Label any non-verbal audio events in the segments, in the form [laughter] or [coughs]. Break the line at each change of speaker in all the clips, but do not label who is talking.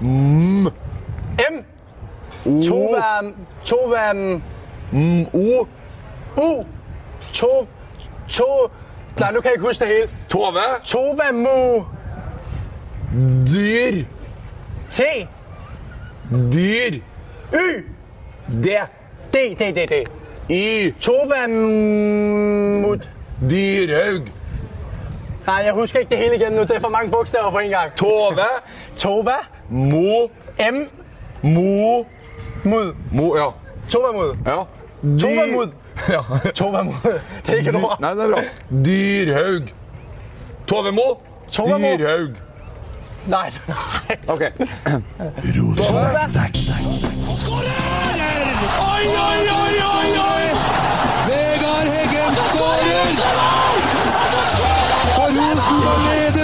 M.
M. Tove Tova...
M. O.
U. To... To... Nei, nå kan jeg ikke huske det hele.
Tove.
Tova mu...
Dyr.
T.
Dyr.
Y.
D.
D, D, D, D.
I.
Tova mut...
Dyrhaug.
Nei, jeg husker ikke det hele igjen nu. Det er for mange bokstaver på en gang.
Tove.
Tova.
Mo.
M.
Mo.
Mud.
Mo, ja.
Tova mud.
Ja.
Tova
Ja.
Tova. Det er ikke noe.
Nei, det er bra. Dyrhaug. Tove Mo.
Tove Mo.
Dyrhaug.
Nei, nei.
OK.
Oi, oi, oi, oi, oi! Vegard Heggen skårer! Og Rosenborg leder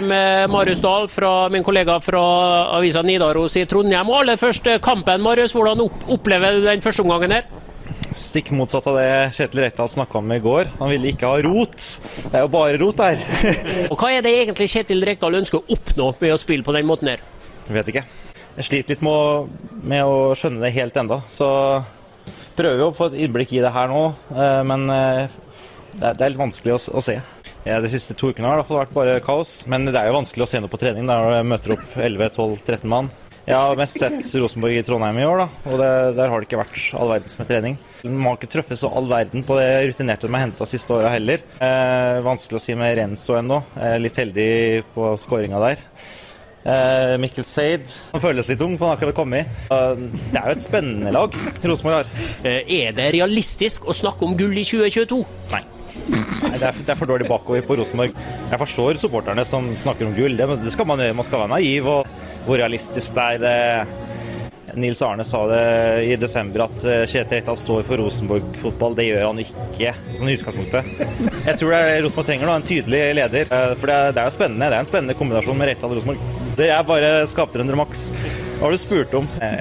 Med Marius Dahl, fra min kollega fra avisa Nidaros i Trondheim. Og aller først eh, kampen, Marius. Hvordan opplever du den første omgangen her?
Stikk motsatt av det Kjetil Rekdal snakka om i går. Han ville ikke ha rot. Det er jo bare rot der. [laughs]
Og Hva er det egentlig Kjetil Rekdal ønsker å oppnå med å spille på den måten her?
Jeg vet ikke. Jeg sliter litt med å, med å skjønne det helt enda. Så prøver vi å få et innblikk i det her nå, eh, men eh, det er, det er litt vanskelig å, å se. Ja, de siste to ukene har det i vært bare kaos. Men det er jo vanskelig å se noe på trening når du møter opp 11-12-13 mann. Jeg har mest sett Rosenborg i Trondheim i år, da, og det, der har det ikke vært all verdens med trening. Man har ikke truffet så all verden på det rutinerte de har henta siste åra heller. Eh, vanskelig å si med Renzo ennå. Eh, litt heldig på skåringa der. Eh, Mikkel Seid han føles litt ung, for han har akkurat kommet. Eh, det er jo et spennende lag Rosenborg har.
Eh, Er det realistisk å snakke om gull i 2022?
Nei. Nei, det er, det er for dårlig bakover på Rosenborg. Jeg forstår supporterne som snakker om gull. Det, det skal man gjøre. Man skal være naiv og hvor realistisk det er. Eh, Nils Arne sa det i desember at eh, Kjetil Rekdal står for Rosenborg-fotball. Det gjør han ikke, sånn i utgangspunktet. Jeg tror det er Rosenborg trenger nå, en tydelig leder. eh, For det er, det er jo spennende. Det er en spennende kombinasjon med Reitan og Rosenborg. Det er bare skaptrøndere maks. Hva har du spurt om? Eh,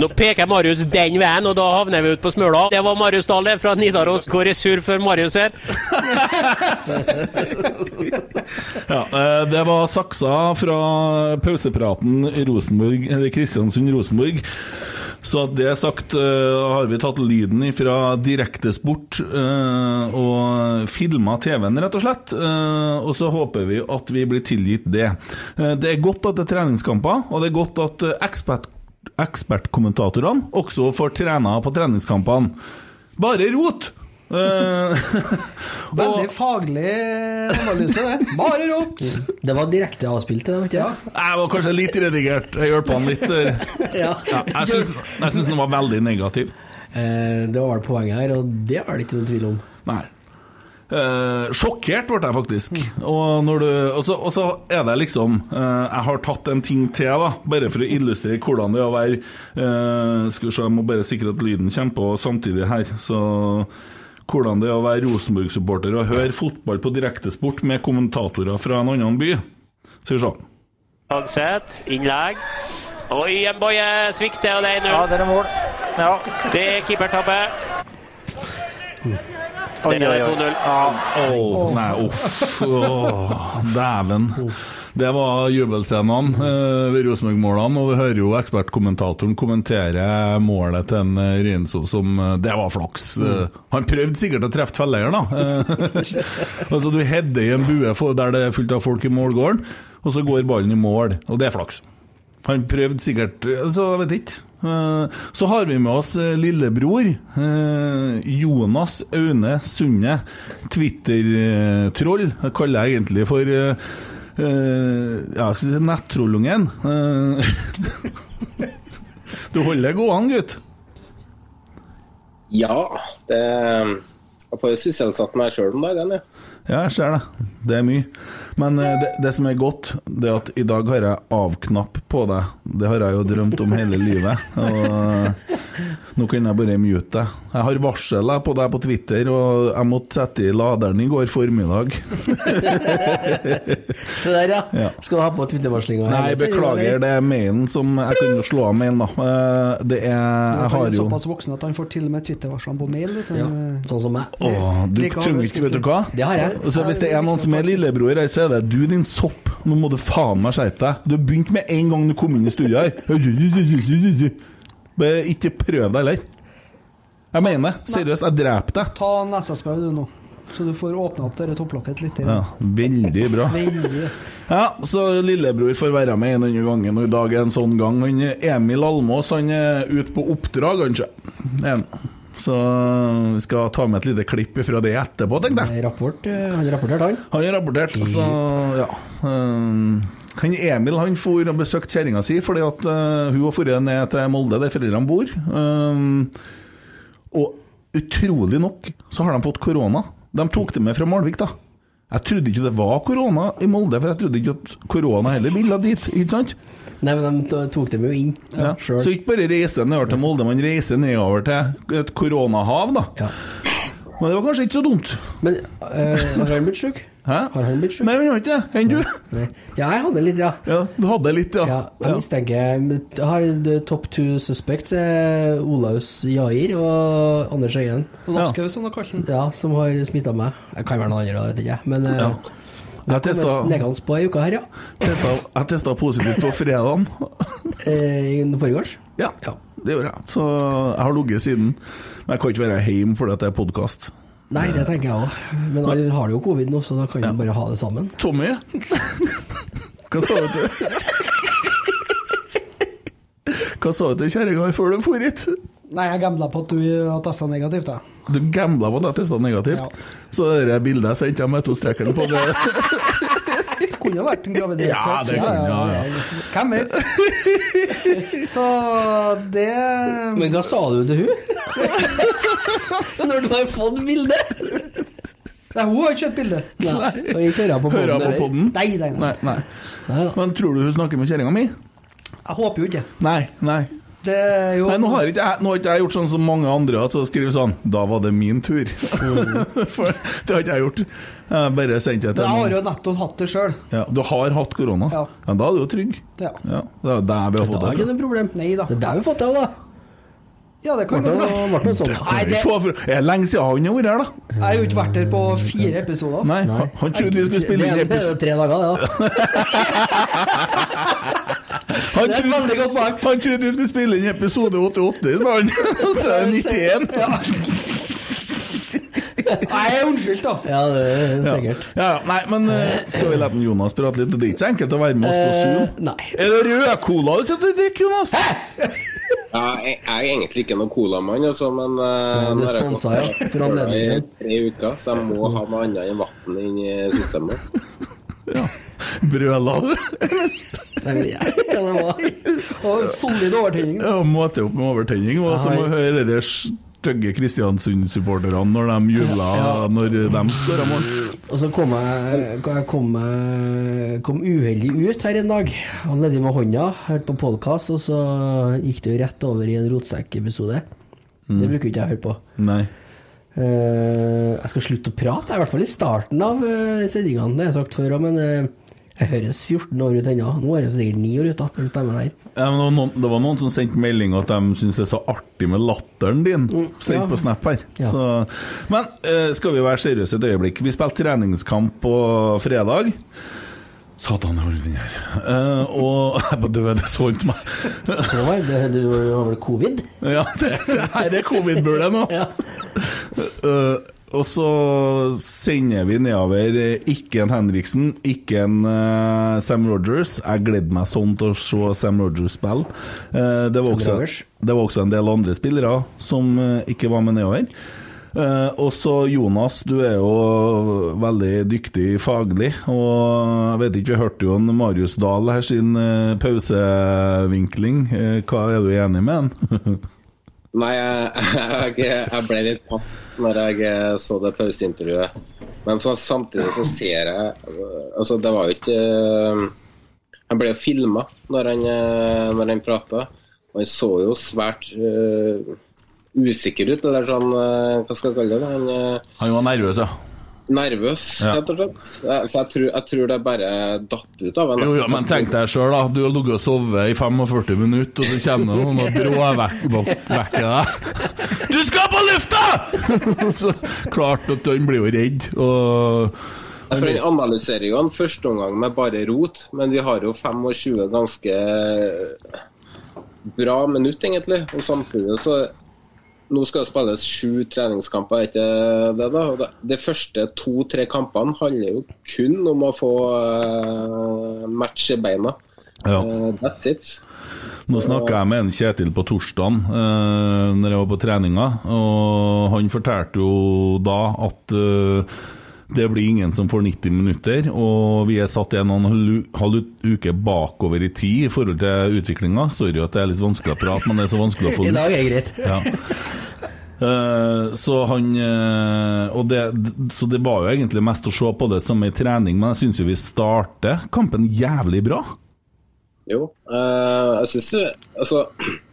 Nå peker Marius den veien, og da havner vi ute på Smøla. Det var Marius Dahl fra Nidaros. Går i sur for Marius her. [laughs]
Ja, eh, det var saksa fra pausepraten i Rosenborg, eller Kristiansund-Rosenborg. Så det sagt, eh, har vi tatt lyden fra Direktesport uh, og filma TV-en, rett og slett. Eh, og så håper vi at vi blir tilgitt det. Eh, det er godt at det er treningskamper, og det er godt at eh, ekspert, ekspertkommentatorene også får trena på treningskampene. Bare rot! Eh, [laughs]
Veldig faglig analyse, det. Bare rått! [laughs]
Det var direkte avspilt, det, vet du.
Jeg var kanskje litt redigert. Jeg hjalp han litt. der. [laughs]
Ja.
Ja, jeg syns- jeg den var veldig negativ.
Eh, det var vel poenget her, og det er det ikke noen tvil om.
Nei. Eh, sjokkert ble jeg faktisk. Og, når du, og, så, og så er det liksom eh, Jeg har tatt en ting til, da bare for å illustrere hvordan det er å være eh, Skal vi se, jeg må bare sikre at lyden kommer på samtidig her. Så hvordan det er å være Rosenborg-supporter og høre fotball på direktesport med kommentatorer fra en annen by. Sier se.
Hagseth, innlegg. Oi, en boie svikter, og det er 1-0.
Ja, det er mål. Ja.
Det er keepertabbe.
Oi,
Den er
det oi.
2-0.
Åh, nei, uff. Dæven. Det var jubelscenene eh, ved Rosenborg-målene, og vi hører jo ekspertkommentatoren kommentere målet til en Rinso som eh, Det var flaks. Eh, han prøvde sikkert å treffe felleieren, da. Eh, [laughs] altså, du header i en bue der det er fullt av folk i målgården, og så går ballen i mål, og det er flaks. Han prøvde sikkert Så Jeg vet ikke. Eh, Så har vi med oss eh, lillebror. eh, Jonas Aune Sunde. Twitter-troll. Jeg kaller jeg egentlig for eh, ja, skal vi si nettrollungen. Eh, [laughs] Du holder gående, gutt.
Ja, det Jeg får sysselsatt meg sjøl om dagen, jeg.
Ja, jeg ser det. Det er mye. Men eh, det, det som er godt, det er at i dag har jeg av-knapp på deg. Det har jeg jo drømt om hele livet. Og nå kan jeg bare mute deg. Jeg har varsel på deg på Twitter, og jeg måtte sette i laderen i går formiddag. [laughs]
Se der, ja.
Ja.
Skal du ha på Twitter-varslinga?
Nei, beklager, det er mailen som Jeg kan jo slå av mailen, da. Eh, Det er Jeg
Han
har
er
jo
såpass voksen at han får til og med Twitter-varslene på mail. Vet du.
Ja, sånn som meg.
Åh, du trenger ikke, vet du hva?
Det har jeg.
Så hvis det er noen som er lillebror her, så er det du, din sopp. Nå må du faen meg skjerpe deg. Du har begynt med en gang du kom inn i studioet her. [laughs] Ikke prøv deg heller. Jeg mener det. Seriøst, jeg dreper deg.
Ta nesespray du nå, så du får åpna opp dette topplokket litt.
Ja, veldig bra.
Veldig.
Ja, så lillebror får være med en annen gang, og i dag er en sånn gang. Emil Almås han er ute på oppdrag, kanskje. En. Så vi skal ta med et lite klipp fra det etterpå, tenkte jeg.
Rapport, eh, han rapporterte, han.
Han har rapportert, så ja. Han Emil han for og besøkte kjerringa si fordi at uh, hun var dratt ned til Molde, der foreldrene bor. Um, og utrolig nok så har de fått korona. De tok det med fra Malvik, da. Jeg trodde ikke det var korona i Molde, for jeg trodde ikke at korona heller ville dit, ikke sant?
Nei, men de tok dem jo inn
Ja.
sjøl.
Så ikke bare reise nedover til Molde, man reiser nedover til et koronahav, da.
Ja.
Men det var kanskje ikke så dumt.
Men øh, har han blitt sjuk?
Hæ?
Har han blitt sjuk?
Nei, han har ikke det. Enn du?
Ja, jeg hadde litt, ja.
Ja, du hadde litt, ja.
ja jeg mistenker har top two suspects er Olaus Jair og Anders Øyen.
Lapskaus, som de kaller.
Ja, som har smitta meg. Jeg kan være noen andre, vet ikke. Men
Ja.
uh,
Jeg
jeg
testa-
kom på ei uke her, ja.
Testa, jeg testa positivt på fredagen. [laughs]
Eh, I forgårs.
Ja, det gjorde jeg. Så jeg har ligget siden. Men jeg kan ikke være hjemme fordi det er podkast.
Nei, det tenker jeg òg. Men alle har jo covid nå, så da kan vi bare ha det sammen.
Tommy, [laughs] hva sa du til Hva sa du til kjerringa før du for hit?
Nei, jeg gambla på at du har testa negativt. Da.
Du gambla på at jeg testa negativt.
Ja.
Så det bildet jeg sendte med to strekkene på det [laughs]
Det kunne vært en graviditet.
Ja, det kunne- ja, ja.
Hvem vet? [laughs] Så det
Men hva sa du til hun? [laughs] Når du har fått bilde.
Nei, hun har ikke
kjøpt bilde. Hører på
Hører
podden,
jeg på podden?
Nei, nei, nei.
Nei, nei.
Nei.
Men tror du hun snakker med kjerringa mi?
Jeg håper jo ikke.
Nei, nei.
Det er jo
Nei, nå har ikke jeg, nå har ikke jeg gjort sånn som mange andre, at så skriver sånn Da var det min tur. [laughs] For det har ikke jeg gjort. Jeg bare sendte det
til jeg har jo nettopp hatt det sjøl.
ja, Du har hatt korona?
Ja.
Men da er du jo trygg.
Ja.
Ja, det er jo der vi har fått
er
det
ikke
fra.
noe problem.
Nei da.
Det er der vi har fått det av, da.
Ja, det kan godt være.
det sånn?
Nei, det,
Er det lenge siden han har vært her, da?
jeg har jo ikke vært her på fire episoder.
Nei,
Nei.
han, trodde vi skulle spille inn
det er jo
episode
tre dager, det, [laughs]
poeng.
han trodde vi skulle spille inn episode 88 i stedet, og så er det 91.
Nei, unnskyld, da.
da. Ja, det er sikkert.
Ja, ja, nei, men eh, skal vi la Jonas prate litt? Det er ikke så enkelt å være med oss på Zoom.
Eh, nei.
Er det rød cola du sitter og drikker, Jonas?
Ja, jeg, jeg er egentlig ikke noen colamann, altså, men uh,
Det sponsa, ja, for anledningen.
i tre uker, så jeg må ha noe annet enn vann inn i systemet. [laughs]
Brøla du?
Jeg, det var
en solid overtenning.
Ja, måte opp med overtenning. Og så må høre de stygge Kristiansund-supporterne når de jubla når de skåra mål.
Og så kom jeg, jeg kom, kom uheldig ut her en dag. Han ledde med hånda, hørte på podkast, og så gikk det jo rett over i en rotsekkepisode.
Mm.
Det bruker ikke jeg å høre på.
Nei.
Eh, jeg skal slutte å prate, i hvert fall i starten av uh, sendingene. Det har jeg sagt før òg, men eh, jeg høres 14 år ut ennå. Nå er jeg sikkert 9 år ut, da, stemmen her.
Ja, men det, var noen, det var noen som sendte melding at de syns det er så artig med latteren din. Sendt
ja.
på Snap her.
Ja.
Så, men eh, skal vi være seriøse et øyeblikk? Vi spilte treningskamp på fredag. Satan, jeg har den her. Uh, og [laughs] jeg bare døde, det så ikke meg.
Så var det, Du har vel covid?
Ja, det, det her er covid-bulen, [laughs] altså. Eh, og så sender vi nedover eh, ikke en Henriksen, ikke en uh, Sam Rogers. Jeg gleder meg sånn til å se Sam Rogers spille. Uh, det, var også, det var også en del andre spillere som uh, ikke var med nedover. Uh, og så Jonas, du er jo veldig dyktig faglig. Og jeg vet ikke, vi hørte jo en Marius Dahl her sin pausevinkling. Hva er du enig med han? [laughs]
Nei, [laughs] jeg, jeg, ble litt paff når jeg eh, så det pauseintervjuet. Men så, samtidig så ser jeg Altså, det var jo ikke Han ble jo filma når han, øh, når han prata, og han så jo svært uh, usikker ut, eller sånn Hva skal jeg kalle det? Han,
Han var nervøs, ja.
Nervøs, rett og slett. Så jeg tror, jeg tror det bare datt ut av.
Jo, jo, men tenk deg sjøl, da. Du har ligget og sovet i 45 minutter, og så kjenner noen og bråvekker deg. [laughs] Du skal på lufta! [laughs] så klart at han blir jo redd. Og
for Han analyserer jo en første omgang med bare rot, men vi har jo 25 ganske bra minutt, egentlig. Og samtidig så Nå skal det spilles sju treningskamper, er ikke det? da? Og De første to-tre kampene handler jo kun om å få uh, matche beina.
Ja.
Uh, that's it.
Nå snakka jeg med en Kjetil på torsdagen uh, når jeg var på treninga, og han fortalte jo da at eh, det blir ingen som får 90 minutter, og vi er satt en og en halv uke bakover i tid i forhold til utviklinga. Sorry at det er litt vanskelig å prate, men det er så vanskelig å få [laughs] ut.
I dag er det greit.
Ja. Uh, så han uh, og det, Så det var jo egentlig mest å se på det som ei trening, men jeg syns jo vi starter kampen jævlig bra.
Jo, uh, jeg syns jo Altså, [clears throat]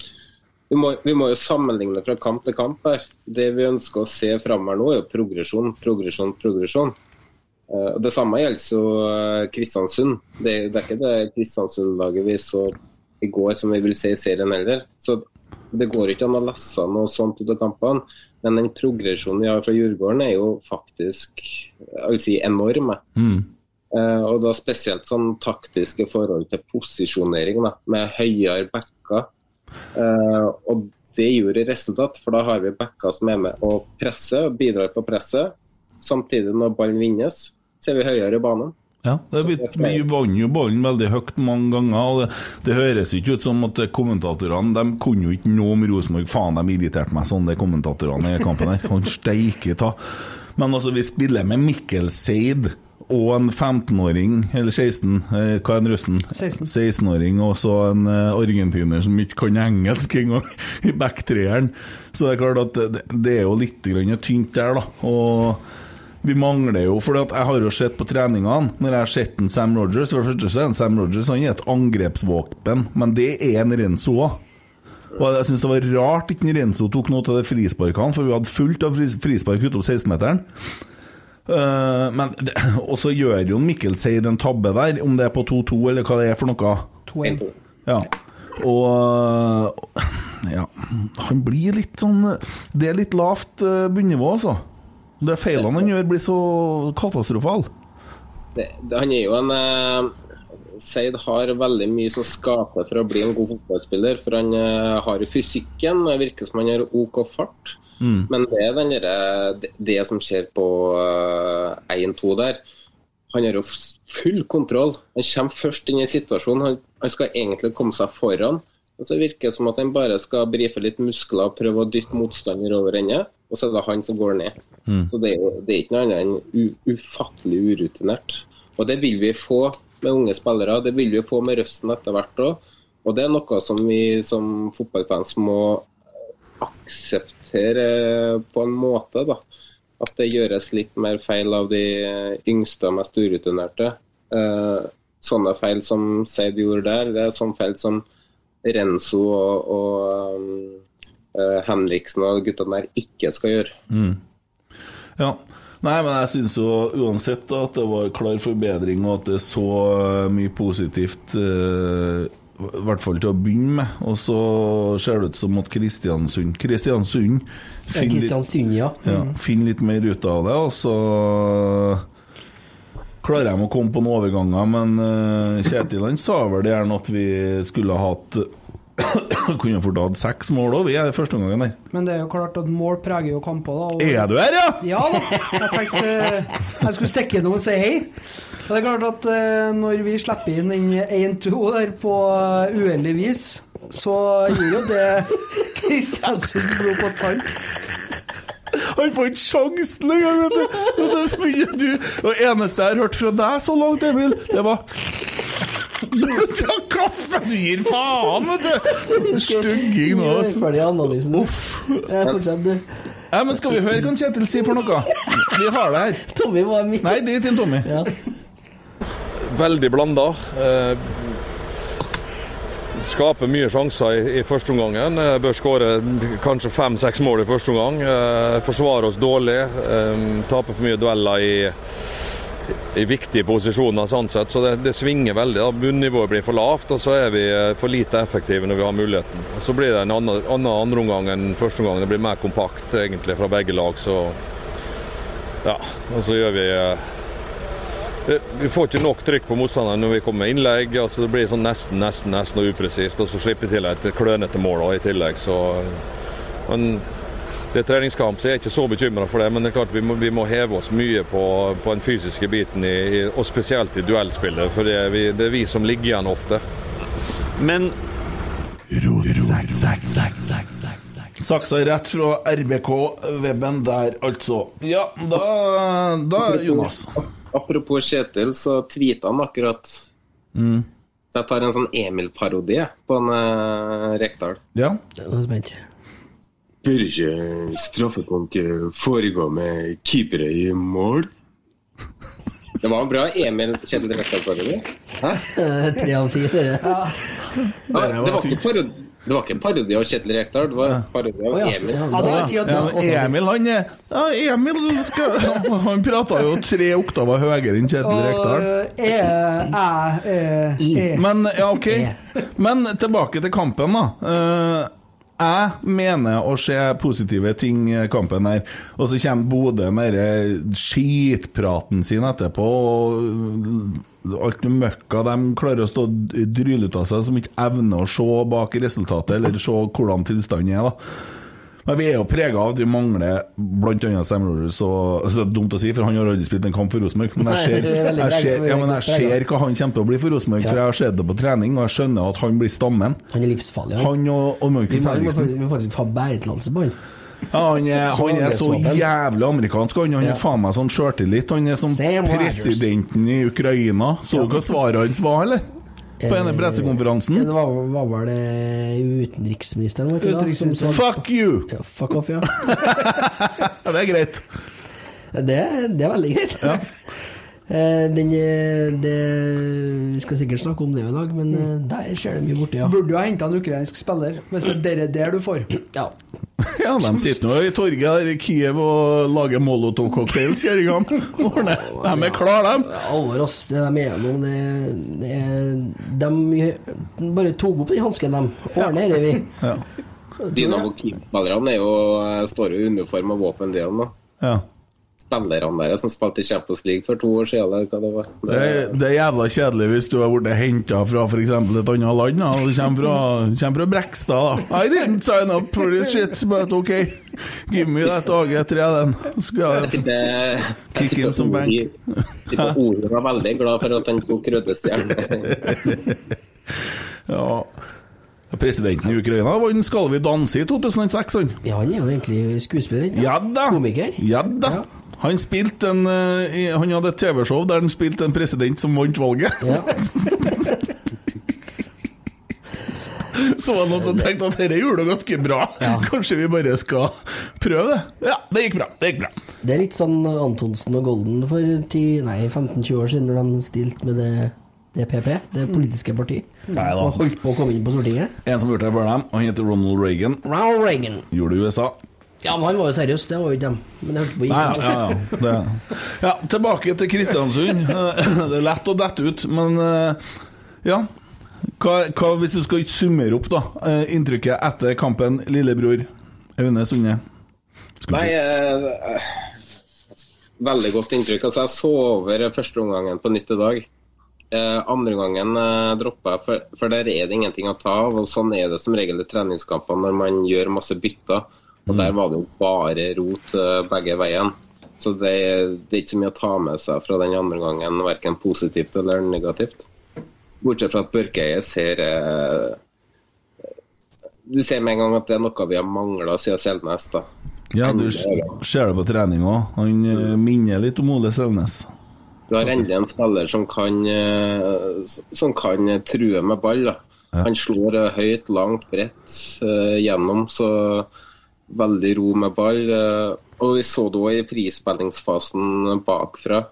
vi må, vi må jo sammenligne fra kamp til kamp her. Det vi ønsker å se framover nå, er jo progresjon, progresjon, progresjon. Uh, og det samme gjelder jo uh, Kristiansund. Det, det er ikke det Kristiansund-laget vi så i går som vi vil se i serien heller. Så det går ikke an å lese noe sånt ut av kampene. Men den progresjonen vi har fra Djurgården er jo faktisk jeg vil si enorm. Mm. Uh, og da spesielt sånn taktiske forhold til posisjonering, da, med høyere backer. Eh, og det gjorde resultat, for da har vi backer som er med og presser og bidrar på presset. Samtidig, når ballen vinnes, så er vi høyere i banen.
Ja, det er blitt mye vann jo ballen veldig høyt mange ganger. og Det, det høres ikke ut som at kommentatorene De kunne jo ikke noe om Rosenborg. Faen, de irriterte meg sånn, de kommentatorene i kampen her. Han steike ta. Men altså, vi spiller med Mikkel Seid og en 15-åring, eller 16, eh, hva er en russen?
16.
16-åring, og så en eh, argentiner som ikke kan engelsk engang, [laughs] i backtreeren. Så det er klart at det, det er jo litt tynt der, da. Og vi mangler jo, for jeg har jo sett på treningene Når jeg har sett en Sam Rogers For det første så er en Sam Rogers Han er et angrepsvåpen, men det er en Renzo òg. Og jeg syns det var rart ikke en Renzo tok noe av det frisparkene, for vi hadde fullt av fris- frispark utom 16-meteren. Eh, men det- [clears throat] Og så gjør jo Mikkel Seid en tabbe der, om det er på 2-2 eller hva det er for noe.
2-1.
Ja. Og ja, han blir litt sånn Det er litt lavt eh, bunnivå, altså. Det feilene han gjør, blir så katastrofale.
Han er jo en eh, Seid har veldig mye som skaper for å bli en god fotballspiller. For han eh, har jo fysikken, og det virker som han har OK fart.
Mm.
Men det er den der, det, det som skjer på eh, 1-2 der. Han har jo full kontroll. Han kommer først inn i situasjonen. Han, han skal egentlig komme seg foran. Og så virker det som at han bare skal brife litt muskler og prøve å dytte motstander over ende. Og så er det han som går ned.
Mm.
Så det er, det er ikke noe annet enn ufattelig urutinert. Og det vil vi få med unge spillere. Det vil vi få med Røsten etter hvert òg. Og det er noe som vi som fotballfans må akseptere på en måte. da. At det gjøres litt mer feil av de yngste og mest urutinerte. Eh, sånne feil som Seid gjorde der, det er sånne feil som Renzo og, og eh, Henriksen og guttene der ikke skal gjøre.
Mm. Ja. Nei, men jeg syns jo uansett da, at det var klar forbedring, og at det er så eh, mye positivt. eh, I hvert fall til å begynne med. Og så ser det ut som at Kristiansund Kristiansund
Ja,
finner
Kristiansund, ja.
ja,
Mm.
finner litt mer ut av det, og så klarer de å komme på noen overganger. Men eh, Kjetil han sa vel det gjerne at vi skulle ha hatt [coughs] Kunne fort hatt seks mål òg, vi er første omgangen der.
Men det er jo klart at mål preger jo kamper, da. og-
Er du her, ja?
Ja da. Jeg tenkte eh, jeg skulle stikke innom og si hei. Det er klart at eh, når vi slipper inn den 1-2 der på eh, uheldig vis, så gir jo det [laughs] Kristiansund blod på tann.
Han får ikke sjansen engang, vet du. Det eneste jeg har hørt fra deg så langt, Emil, det var Drakk kaffe! Du gir faen, vet du! [laughs] Stygging nå, altså.
Ferdig analysen. Uff. Fortsett, du.
Ja, men skal vi høre hva Kjetil sier for noe? Vi har det her.
Tommy var midt
Nei, drit i Tommy.
Ja.
Veldig blanda. Eh, skaper mye sjanser i, i første omgangen. Eh, bør skåre kanskje fem-seks mål i første omgang. Eh, forsvarer oss dårlig. Taper for mye dueller i, i viktige posisjoner, sånn sett. Så det, det svinger veldig. da. Bunnivået blir for lavt, og så er vi eh, for lite effektive når vi har muligheten. Så blir det en annen, annen andre omgang enn første omgang. Det blir mer kompakt egentlig fra begge lag. Så ja, og så gjør eh, vi- vi får ikke nok trykk på motstanderen når vi kommer med innlegg. altså Det blir sånn nesten, nesten nesten og upresist. Og så slipper vi til et klønete mål også i tillegg. så men det er treningskamp, så jeg er ikke så bekymra for det. Men det er klart vi må, vi må heve oss mye på, på den fysiske biten, i, i, og spesielt i duellspillet. For det er, vi, det er vi som ligger igjen ofte.
Men
Saksa rett fra RBK-weben der, altså. Ja, da, da Jonas.
Apropos Kjetil, så tweeta han akkurat
Mm.
Så jeg tar en sånn Emil-parodi på en uh, Rekdal.
Ja.
Det er spent.
Bør ikke straffekonk foregå med keepere i mål? Det var en bra Emil Kjetil Rekdal-parodi.
Eh, Tre av ti, dere. [laughs]
Ja, det, var ikke parodi, det var ikke en parodi av Kjetil Rekdal, det var en parodi av
ja,
Emil.
ja.
Ja, Emil, han er ja, Emil skal Han prata jo tre oktaver høyere enn Kjetil Rekdal.
E, e, e.
Men ja, OK. Men tilbake til kampen, da. Jeg mener å se positive ting i kampen her, og så kommer Bodø med denne skitpraten sin etterpå. og Alt det møkka de klarer å stå og dryle ut av seg, som ikke evner å se bak resultatet eller se hvordan tilstanden er. da men vi er jo prega av at vi mangler bl.a. Sam Rogers. Og, altså, det er dumt å si, for han har aldri spilt en kamp for Rosenborg. Men jeg ser,
er
jeg ser, ja, men jeg ser hva han kommer til å bli for Rosenborg, for jeg har sett det på trening, og jeg skjønner at han blir stammen.
Han er livsfarlig.
Han og, og Markus Henriksen.
vi må faktisk ha bæretillatelse på han.
Ja, han, er, han er så jævlig amerikansk. Han, han er faen meg sånn sjøltillit. Han er som presidenten i Ukraina. Så du hva svaret hans var, eller? På ene
Eh,
pressekonferansen.
Det var, var vel det utenriksministeren, var ikke det? Som sa-
Fuck you!
Ja, fuck off, ja. [laughs]
Ja, det er greit.
Det, det er veldig greit.
Ja. [laughs]
Eh, Den, eh, det, vi skal sikkert snakke om det i dag, men mm. der skjer det mye borti, ja.
Burde jo ha henta en ukrainsk spiller, hvis det er det der du får.
ja. [laughs]
Ja, de sitter nå i torget her i Kiev og lager molotov-cocktails, [laughs] kjerringene. De er klare, de.
Alvor, ass. Det de er gjennom, det, det De bare tok opp den hansken, de. Ordner det, vi.
Ja.
Dynamo Kiev-spillerne er jo, eh, står jo i uniform og våpen, de òg
ja.
Spillerne deres som spilte i Champions League for to år siden, eller hva det var.
Det er, det er jævla kjedelig hvis du har blitt henta fra f.eks. et annet land. Da. Du kommer fra, kommer fra Brekstad. da. I didn't sign up for this shit, but OK. Give me that AG3, den. Skal
Jeg
Kick in som bank.
Ori var veldig glad for at han tok Røde Stjerne. [laughs]
Ja. Presidenten i Ukraina vant 'Skal vi danse' i 2006, han.
Ja, han er jo egentlig skuespiller, ikke
Ja da!
Komiker.
Ja da.
Ja.
Han spilte en eh, Han hadde et TV-show der han spilte en president som vant valget.
Ja. [laughs]
Så var det noen som tenkte at dette gjorde det ganske bra.
Ja.
Kanskje vi bare skal prøve det? Ja, det gikk bra. Det gikk bra.
Det er litt sånn Antonsen og Golden for 15-20 år siden, når de stilte med det, DPP, PP, det politiske parti.
Nei da.
Og holdt på å komme inn på Stortinget.
En som gjorde det før dem, han heter Ronald Reagan.
Ronald Reagan.
Gjorde det i USA.
Ja, men han var jo seriøs, det var jo ikke dem. Men det hørte på
Nei, ja, ja, ja. Det. ja, tilbake til Kristiansund. [laughs] Det er lett å dette ut, men eh, ja. Hva, hva hvis du skal summere opp da eh, inntrykket etter kampen, lillebror Aune Sunde?
Nei, eh, veldig godt inntrykk. Altså, jeg så over første omgangen på nytt i dag. Eh, andre gangen eh, droppa jeg, for, for der er det ingenting å ta av. og Sånn er det som regel i treningskampene når man gjør masse bytter. Og Der var det jo bare rot eh, begge veien. Så det, det er ikke så mye å ta med seg fra den andre gangen, verken positivt eller negativt. Bortsett fra at Børkeie ser eh, Du ser med en gang at det er noe vi har mangla siden Selnes. da.
Ja, du ser det på trening òg. Han eh, minner litt om Ole Selnes.
Du har endelig en spiller som kan, som kan true med ball. Da. Han slår høyt, langt, bredt gjennom, så veldig ro med ball. eh, og vi så det òg i frispillingsfasen bakfra,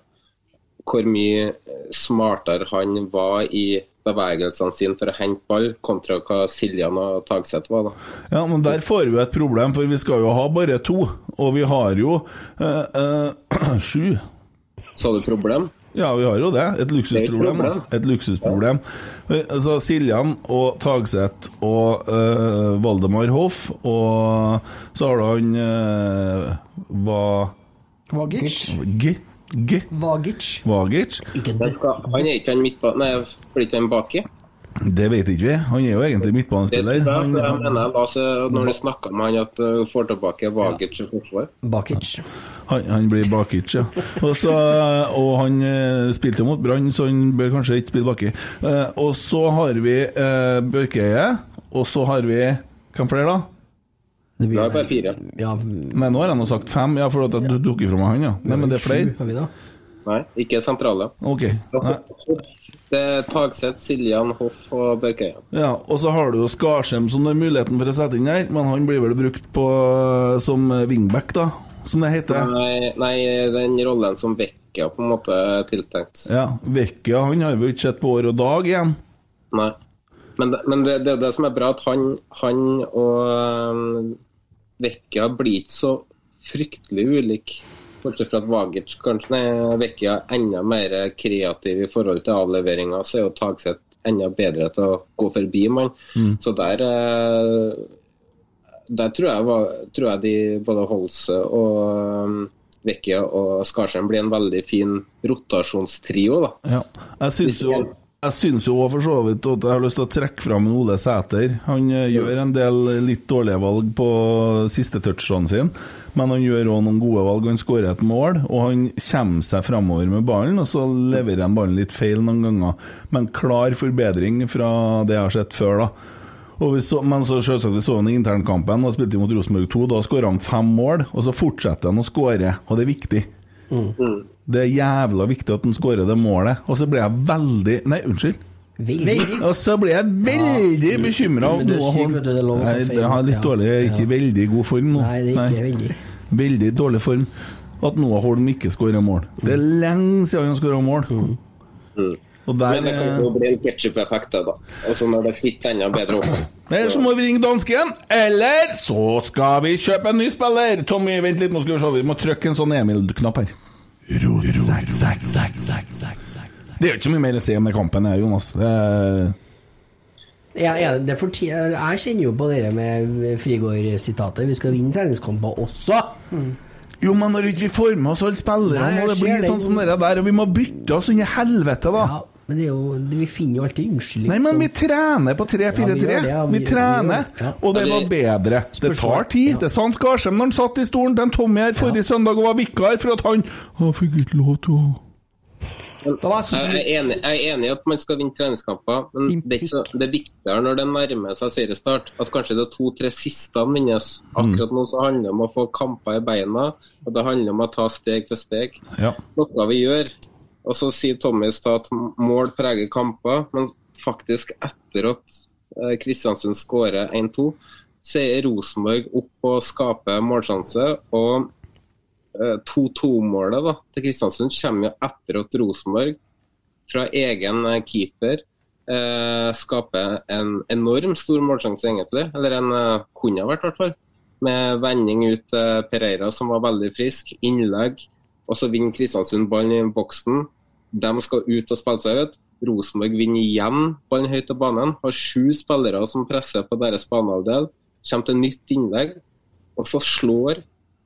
hvor mye eh, smartere han var i bevegelsene sine for å hente ball, kontra hva Siljan og Tagseth var. da.
Ja, men der får vi et problem, for vi skal jo ha bare to. Og vi har jo eh, eh, [clears throat] sju.
Så du problem?
Ja, vi har jo det. Et luksusproblem.
problem.
Et luksusproblem. Ja. Altså, Siljan og Tagseth og uh, Valdemar Hoff, og så har du han uh, Va...
Vagic.
G? G?
Vagic.
Vagic?
Ikke det. Han er ikke han midtbane... Nei, blir ikke han baki?
Det vet ikke vi. Han er jo egentlig midtbanespiller. Han, han,
mener jeg når du snakka med han at du får tilbake Vagic i forsvar.
Bakic.
han, han blir Bakic, ja. Også, [laughs] og han eh, spilte jo mot Brann, så han bør kanskje ikke spille baki. Eh, og så har vi eh, Børkeøye, og så har vi Hvem flere, da?
Det
Vi
blir
har bare fire.
Ja,
Nei, nå har jeg nå sagt fem, ja, for at du tok ifra meg han, ja. Nei, men det er flere?
Nei, ikke sentrale.
Ok. Nei.
Det er Tagseth, Siljan, Hoff og Børkeie.
Ja, og så har du jo Skarsheim som har muligheten for å sette inn her, men han blir vel brukt på som wingback, da, som det heter.
Nei, nei, den rollen som Vecchia på en måte er tiltenkt.
Ja, Vecchia han har vi jo ikke sett på år og dag igjen.
Nei. Men, men det, det er det som er bra, at han, han og Vecchia blir ikke så fryktelig ulik. Bortsett fra at Vagic kanskje er enda mer kreativ i forhold til avleveringa, så er jo Tagseth enda bedre til å gå forbi mann. Så der eh, der tror jeg, var, tror jeg de både Holse og um, og Skarsheim blir en veldig fin rotasjonstrio. da.
Ja. Jeg synes jo jeg syns jo også for så vidt at jeg har lyst til å trekke fram en Ole Sæter. Han eh, gjør en del litt dårlige valg på siste touchene sine, men han gjør òg noen gode valg. Han skårer et mål, og han kommer seg framover med ballen, og så leverer han ballen litt feil noen ganger. Men klar forbedring fra det jeg har sett før, da. Og vi så, men så selvsagt, vi så han i internkampen og spilte mot Rosenborg 2. Da skåra han fem mål, og så fortsetter han å skåre, og det er viktig. Det er jævla viktig at han skårer det målet. Og så ble jeg veldig Nei, unnskyld.
Veldig.
Og så ble jeg veldig
Ja.
bekymra.
Det
det har litt dårlig Jeg er ikke i
Ja.
veldig god form nå.
Nei, det er ikke veldig.
Veldig dårlig form. At Noah Holm ikke skårer mål. Det er lenge siden han skåra mål. Og der
Men det kan jo bli en ketsjup-effekt, da. Også når det sitter enda bedre oppe.
Eller så må vi ringe dansken, eller så skal vi kjøpe en ny spiller! Tommy, vent litt, nå skal vi se. Vi må trykke en sånn Emil-knapp her. Det er ikke så mye mer å si om den kampen, Jonas. Er-
Ja, ja, det for ti- jeg kjenner jo på det med Frigård-sitatet. Vi skal vinne treningskamper også.
Jo, men når vi ikke får med oss alle spillerne,
Må
og det
bli
blir
det.
sånn som det der, og vi må bytte oss i helvete, da.
Ja, men det er jo, det- vi finner jo alltid unnskyldninger.
Nei, men vi trener på 3-4-3.
Ja, vi ja,
vi,
vi-
trener,
vi ja.
og det var bedre. Det tar tid. Det sa han Skarsheim når han satt i stolen til Tommy her forrige søndag og var vikar for at han Han fikk ikke lov til å
Jeg er, enig, jeg er enig i at man skal vinne treningskamper, men det er, ikke så, det er viktigere når det nærmer seg seriestart, at kanskje det er to-tre siste vinnes. Akkurat nå så handler det om å få kamper i beina, og det handler om å ta steg for steg.
Ja.
Noe vi gjør. Og så sier Tommy i stad at mål preger kamper, men faktisk etter at eh, Kristiansund skårer 1-2, så er Rosenborg opp og skaper målsjanse. og eh, 2-2-målet da, til Kristiansund kommer jo etter at Rosenborg fra egen eh, keeper eh, skaper en enorm stor målsjanse, egentlig. Eller en eh, kunne ha vært, i hvert fall. Med vending ut til Pereira, som var veldig frisk. Innlegg. Og så vinner Kristiansund ballen i boksen. De skal ut og spille seg ut. Rosenborg vinner igjen ballen høyt på banen. Har sju spillere som presser på deres banehalvdel. Kommer til nytt innlegg. Og så slår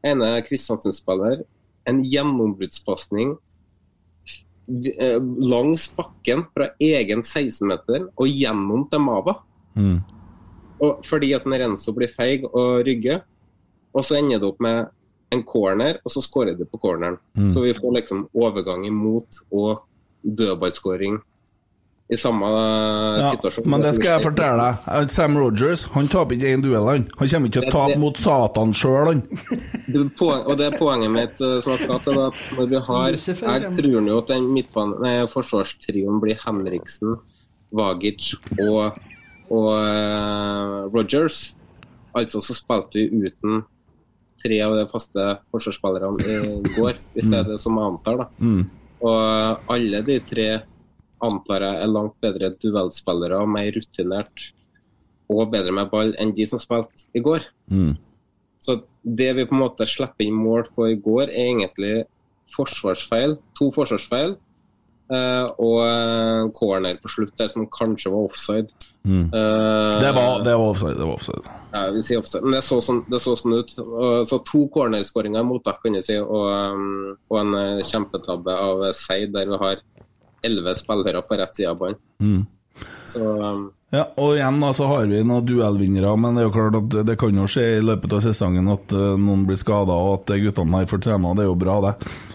ene Kristiansund-spiller en gjennombruddspasning eh, langs bakken fra egen 16-meter og gjennom til Mava.
Mm.
Og fordi at Renzo blir feig og rygger, og så ender det opp med en corner, og så skårer de på corneren.
Mm.
Så vi får liksom overgang imot og dødballskåring i samme eh,
Ja,
situasjon.
men det skal jeg fortelle deg. Eh, Sam Rogers han taper ikke én duell, han. Han kommer ikke til å tape mot Satan sjøl, han. [laughs]
Det og det er poenget mitt eh, som jeg skal til. Når vi har, jeg tror jo at den midtbanen, nei, forsvarstrioen blir Henriksen, Vagic og, og uh, Rogers. Altså så spilte vi uten tre av de faste forsvarsspillerne i går, hvis det er det som jeg antar. da.
Mm.
Og alle de tre antar jeg er langt bedre duellspillere, mer rutinert og bedre med ball enn de som spilte i går.
Mm.
Så det vi på en måte slipper inn mål på i går, er egentlig forsvarsfeil. To forsvarsfeil. eh, og corner på slutt der som kanskje var offside.
Mm.
Eh,
Det var, det var offside. Det var offside.
ja, jeg vil si offside. Men det så sånn, det så sånn ut. Så to cornerskåringer mot mottak, kan jeg si, og, um, og en eh, kjempetabbe av Seid, der vi har elleve spillere på rett side av banen.
Mm.
Så um,
Ja, og igjen da, så har vi noen duellvinnere, men det er jo klart at det kan jo skje i løpet av sesongen at uh, noen blir skada, og at guttene her får trena. Det er jo bra, det.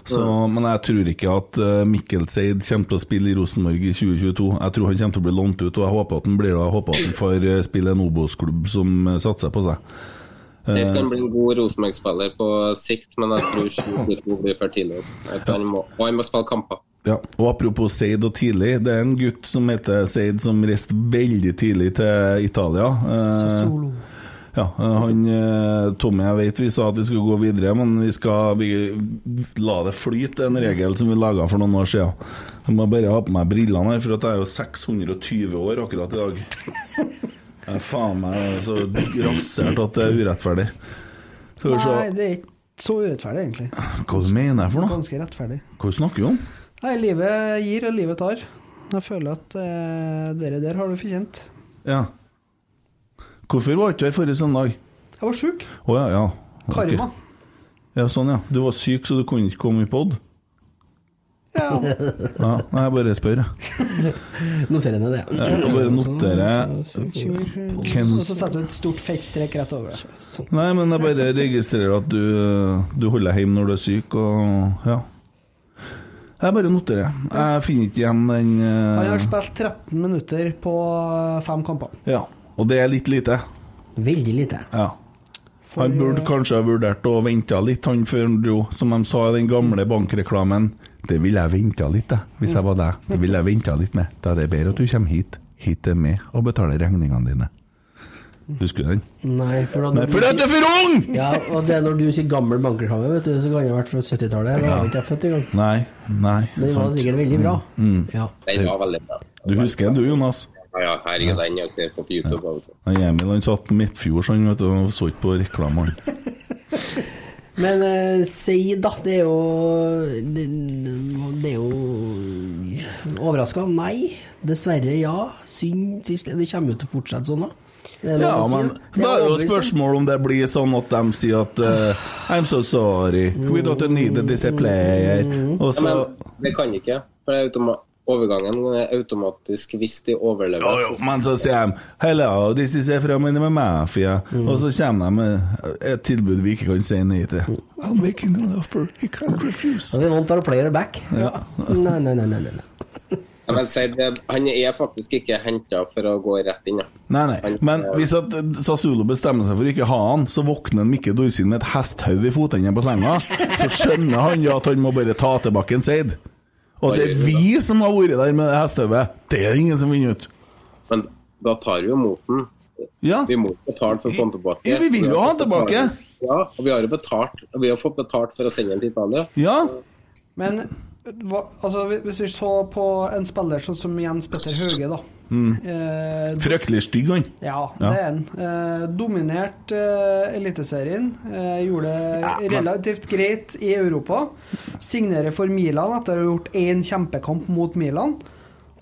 Så, Men jeg tror ikke at uh, Mikkel Seid kommer til å spille i Rosenborg i 2022. Jeg tror han kommer til å bli lånt ut, og jeg håper at han blir det. Jeg håper at han får eh, spille en Obos-klubb som eh, satser på seg.
Sikkert
Eh,
kan bli en god Rosenborg-spiller på sikt, men jeg tror 2022 blir for tidlig. han må, og han må spille kamper.
Ja, og Apropos Seid og tidlig, det er en gutt som heter Seid som reiste veldig tidlig til Italia. Eh,
Solo.
ja, eh, han, eh, Tommy, jeg vet vi sa at vi skulle gå videre, men vi skal vi, la det flyte, en regel som vi laga for noen år siden. Jeg må bare ha på meg brillene her, for at jeg er jo 620 år akkurat i dag. [laughs] Jeg er faen meg så rasert at det er urettferdig.
Nei, det er ikke så urettferdig, egentlig.
Hva du mener jeg for noe?
Ganske rettferdig.
Hva snakker du om?
Nei, livet gir, og livet tar. Jeg føler at eh, dere der har du fortjent.
Ja. Hvorfor var du ikke her forrige søndag?
Jeg var sjuk.
Å ja, ja. Ok.
Karma.
Ja, sånn ja. Du var syk, så du kunne ikke komme i pod?
Ja. [laughs]
Ja, nei, jeg bare spør, jeg.
Nå ser jeg ned det.
Ja, Jeg bare noterer
Og så setter du et stort fake strek rett over.
Nei, men jeg bare registrerer at du, du holder deg hjemme når du er syk, og ja. Jeg bare noterer. Jeg finner ikke igjen den
Han har
eh,
spilt 13 minutter på fem kamper.
Ja. Og det er litt lite.
Veldig lite.
Ja.
For,
Han burde kanskje ha vurdert å vente litt, han før han dro. Som de sa i den gamle bankreklamen. Det ville jeg venta litt, da, hvis jeg var deg. Det ville jeg venta litt med. Da er det bedre at du kommer hit. Hit er med og betaler regningene dine. Husker du den?
Nei, for
Nei, fordi at du er for ung!
Ja, og det er når du sier gammel bankerkame, vet du, så kan det ha vært fra 70-tallet. Da var ikke jeg født engang.
Nei, nei.
Men det var sikkert veldig bra.
Mm.
Ja.
Den var veldig bra.
Du husker den du, Jonas?
Ja, ja, herregud, den jeg ser på YouTube. altså.
Han Emil han satt midtfjords, han vet du, og så ikke på reklamene. [laughs]
Men uh, si da, det er jo Det, det er jo Overraska? Nei. Dessverre, ja. Synd, trist. Det kommer jo til å fortsette sånn, da. Det er
Ja, men
da.
Er jo
spørsmålet om.
det blir sånn at de sier at uh, I'm so sorry, we don't need this player. Og
Ja, men det kan ikke. For det er automa overgangen er automatisk hvis de overlever.
Jo, jo, men så sier de 'Hello, this is from the mafia', og så kommer de med et tilbud vi ikke kan si nei til. I'm making an offer you can't refuse.
Og vi want our player back.
Ja.
Nei, nei, nei. nei, nei.
Si det, han er faktisk ikke henta for å gå rett inn. Ja.
Nei, nei, men hvis at Sassulo bestemmer seg for ikke å ha han, så våkner Mikke Dorsin med et hestehode i fotenden på senga, så skjønner han jo at han må bare ta tilbake en Seid. Og det er vi som har vært der med det hestehodet. Det er ingen som vinner ut.
Men da tar vi jo moten.
Ja.
Vi må betale for å få tilbake.
Ja, vi vil jo ha han tilbake.
Ja, og vi har jo betalt. Vi har fått betalt for å sende den til Italia.
Ja.
Men altså, hvis vi så på en spiller sånn som Jens Petter Høge, da.
Mm.
Eh,
Fryktelig stygg, han.
ja,
Ja.
det er han. Eh, dominert eh, Eliteserien. Eh, gjorde det relativt greit i Europa. Signerer for Milan etter å ha gjort én kjempekamp mot Milan.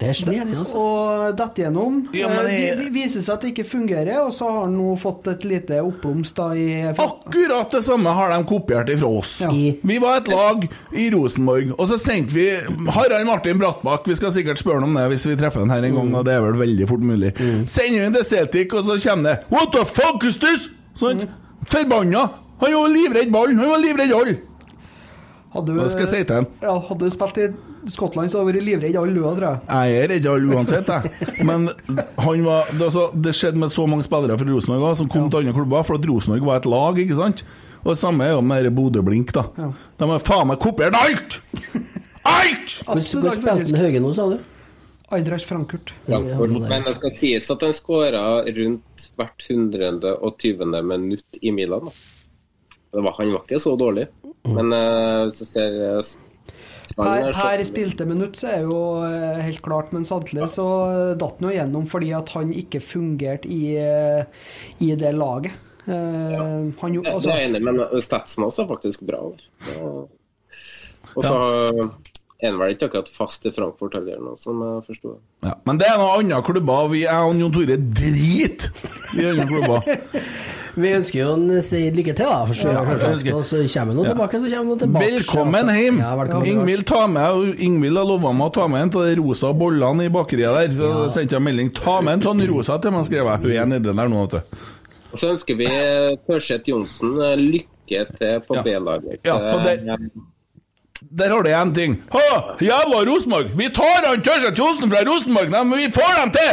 Det er snedig, altså.
Og detter gjennom.
Ja, men
Eh,
det-
vi- vi- viser seg at det ikke fungerer, og så har han nå fått et lite oppblomst da i
Akkurat det samme har de kopiert ifra oss.
Ja.
Vi var et lag i Rosenborg, og så sendte vi Harald Martin Brattbakk. Vi skal sikkert spørre ham om det hvis vi treffer han her en gang, og det er vel veldig fort mulig. Sender vi en til Celtic, og så kommer det What the fuck is this?! Sånn. Forbanna! Han var livredd ballen! Han var livredd alle!
Hadde
Hva skal jeg si til?
Ja, hadde du spilt i Skottland, så hadde du vært livredd alle du, tror jeg.
Jeg er redd alle uansett, jeg. Men han var, det, altså, det skjedde med så mange spillere fra Rosenborg som kom til andre klubber, for at Rosenborg var et lag, ikke sant? Og det samme er jo med Bodø-Blink, da.
Ja.
De har faen meg kopiert alt! Alt! [laughs]
Hvordan spilte han Hauge nå, sa du?
Eintracht Frankfurt.
Frankfurt. Men det skal sies at han skåra rundt hvert 120. minutt i Milan. Da. Det var, han var ikke så dårlig. Men eh, hvis du ser eh, her,
per spilte minutt så er jo eh, helt klart, men samtidig så datt han jo gjennom fordi at han ikke fungerte i, i det laget. Ja. Han
Det
gjorde
det
altså,
er jeg enig i, men statsen også er faktisk bra. Og så er han vel ikke akkurat fast i Frankfurt heller, noe, som jeg forsto.
Ja, men det er noen andre klubber. Vi er og Jon Tore drit i andre klubber. [laughs]
Vi ønsker jo en si lykke til, da. For så,
Ja,
kanskje, og så kommer han
Ja.
tilbake, så kommer han tilbake.
Velkommen hjem!
Ja, velkommen.
Ingvild ta med Ingvild har lova meg å ta med en av de rosa bollene i bakeriet der. Så sendte jeg melding. Ta med en sånn rosa til meg, skrev jeg. Hun er nedi der nå, vet du.
Og så ønsker vi Tørseth Johnsen eh, lykke til på
Ja.
B-laget.
Ja, og det- Der har du én ting. Ha! Jævla Rosenborg! Vi tar han Tørseth Johnsen fra Rosenborg, men vi får dem til!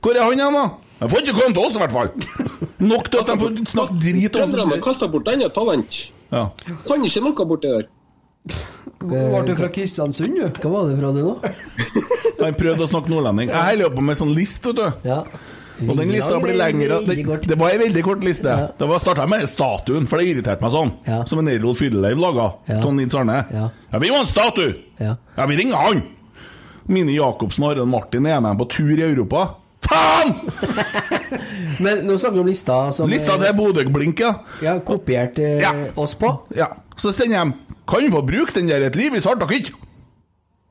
Hvor er han igjen, da? Han får ikke komme til oss, i hvert fall. [laughs] Nok til at de får snakke drit om
oss. kasta bort enda talent.
Ja.
Kan ikke noe borti der.
Var du fra Kristiansund, du?
Hva var det fra du nå?
Han prøvde å snakke nordlending. Jeg holder på med sånn list, vet du.
Ja.
Og den lista blir lengre. Det, det var ei veldig kort liste. Det var starta med statuen, for det irriterte meg sånn. Som en Eirolf Fyrleiv laga.
Ja.
Nils Arne.
Ja.
Ja, vi må ha en statue!
Ja.
Ja, vi ringer han! Mine Jacobsen og Arild Martin er med på tur i Europa. Faen! [laughs]
Men nå snakker vi om lista som
Lista til Bodø-blink, ja.
Ja, kopiert eh, oss på.
ja. Så sender jeg Kan få bruke den der Et liv i svart og hvitt?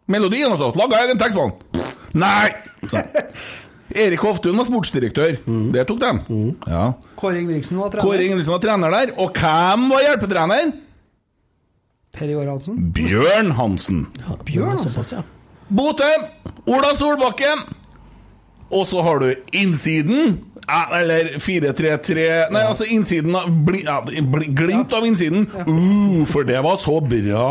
Melodien, altså. Laga egen tekst på den. Nei! Så. [laughs] Erik Hoftun var sportsdirektør. Det tok dem. Ja.
Kåre Ingebrigtsen var trener.
Kåre Ingebrigtsen var trener der. Og hvem var hjelpetrener?
Per Ivar Hansen.
Bjørn Hansen.
Bjørn,
Hansen. Ja.
Bote. Ola Solbakken. Og så har du innsiden. Eller 4-3-3 Nei, altså innsiden av bli, ja, bli, Glimt av innsiden. Uh, for det var så bra!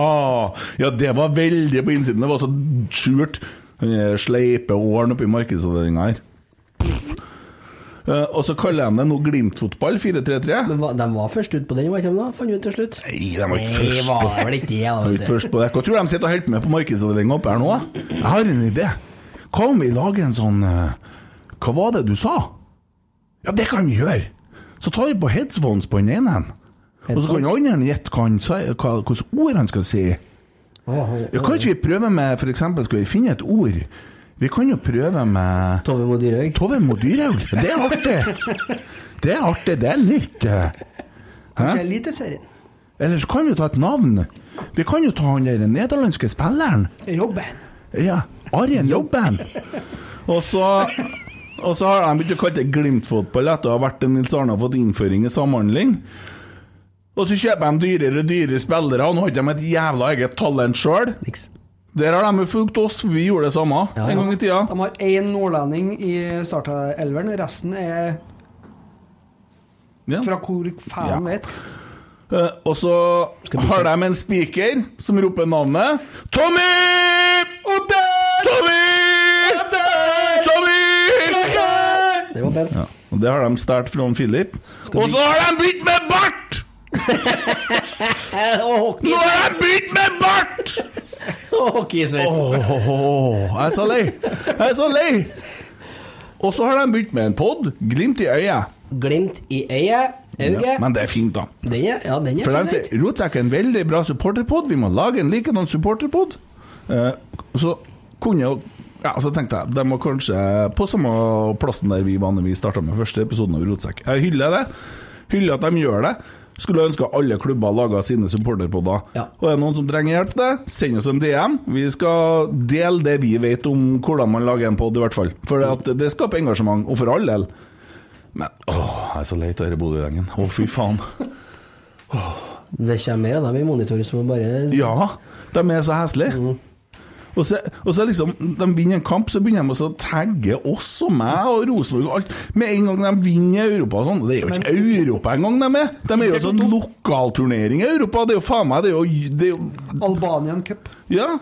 Ja, det var veldig på innsiden. Det var så skjult. Der sleipe åren oppi markedsavdelinga her. Uh, og så kaller de det nå Glimt-fotball 4-3-3.
Men hva, de var først ut på den, var ikke de da? Fant vi ut til slutt?
Nei, de var ikke først
var
på
vel ikke det, da,
De var først på det. Hva tror du de sitter og holder på med på markedsavdelinga oppe her nå? Jeg har en idé. Hva om vi lager en sånn eh, Hva var det du sa? Ja, det kan vi gjøre. Så tar vi på headsphones på den ene, og så kan den andre gjette han hvilke ord han skal si. Ja, kan ikke vi prøve med eksempel, skal vi finne et ord? Vi kan jo prøve med
Tove Mo Dyrhaug.
Tove Mo Dyrhaug. Det er artig. Det er artig. Det er nytt.
Kanskje? Eliteserien.
Eller så kan vi jo ta et navn. Vi kan jo ta han der nederlandske spilleren.
Robben.
Ja, Arjen Jobben. Og så og så har de begynt å kalle det Glimt-fotball etter å ha vært en Nils Arne har fått innføring i samhandling. Og så kjøper de dyrere og dyrere spillere, og nå har ikke de et jævla eget talent sjøl. Der har de fulgt oss, for vi gjorde det samme en gang i tida.
De har én nordlending i startelveren, resten er
Ja.
fra hvor faen vet.
Uh, og så har de en speaker som roper navnet Tommy! Tommy! Tommy!
Det var Bent.
Ja, og det har de stjålet fra Philip. Og så har de begynt med bart! Nå har jeg begynt med bart!
Hockeysveis.
Åh, jeg er så lei. Jeg er så lei. Og så har de begynt med en pod. Glimt i øyet.
Glimt i. Øyet.
Ja, men det er fint, da.
Den er, ja, den er
For de sier Rotsekk er en veldig bra supporterpod. Vi må lage en likedan supporterpod. Eh, så kunne jo ja, så tenkte jeg, De var kanskje på samme plassen der vi vanligvis starta med første episoden av Rotsekk. Jeg hyller det. Hyller at de gjør det. Skulle ønske alle klubber laga sine supporterpodder. Og er det noen som trenger hjelp til det, send oss en DM. Vi skal dele det vi vet om hvordan man lager en pod, i hvert fall. For det, at det skaper engasjement, og for all del. Men åh, jeg er så lei av denne Bodø-gjengen. Å, fy faen.
Det kommer mer av dem i monitor som bare
Ja, de er så heslige. Og så, og så liksom, De vinner en kamp, så begynner de å tagge oss og meg og Rosenborg og alt. Med en gang de vinner Europa og sånn. Det er jo ikke Europa engang de er! De er jo sånn lokalturnering i Europa. Det er jo faen meg det er jo, det er jo
Albanian Cup.
Ja.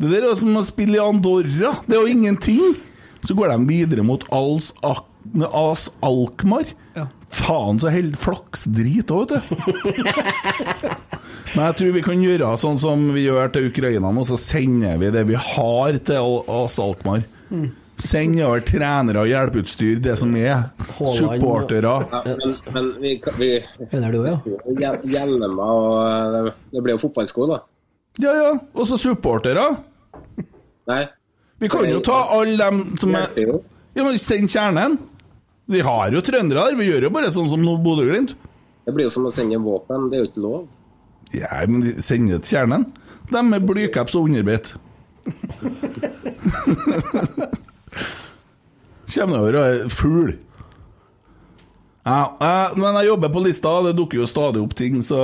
Det der er jo som å spille i Andorra. Det er jo ingenting. Så går de videre mot Als, Ak As Alkmaar.
Ja.
Faen så held flaksdrit òg, vet du. [laughs] Men jeg tror vi kan gjøre sånn som vi gjør til Ukraina nå, så sender vi det vi har til oss As Alkmaar. Send over trenere og hjelpeutstyr, det som er. Supportere.
Ja, men, men vi, vi, vi Hjelmer og det, det blir jo fotballsko, da.
Ja, ja. Og så supportere.
Nei.
Vi kan jo ta alle dem som er Ja, men Send kjernen. Vi har jo trøndere her. Vi gjør jo bare sånn som Bodø-Glimt.
Det blir jo som å sende våpen. Det er jo ikke lov.
Ja, men de sender til kjernen. De med blycaps og underbeit. [laughs] Kjem over og er fugl. Ja, eh, men jeg jobber på lista, det dukker jo stadig opp ting, så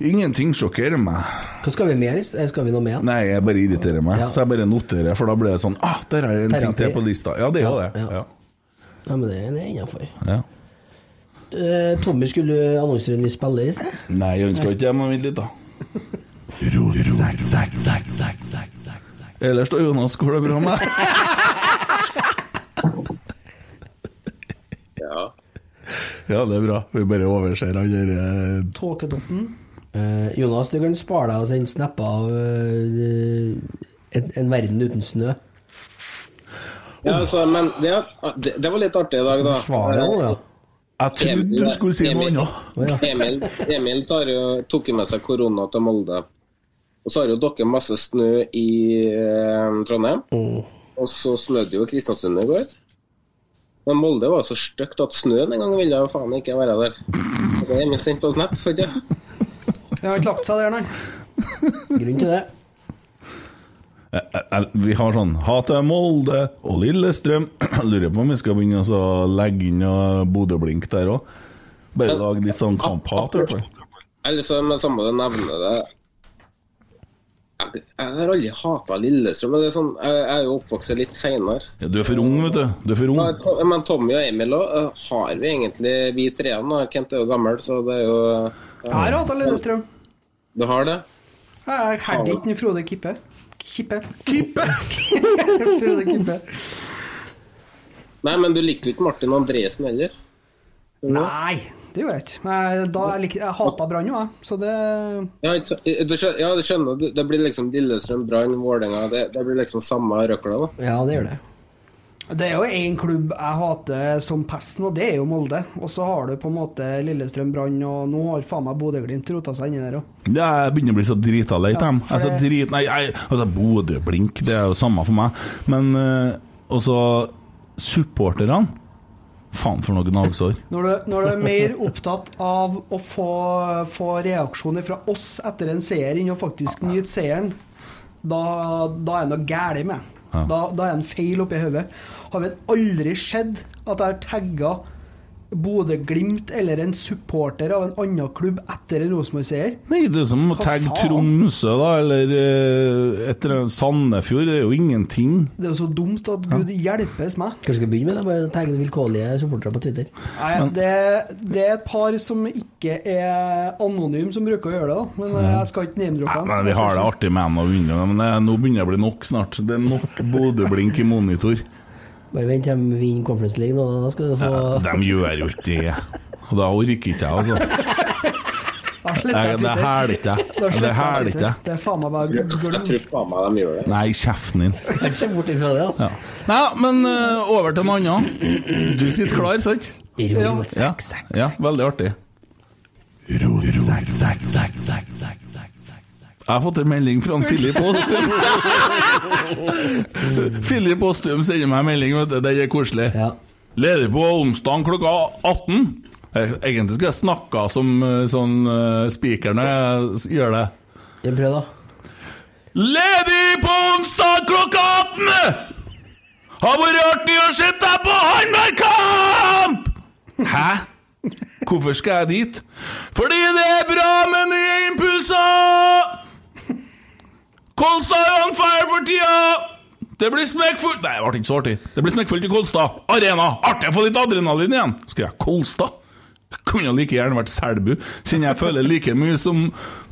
Ingenting sjokkerer meg.
Hva skal vi mer? eller Skal vi noe mer?
Nei, jeg bare irriterer meg.
Ja.
Så jeg bare noterer, for da blir det sånn Ah, der er en ting til på lista. Ja, det er jo
Ja,
det.
ja.
Ja.
Men det er innafor.
Ja.
Eh, Tommy skulle annonsere en ny spiller i sted.
Nei, jeg ønsker ikke det, men vent litt, da. Ellers da, Jonas, går det bra med
Ja.
Ja, det er bra. Vi bare overser han der eh,
Tåkedotten.
Eh, Jonas, du kan spare deg å sende snapper av eh, en, en verden uten snø.
ja altså, men det, det, det var litt artig i dag, da.
Forsvar deg ja.
Jeg trodde du skulle si noe
Emil-
annet. [laughs]
Emil, Emil tar jo, tok jo med seg korona til Molde. Og så har jo dere masse snø i eh, Trondheim. Og så snødde jo Kristiansund i går. Men Molde var så stygt at snøen en gang ville jo faen ikke være der. Og Det er mitt sendt på Snap, vet du.
Det har ikke lagt seg der, nei.
Grunn til det.
Eh, eh, Vi har sånn Hater Molde og Lillestrøm. Jeg [clears throat] lurer på om vi skal begynne å legge inn Bodø-blink der òg. Bare lage litt sånn kamphat, i hvert fall.
Eller så med samme du nevner det jeg, jeg har aldri hata Lillestrøm. Men det er sånn, jeg, jeg er jo oppvokst litt seinere.
Ja, du er for ung, vet du. Du er for ung.
Men Tommy og Emil òg har vi egentlig, vi treene. Kent er jo gammel, så det er jo
Jeg har hata Lillestrøm.
Du har det?
Jeg herder ikke Frode Kippe. Kippe.
Kippe!
Kippe.
Nei, men du likte ikke Martin Andresen heller?
Nei, det gjorde jeg ikke. Da jeg, lik, jeg hata Brann jo, jeg. Så det
Ja, ikke du skjønner, ja, du skjønner. Det- Det blir liksom Lillestrøm, Brann, Vålerenga. Det, det blir liksom samme røkla, da.
Ja, det gjør det.
Det er jo én klubb jeg hater som pesten, og det er jo Molde. Og så har du på en måte Lillestrøm, Brann, og nå har faen meg Bodø-Glimt rota seg inni der òg.
Jeg begynner å bli så drita lei
av
dem. Altså, drit, nei, jeg, altså Bodø-blink, det er jo samme for meg. Men uh, også supporterne. Faen for noe gnagsår.
Når du, når du er mer opptatt av å få, få reaksjoner fra oss etter en seier enn å faktisk nyte seieren, da, da er det noe galt med. Da, da er det en feil oppi hodet. Har vel aldri skjedd at jeg har tagga Bodø-Glimt eller en supporter av en annen klubb etter en Rosenborg-seier?
Nei, det er som å tagge? Tromsø, da, eller uh, etter en Sandefjord. Det er jo ingenting.
Det er jo så dumt at Gud hjelpes meg.
Kanskje skal begynne med det? Bare tagge vilkårlige supportere på Twitter.
Nei, det, det er et par som ikke er anonyme som bruker å gjøre det, da. Men eh, jeg skal ikke
Nei,
dem.
men vi har det artig med dem og vinner men det, nå begynner det å bli nok snart. Det er nok Bodø-blink i monitor.
Bare vent til de vinner Conference League nå, da skal du få
Ja, de gjør jo ikke det. Og da orker ikke jeg, altså.
Jeg
det hæler ikke jeg. Det
jeg
hæler ikke.
Det er faen meg bare
Jeg tror faen meg de gjør det.
Nei, kjeften din.
Ikke se bort ifra det, altså.
Nei, men uh, over til noe annet. Du sitter klar, sant?
Ja.
Ja, ja veldig artig. Jeg har fått en melding fra en Filip Åstum. Filip [laughs] Åstum sender meg en melding, vet du. Den er koselig.
Ja.
Leder på onsdag klokka 18. Eh, Egentlig skal jeg snakke som eh, sånn uh, speaker når jeg gjør det.
Jeg Prøv, da.
Ledig på onsdag klokka 18! Har vært artig å se deg på håndballkamp! Hæ? Hvorfor skal jeg dit? Fordi det er bra med nye impulser! Kolstad er on fire for tida! Det blir smekkfullt Nei, det ble ikke så artig. Det blir smekkfullt i Kolstad. Arena! Artig å få litt adrenalin igjen! Skrev jeg Kolstad? Kunne like gjerne vært Selbu. Kjenner jeg føler like mye som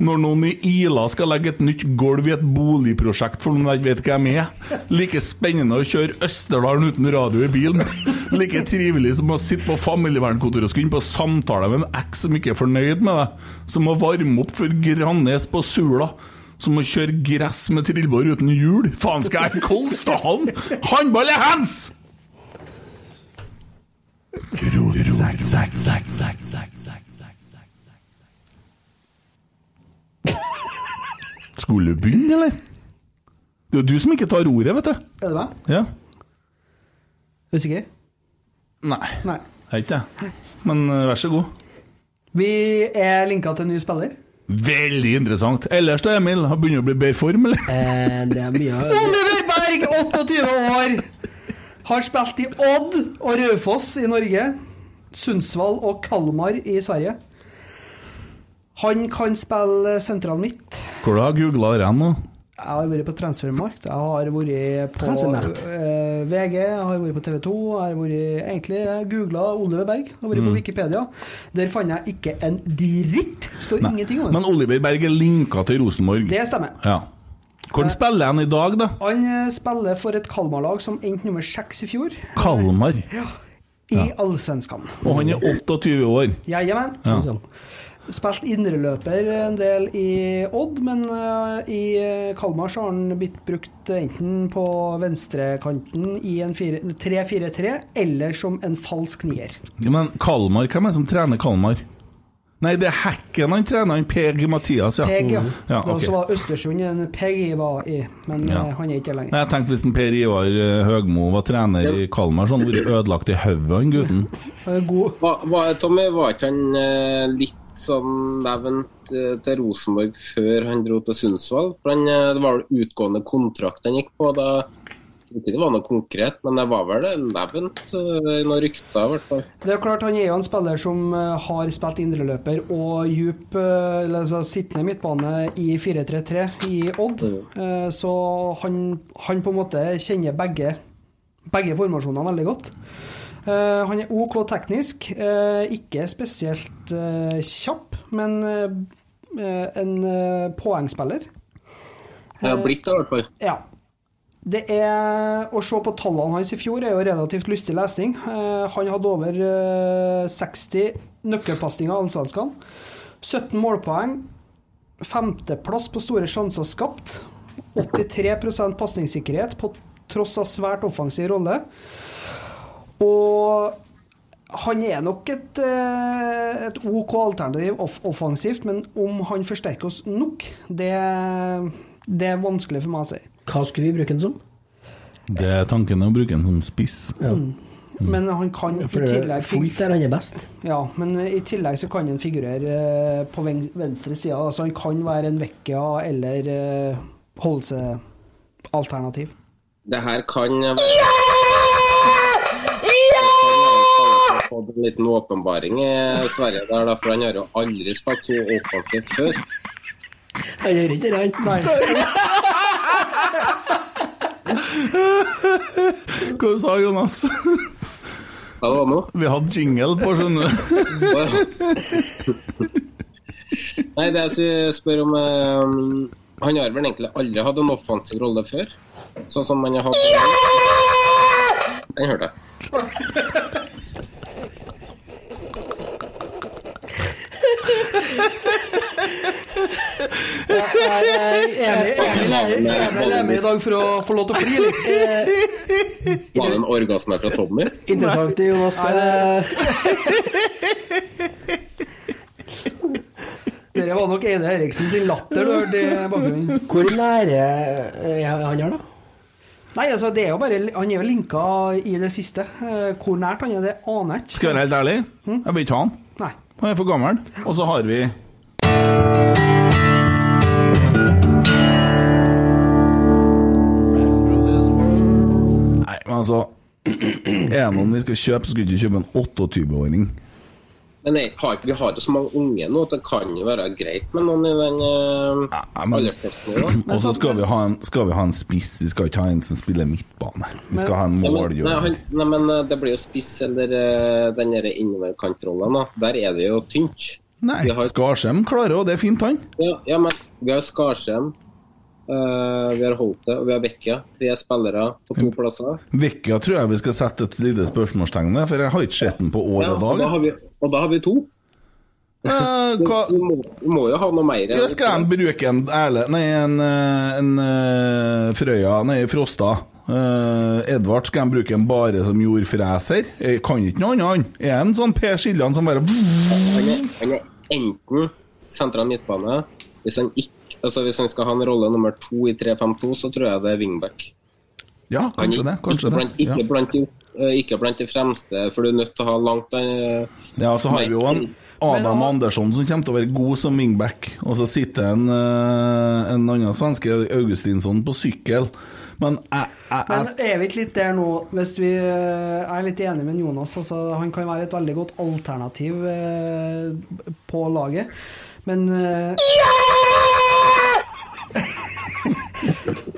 når noen i Ila skal legge et nytt gulv i et boligprosjekt for noen jeg vet hvem er. Like spennende å kjøre Østerdalen uten radio i bilen. Like trivelig som å sitte på familievernkontoret og skulle inn på samtale med en eks som ikke er fornøyd med deg. Som å varme opp for Grannes på Sula. Som å kjøre gress med trillebår uten hjul. Faen, skal jeg Kolstadhallen? Håndball er hands! Skulle du begynne, eller? Det er du som ikke tar ordet, vet du.
Er det meg?
Ja.
Usikker?
Nei,
Nei.
Jeg er ikke det. Men eh, vær så god.
Vi er linka til en ny spiller.
Veldig interessant. Ellers da, Emil? Har begynt å bli bedre form, eller?
Eh, det er mye
Oliver Berg, 28 år, har spilt i Odd og Raufoss i Norge, Sundsvall og Kalmar i Sverige. Han kan spille sentral midt.
Hvor har du googla det nå?
Jeg har vært på Transfermarkt, jeg har vært på
Transfermarkt.
eh, VG, jeg har vært på TV 2, jeg har vært egentlig googla Oliver Berg, jeg har vært på Wikipedia. Der fant jeg ikke en dritt. Står ingenting om det.
Men Oliver Berg er linka til Rosenborg.
Det stemmer.
Ja. Hvordan spiller han i dag, da?
Han eh, spiller for et Kalmar-lag som endte nummer seks i fjor,
Kalmar. Ja.
i Allsvenskan.
Og han er 28 år.
Jajamän.
Ja.
Spilt indreløper en del i Odd, men eh, i Kalmar så har han blitt brukt enten på venstrekanten i en 3-4-3, eller som en falsk nier.
Ja, men Kalmar, hvem er det som trener Kalmar? Nei, det er Hekken han trener, han Peg Mathias, ja.
Peg, ja.
Ja,
Det
ok.
også var Østersund en Peg Ivar i, men
Ja.
eh, han er ikke lenger.
Nei, Jeg tenkte hvis en Per Ivar eh, Høgmo var trener i Kalmar, så hadde han vært ødelagt i hodet, han gutten.
God.
Tommy, var ikke han eh, litt sånn eh, til Rosenborg før han dro til Sundsvall? Han, eh, Det var vel utgående kontrakt han gikk på da? Ikke det var noe konkret, men det var vel nevnt I noen rykter, i hvert fall.
Det er klart Han er jo en spiller som eh, har spilt indreløper og djup eh, eller altså sittende midtbane i 4-3-3 i Odd. Mm. Så han, han på en måte kjenner begge, begge formasjonene veldig godt. Eh, Han er OK teknisk, eh, ikke spesielt eh, kjapp, men en poengspiller.
Det har blitt det, i hvert fall.
Ja. Det er Å se på tallene hans i fjor er jo relativt lystig lesning. Han hadde over eh, 60 nøkkelpasninger av allsvenskene. 17 målpoeng. Femteplass på store sjanser skapt. 83% pasningssikkerhet på tross av svært offensiv rolle. Og han er nok et, eh, et OK alternativ off offensivt, men om han forsterker oss nok, det, det er vanskelig for meg å si.
Hva skulle vi bruke den som?
Det er tanken å bruke den som spiss.
Ja.
Men han kan i tillegg
fullt der han er best.
Ja, men i tillegg så kan han figurere eh, på venstre side. Altså han kan være en Vecchia eller holde Holse-alternativ.
Det her kan være Han har fått en liten åpenbaring i Sverige, der, da, for han har jo aldri spilt så offensivt før.
Han gjør ikke det, han.
Hva sa Jonas?
Hva var det nå?
Vi hadde jingle på, skjønner du.
Nei, det jeg spør om eh, Han har vel egentlig aldri hatt en offensiv rolle før? Sånn som han har hatt Den hørte jeg.
Emil Emil- Emil er med i dag for å få lov til å fly litt. [laughs]
Var det en orgasme fra Tommy?
Interessant, Jonas. Eh, [laughs]
Dere var nok Eide Eriksen sin latter du hørte i bakgrunnen.
Hvor nære er han her, da?
Nei, altså det er jo bare Han er jo linka i det siste. Eh, Hvor nært han er, det aner jeg ikke.
Skal jeg være helt ærlig? Jeg vil ikke ha han.
Nei.
Han er for gammel. Og så har vi Nei, men altså [clears throat] Er det noen vi skal kjøpe, så skal vi ikke kjøpe en 28-åring.
Men nei, har, ikke- vi har jo så mange unge nå at det kan jo være greit med noen i den uh,
men-
aldersklassen. [clears throat]
Og så skal vi, ha en, skal vi ha en spiss, vi skal ikke ha en som spiller midtbane. Vi skal ha en
Ja, men, nei, nei, men eh, det blir jo spiss eller uh, den innoverkantrollen. da. Der er det jo tynt.
Nei,
har-
Skarsheim klarer jo, det er fint, han.
Ja, ja, men vi har Skarsheim, eh, vi har holdt det, og vi har Vekka. Tre spillere på to plasser.
Vekka tror jeg vi skal sette et lite spørsmålstegn ved, for jeg har ikke sett den på år
Ja,
og
og, da
dag.
har og da har vi to.
Eh, du,
vi, må, du, må jo ha noe mer.
Jeg skal jeg bruke en Erle Nei, en, en, en eh, Frøya Nei, Frosta. Uh, Edvard, skal jeg bruke en bare som jordfreser? Jeg kan ikke noe annet. Er en sånn Per Siljan som bare
Han han enten sentral midtbane hvis han, ikke, altså hvis han skal ha en rolle nummer to i 3-5-2, så tror jeg det er wingback.
Ja,
Han
kanskje det. Kanskje
ikke,
det.
ikke, blant de, eh, ikke blant de fremste, for du er nødt til å ha langt eh,
Ja, så har vi jo en Adam Andersson som kommer til å være god som wingback. Og så sitter en, eh, en annen svenske, Augustinsson, på sykkel. Men jeg, jeg,
Men er vi ikke litt der nå, hvis vi eh, er litt enig med Jonas? Altså, han kan være et veldig godt alternativ eh, på laget, men eh,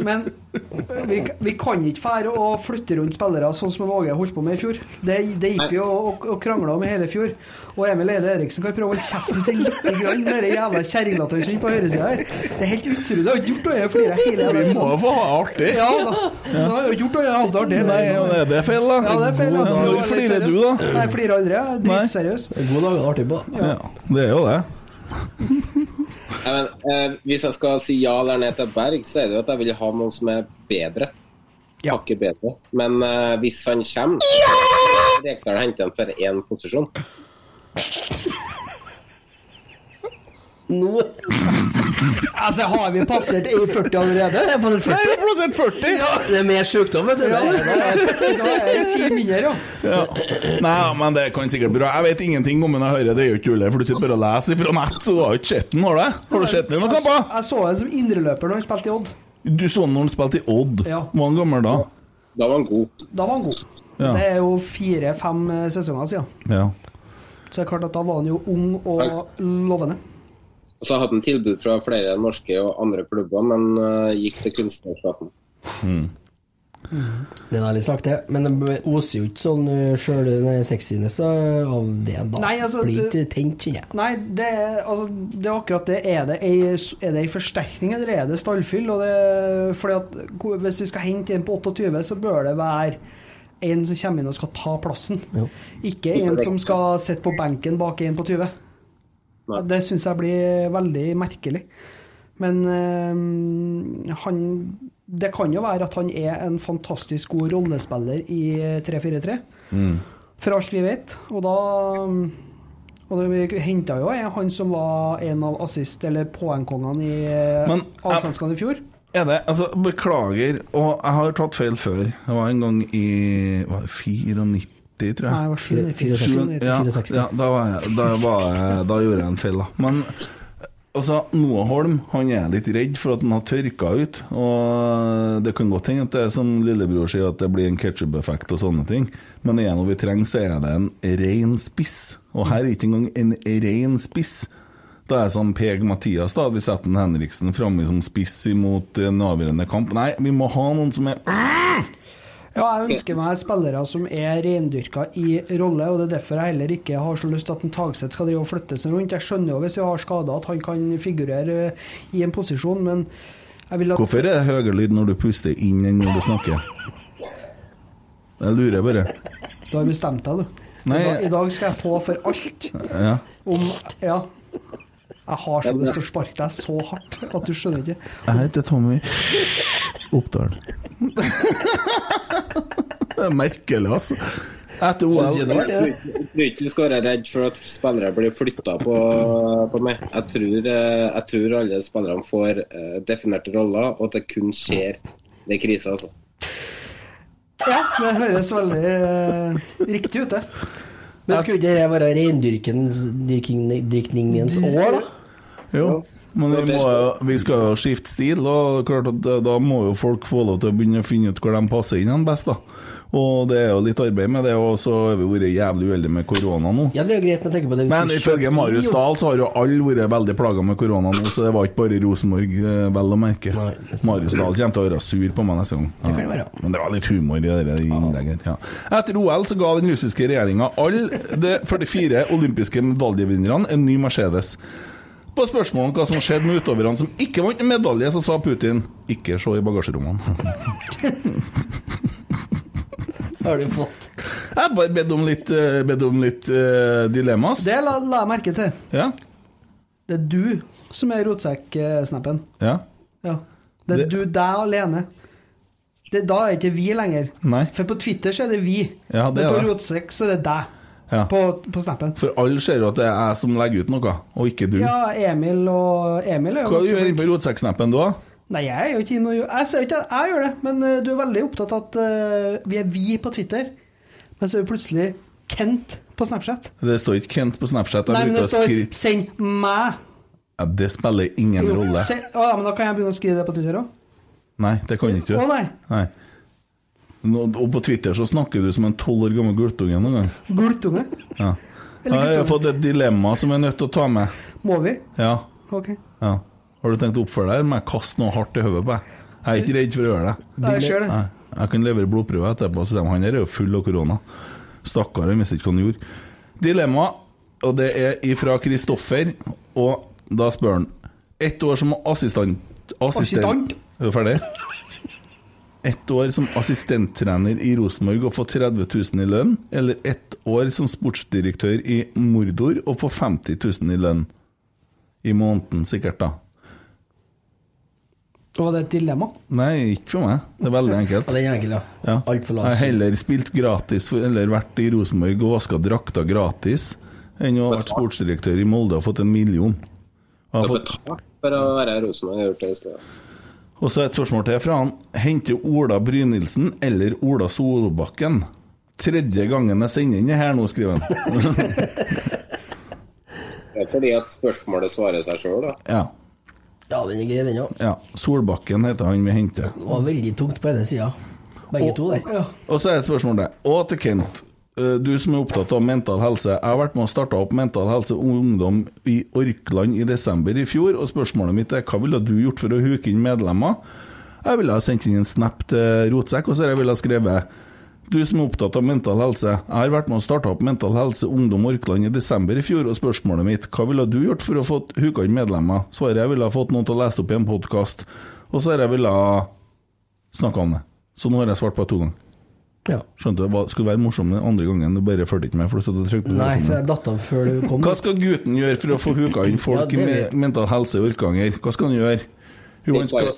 Men vi, vi kan ikke fære å flytte rundt spillere sånn som Åge holdt på med i fjor. Det, det gikk vi og, og, og krangla om i hele fjor. Og Emil Eide Eriksen kan prøve å holde kjeften sin litt grann med den jævla kjerringlatteren sin på høyresida her. Det er helt utrolig. Det har ikke gjort noe å flire hele
Vi må jo få ha det artig.
Ja da. Det har jo ikke gjort noe å ha det
Nei, ja, det er det feil, da.
Ja, det er feil. da.
Når flirer du, da?
Nei, jeg flirer aldri. Jeg er dritseriøs.
God dag, artig på.
Ja, det er jo det.
Ja, men, eh, hvis jeg skal si ja eller nei til Berg, så er det jo at jeg vil ha noen som er bedre. Hakket bedre. Men eh, hvis han kommer, så Rekdal henter han for én posisjon.
Nå
Altså, har vi passert E40 allerede?
er jeg på den 40.
Nei, plassert 40!
Ja, det er mer sykdom, vet du.
Ja, da er det ti mindre, ja.
Ja. Nei, men det kan sikkert bra. Jeg vet ingenting om den jeg hører, det er jo ikke Ulle, for du sitter bare og leser fra nett, så du har jo ikke sett den, har du? Har du sett den i noen kamper?
jeg så han som indreløper når han spilte i Odd.
Du så den når han spilte i Odd.
Ja.
Var han gammel da?
Da var han god.
Da var han god.
Ja.
Det er jo fire-fem sesonger siden.
Ja.
Så det er klart at da var han jo ung og lovende.
Og så hadde han tilbud fra flere norske og andre klubber, men uh, gikk til kunstnerstaten.
Det er ærlig sagt, det. Men det oser jo ikke sånn sjøl sexiness da, av det, da.
Nei, altså,
Blir
det-
ikke tent, kjenner jeg.
Nei, det er, altså, det er akkurat det. Er det ei, er det ei forsterkning, eller er det stallfyll? Og det, fordi at Hvis vi skal hente en på 28, så bør det være en som kommer inn og skal ta plassen.
Jo.
Ikke en som skal sitte på benken bak en på 20.
Nei.
Det syns jeg blir veldig merkelig. Men øh, han Det kan jo være at han er en fantastisk god rollespiller i 3-4-3, for alt vi vet. Og da og det, Vi henta jo er han som var en av assist- eller poengkongene i eh, Allsvenskan i fjor.
Er det, altså, Beklager, og jeg har tatt feil før. Det var en gang i var det 94, tror jeg.
Nei, det var 97.
64.
Ja,
64.
ja da, var jeg, da, var jeg, da gjorde jeg en feil, da. Men altså, Noah Holm han er litt redd for at han har tørka ut. Og Det kan godt hende at det er som lillebror sier, at det blir en ketsjup-effekt og sånne ting. Men er det noe vi trenger, så er det en ren spiss. Og her er ikke engang en ren spiss. Da er det sånn Peg Mathias, da. Vi setter en Henriksen framme som spiss imot en avgjørende kamp. Nei, vi må ha noen som er
Ja, jeg ønsker meg spillere som er rendyrka i rolle, og det er derfor jeg heller ikke har så lyst til at en Tagseth skal drive og flytte seg rundt. Jeg skjønner jo hvis vi har skader at han kan figurere eh, i en posisjon, men jeg vil at
Hvorfor er det høyere lyd når du puster inn enn når du snakker? Jeg lurer bare.
Du har bestemt deg, du.
Nei.
I, dag, I dag skal jeg få for alt
Ja.
om Ja. Jeg har så lyst til å sparke deg så hardt at du skjønner ikke.
Jeg heter Tommy Oppdal. Det er merkelig, altså. Etter OL
Jeg tror ikke du skal være redd for at spillere blir flytta på, på meg. Jeg tror, eh, jeg tror alle spillerne får eh, definerte roller, og at det kun skjer ved krise. Altså.
Ja, det høres veldig eh, riktig ut, det.
Men skulle ikke det være reindyrkningens år, da?
Jo. Men vi, må, vi skal jo skifte stil, og klart at da- da må jo folk få lov til å begynne å finne ut hvor de passer inn best. da Og det er jo litt arbeid med det, og så har vi vært jævlig uheldige med korona nå.
Ja, det er greit med å tenke på det.
Men ifølge Marius. Dahl så har jo alle vært veldig plaga med korona nå, så det var ikke bare Rosenborg, eh, vel å merke.
Nei.
Marius Dahl kommer til å være sur på meg neste gang.
Det kan være.
Men det var litt humor i det innlegget. Ja. Etter OL så ga den russiske regjeringa alle de 44 olympiske medaljevinnerne en ny Mercedes. På spørsmålet om hva som skjedde med utøverne som ikke vant medalje, så sa Putin ikke se i bagasjerommene. [laughs]
Har du fått
Jeg har bare bedt om litt, eh, bedt om litt uh, dilemmas.
Det la, la jeg merke til.
Ja.
Det er du som er rotsekk-snappen.
ja.
Ja. Det er
Det-
du, deg alene. Det, da er ikke vi lenger.
Nei.
For på Twitter så er det vi.
Ja, det
Men på rotsekk så er det deg.
Ja.
På, på snappen.
For alle ser jo at det er jeg som legger ut noe, og ikke du.
Ja, Emil og Emil er jo
Hva gjør du inne på rotsekksnappen da?
Nei, jeg er jo ikke inne og gjør Jeg ser ikke at jeg gjør det, men eh, du er veldig opptatt av at uh, vi er vi på Twitter. Men så er vi plutselig Kent på Snapchat.
Det står ikke Kent på Snapchat.
Nei, men det står 'send meg'.
ja, Det spiller ingen
Jo,
rolle.
se- Å, men da kan jeg begynne å skrive det på Twitter òg.
Nei, det kan ikke du.
Å nei.
Nei. Og på Twitter så snakker du som en tolv år gammel gultunge noen gang.
Gultunge.
Ja. Jeg har fått et dilemma som jeg er nødt til å ta med.
Må vi?
Ja.
Ok.
ja. Har du tenkt å oppføre deg, eller må jeg kaste noe hardt i hodet på deg? Jeg er ikke redd for å gjøre det.
Nei, jeg ser det.
Nei, jeg kan levere blodprøve etterpå, så han her er jo full av korona. Stakkar, han visste ikke hva han gjorde. Dilemma, og det er ifra Kristoffer, og da spør han Ett år som assistent...
Assistent?
Er du ferdig? Ett år som assistenttrener i Rosenborg og få 30 000 i lønn, eller ett år som sportsdirektør i Mordor og få 50 000 i lønn? I måneden, sikkert, da.
Var det et dilemma?
Nei, ikke for meg. Det er veldig enkelt.
Ja, den er enkelt, ja.
Ja.
Altfor
Jeg har heller spilt gratis, for- eller vært i Rosenborg og vaska drakter gratis, enn å ha vært sportsdirektør i Molde og fått en million. Og, jeg har fått,
betalt for å være i Rosenborg. Jeg har gjort det i stedet.
Og så et spørsmål til fra han. Henter Ola Brynildsen eller Ola Solbakken? Tredje gangen jeg sender inn det her nå, skriver han. [laughs]
Det er fordi at spørsmålet svarer seg sjøl, da.
Ja.
Ja, den er grei, den òg.
ja. Solbakken heter han vi henter.
Det var veldig tungt på ene sida. Begge to der.
Ja.
Og så er et spørsmål der. Og til Kent. Eh, Du som er opptatt av mental helse. Jeg har vært med og starta opp Mental Helse Ungdom i Orkland i desember i fjor. Og spørsmålet mitt er hva ville du gjort for å huke inn medlemmer? Jeg ville ha sendt inn en snap til Rotsekk, og så har jeg ville skrevet du som er opptatt av mental helse. Jeg har vært med og starta opp Mental Helse Ungdom Orkland i desember i fjor, og spørsmålet mitt hva ville du gjort for å få huka inn medlemmer? Svaret jeg ville ha fått noen til å lese opp i en podkast, og så har jeg ville ha snakka om det. Så nå har jeg svart på det to ganger.
Ja.
Skjønte du, det skulle være morsomt den andre gangen, du bare fulgte ikke med. for du trykte
Nei, for jeg datt av før du kom.
Hva skal gutten gjøre for å få huka inn folk
Ja,
i mental helse i Orkanger? Hva skal han gjøre? Jo, han skal,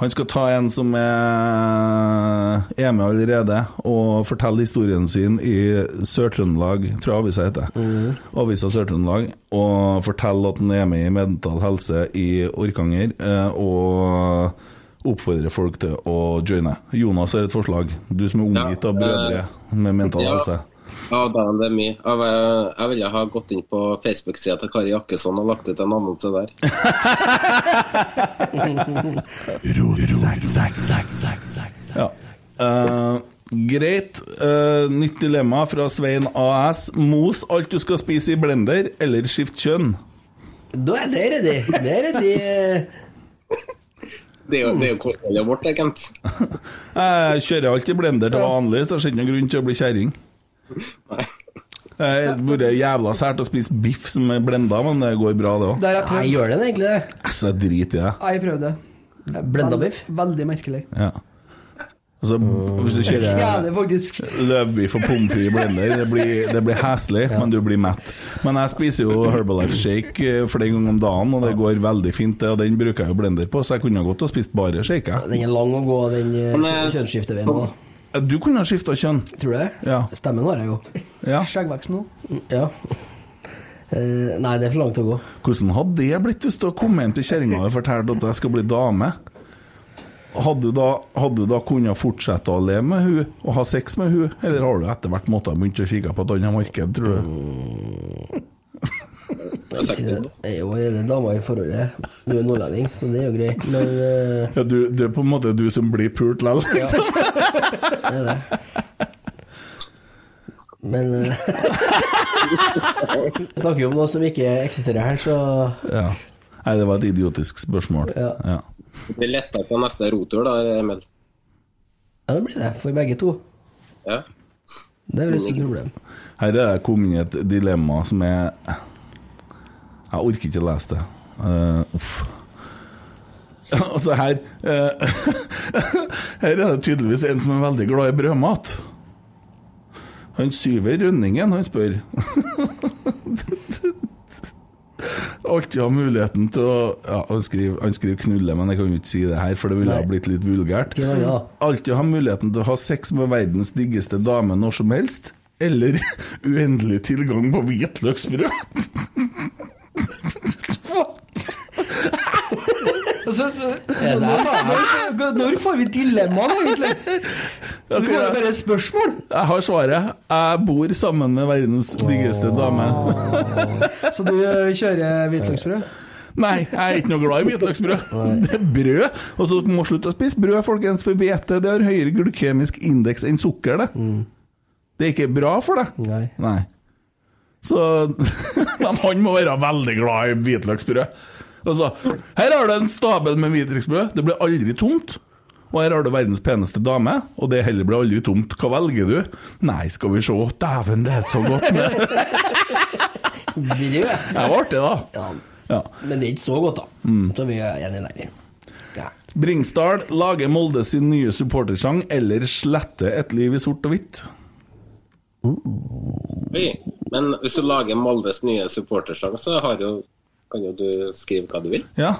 han skal ta en som er, er med allerede, og fortelle historien sin i Sør-Trøndelag, tror jeg avisa heter. Avisa Sør-Trøndelag, og fortelle at han er med i Mental Helse i Orkanger, eh, og oppfordre folk til å joine. Jonas har et forslag. Du som er omgitt av brødre med mental
ja.
helse.
Ja, det er mye. Jeg, jeg ville ha gått inn på Facebook-sida til Kari Jakkesson og lagt ut en annonse der. [laughs]
Ja. Uh, greit. Uh, nytt dilemma fra Svein AS. Mos alt du skal spise i blender, eller skift kjønn?
Da er det ryddig. Det er ryddig. [laughs]
Det er jo, det er jo kostholdet vårt, det, Kent. [laughs]
Jeg kjører alltid blender til vanlig, så det er ikke noen grunn til å bli kjerring. Det har vært jævla sært å spise biff som er blenda, men det går bra, det òg.
Det har jeg
Nei, gjør den egentlig det?
Altså, jeg driter i det.
Jeg prøvde.
Blenda biff?
Veldig merkelig.
Ja. Altså, hvis du kjører
løvbi for
løvbiff og pommes frites i blender, det blir, det blir heslig, men du blir mett. Men jeg spiser jo Herbalife shake eh, flere ganger om dagen, og det går veldig fint, og den bruker jeg jo blender på, så jeg kunne godt ha spist bare shake. Ja,
Den er lang å gå, den
eh,
uh, kjønnsskifteveien nå.
Du kunne ha skifta kjønn.
Tror du det?
Ja.
Stemmen har jeg jo.
ja.
skjeggvekst nå.
Ja. Uh, nei, det er for langt å gå.
Hvordan hadde det blitt hvis du hadde kommet hjem til kjerringa og fortalt at jeg skal bli dame? Hadde du da, hadde da kunnet fortsette å leve med hun og ha sex med hun, eller har du etter hvert måttet begynt å kikke på et annet marked, tror du?
Det.
Jeg er jo allerede dama i forholdet. Du er nordlending, så det er jo greit. Men uh...
Ja, du, det er på en måte du som blir pult likevel, liksom.
det er det. Men uh... [laughs] Vi snakker jo om noe som ikke eksisterer her, så
Ja. Nei, det var et idiotisk spørsmål.
Ja.
Ja.
Det blir lettere på neste rotur, da, Emil.
Ja, det blir det for begge to.
Ja.
Det er ikke noe problem.
Her er jeg kommet inn i et dilemma som er Jeg orker ikke å lese det. Uh, uff. [laughs] Altså, her uh, [laughs] Her er det tydeligvis en som er veldig glad i brødmat. Han Syver Rønningen, han spør [laughs] Alltid ha muligheten til å ja, han, skriver, han skriver 'knulle', men jeg kan jo ikke si det her, for det ville ha blitt litt vulgært. Alltid ha muligheten til å ha sex med verdens diggeste dame når som helst, eller [laughs] uendelig tilgang på hvitløksbrød. [laughs] [laughs]
Altså,
her?
når, når får vi dilemmaen, egentlig? Vi får jo bare spørsmål.
Jeg har svaret. Jeg bor sammen med verdens diggeste dame. [laughs]
Så du eh, kjører hvitløksbrød?
Nei, jeg er ikke noe glad i hvitløksbrød. [laughs] Det er brød. Og så må slutte å spise brød, folkens, for hvete det har høyere glykemisk indeks enn sukker. Det Det er ikke bra for deg.
Nei.
Nei. Så [laughs] Men han må være veldig glad i hvitløksbrød. Altså, her har du en stabel med hvitløksbrød. Det blir aldri tomt. Og her har du verdens peneste dame, og det heller blir aldri tomt. Hva velger du? Nei, skal vi se. Dæven, det er så godt med
Brød.
Det var artig, da.
Ja.
Ja.
Men det er ikke så godt, da. Så vi er enige der. Ja.
Bringsdal lager Molde sin nye supportersang eller slette et liv i sort og hvitt.
Oi. Men hvis du lager Moldes nye supportersang, så har jo, kan jo du skrive hva du vil.
Ja.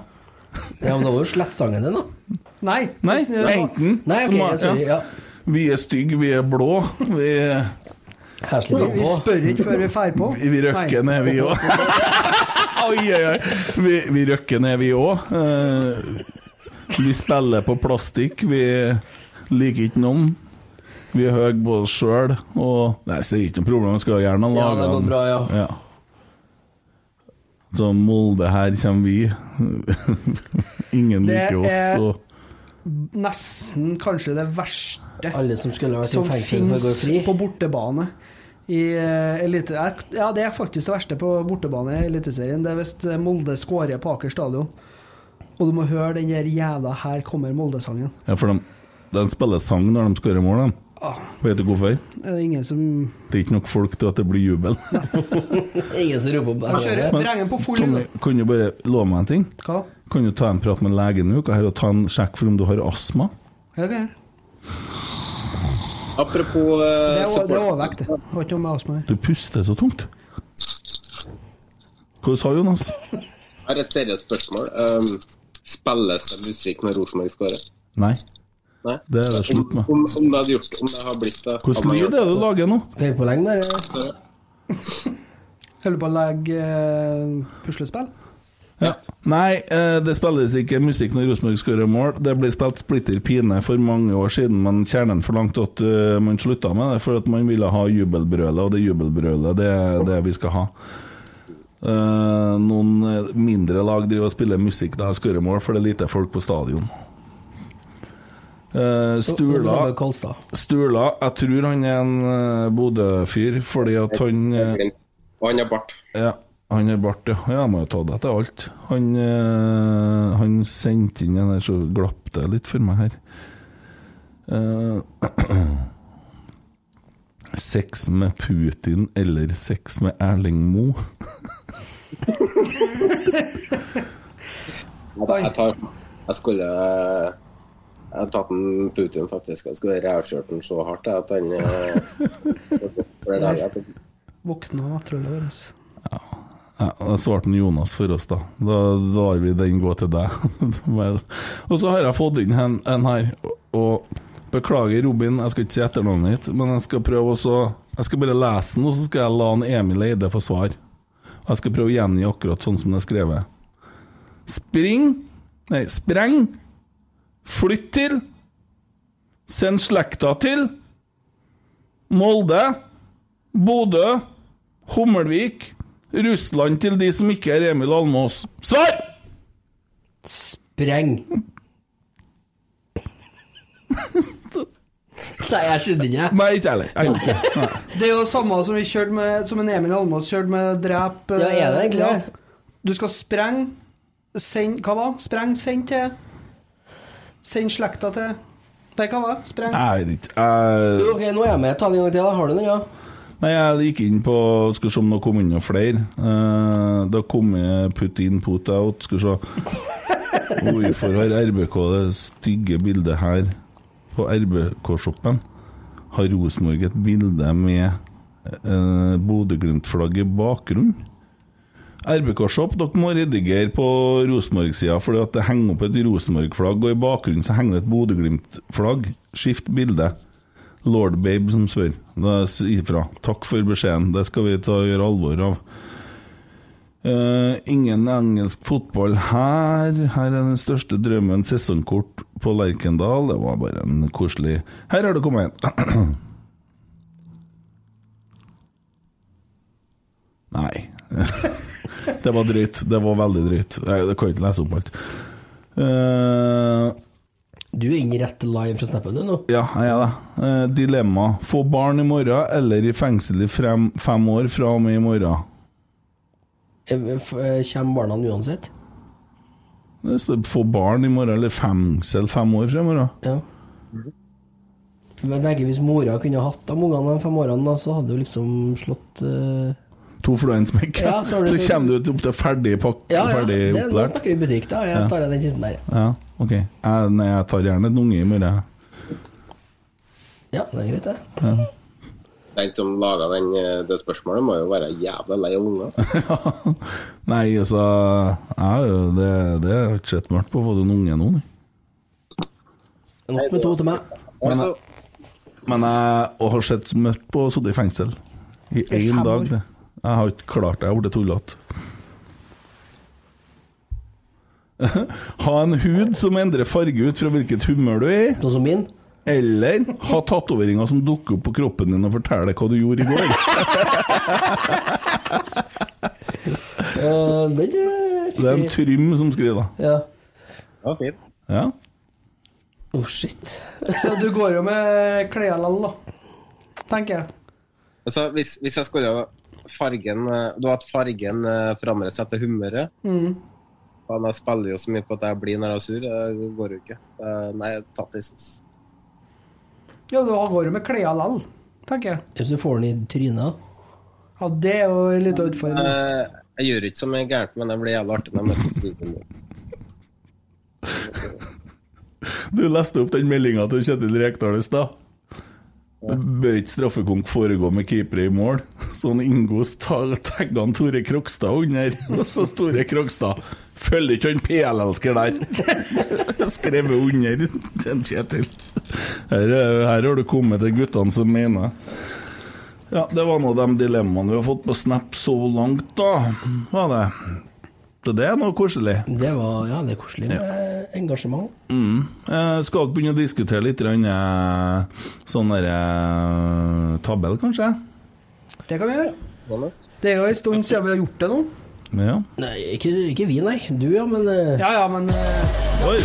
ja, men da må du slette sangen din, da.
Nei.
Nei,
ja.
enten
Nei,
okay,
sorry. Ja.
Vi er stygge, vi er blå. Vi,
er vi
Vi spør ikke før vi drar på.
vi, vi røkker ned, vi òg. [laughs] oi, oi, oi. Vi, vi røkker ned, vi òg. vi spiller på plastikk. Vi liker ikke noen. Vi er høye på oss sjøl. Og Nei, så er det ikke noe problem. Vi skal gjerne
Ja,
lage
det
går
bra, ja.
ja. Så Molde, her kommer vi. [laughs] Ingen
Det
liker oss.
er-
Og
Nesten kanskje det verste
Alle som skulle vært i
som
fengsel for å gå
finnes
fri.
på bortebane. I eh, elite... Ja, det er faktisk det verste på bortebane i Eliteserien. Det er hvis eh, Molde skårer på Aker stadion. Og du må høre den der jævla 'Her kommer Molde'-sangen.
ja, for de, de spiller sang når de skårer mål, de.
Ah,
Vet du hvorfor?
det er ingen som
Det er ikke nok folk til at det blir jubel. [laughs]
Ingen som roper på
kjører
Men-
strengen på full
Tommy, kan du bare love meg en ting?
Hva?
Kan du ta en prat med legen i og ta en sjekk for om du har astma?
Ja, ok.
Apropos eh,
Det er, er overvekt, det. Har ikke noe med astma å gjøre.
Du puster så tungt. Hva sa Jonas?
Jeg har et seriøst spørsmål. Um, spilles det musikk når Rosenborg skårer?
Nei,
Nei?
det er det slutt med.
Om, om det hadde gjort Om det har blitt det
Hvordan lyd er det du lager nå?
Helt på lenge, der, [laughs]
Holder på å legge eh, puslespill?
Ja. Nei, eh, det spilles ikke musikk når Rosenborg skårer mål. Det ble spilt splitter pine for mange år siden, men kjernen forlangte at eh, man slutta med det, for at man ville ha jubelbrølet, og det jubelbrølet det er det vi skal ha. Eh, noen mindre lag driver og spiller musikk da de skårer mål, for det er lite folk på stadion. Eh, Sturla Sturla, jeg tror han er en uh, Bodø-fyr, fordi at han
Og han har bart.
ja, han har bart, ja. Ja, jeg må jo ta det til alt. Han, han sendte inn en der, så glapp det litt for meg her. Eh, [clears throat] sex med Putin eller sex med Erling Moe?
Jeg, [laughs] jeg, tar, jeg skulle Jeg har tatt en Putin, faktisk. Jeg skulle rævkjørt den så hardt at han [laughs] Våkna for det jeg,
Våkna nattrollet vårt.
Ja, Da svarte Jonas for oss, da. Da lar vi den gå til deg. [laughs] Og så har jeg fått inn en, en her. Og beklager, Robin, jeg skal ikke si etternavnet ditt, men jeg skal prøve også Jeg skal bare lese den, og så skal jeg la en Emil Eide få svar. Jeg skal prøve å gjengi akkurat sånn som det er skrevet. Spring Nei, spreng. Flytt til. Send slekta til. Molde. Bodø. Hummelvik. Russland til de som ikke er Emil Almås. Svar!
Spreng. Nei, jeg skjønner ikke.
Nei, ikke heller. Det.
Er jo det samme som vi kjørte med Som en Emil Almås kjørte med drep eh,
Ja, er det egentlig det?
Du skal sprenge Send Hva da? Spreng, send til Send slekta til Nei, hva var det? Spreng.
Jeg vet ikke. Jeg,
Ok, nå er jeg med. Ta den en gang til. da. Har du den, ja?
nei, jeg gikk inn på Skal vi se om det kom inn noen flere. Uh, da kom jeg put in, put out. Skal vi se. [laughs] Hvorfor har RBK det stygge bildet her på RBK-shoppen? Har Rosenborg et bilde med uh, Bodø-Glimt-flagg i bakgrunnen? RBK-shop, dere må redigere på Rosenborg-sida, at det henger opp et Rosenborg-flagg, og i bakgrunnen så henger det et Bodø-Glimt-flagg. Skift bilde. Lord Babe som spør. Da Si ifra. Takk for beskjeden. Det skal vi ta og gjøre alvor av. Uh, ingen engelsk fotball her. Her er den største drømmen sesongkort på Lerkendal. Det var bare en koselig Her har det kommet en. [clears throat] Nei. [laughs] det var drøyt. Det var veldig drøyt. Jeg, jeg kan ikke lese opp alt. Uh,
Du er inne rett live fra snappen du nå.
ja, jeg er det. Eh, dilemma. Få barn i morgen eller i fengsel i frem, fem år fra og med i morgen?
Eh, eh, Kommer barna uansett?
Få barn i morgen eller fengsel fem år fra i morgen.
Ja. Men jeg tenker Hvis mora kunne hatt de ungene de fem årene, så hadde hun liksom slått eh,
To flå i en smekk.
Ja, så [laughs]
så
så-
kommer du opp til ferdig pakk,
Ja, ja.
ferdig opplært.
snakker vi butikk, da. Jeg tar den kisten der.
Ja, ok. Jeg, nei, jeg tar gjerne en unge i morgen.
Ja, det er greit, det.
Ja.
Den som laga den, eh, det spørsmålet, må jo være jævla lei av unger. [laughs]
Nei, altså jeg det, det har ikke sett mørkt på å få en unge nå. nei.
Nok med to til meg.
Men,
Altså,
men jeg har sett mørkt på å sitte i fengsel i én dag. Det. Jeg har ikke klart det. Jeg har blitt tullete. [laughs] ha en hud som endrer farge ut fra hvilket humør du er i.
Sånn som min.
Eller ha tatoveringer som dukker opp på kroppen din og forteller hva du gjorde i går.
Uh, det, er
Det er en Trym som skriver, da.
Ja.
ja, fint.
Ja.
Oh, shit. [laughs]
Så du går jo med klær likevel, da. Tenker jeg.
Altså, hvis, hvis jeg skulle fargen eh, Du at fargen uh, forandret seg til humøret.
Mm.
Jeg spiller jo så mye på at jeg blir når jeg er sur. Det går jo ikke. Eh, nei, tattis.
Ja, du går jo med klær likevel, tenker jeg.
Hvis du får den i trynet
Ja, det er jo en liten utfordring.
Jeg, jeg gjør ikke så mye gærent, men det blir jævlig artig når jeg møter Skulpen.
Du leste opp den meldinga til Kjetil Rekdal i stad. Bør ikke straffekonk foregå med keepere i mål? Sånn Ingos tagga han Tore Krokstad under, [laughs] og så Tore Krokstad Følger ikke han PL-elsker der? [laughs] Skrevet under den Kjetil. Her, er- her har du kommet til guttene som mener. Ja, det var nå de dilemmaene vi har fått på Snap så langt, da. Var det. Så det er noe koselig.
Det var, ja, det er koselig med engasjement.
Mm. Eh, skal dere begynne å diskutere litt eh, sånn derre eh, tabell, kanskje?
Det kan vi gjøre. Det er jo en stund siden vi har gjort det nå.
Ja.
Nei, ikke, ikke vi, nei. Du, ja, men uh...
Ja ja, men eh,
Oi.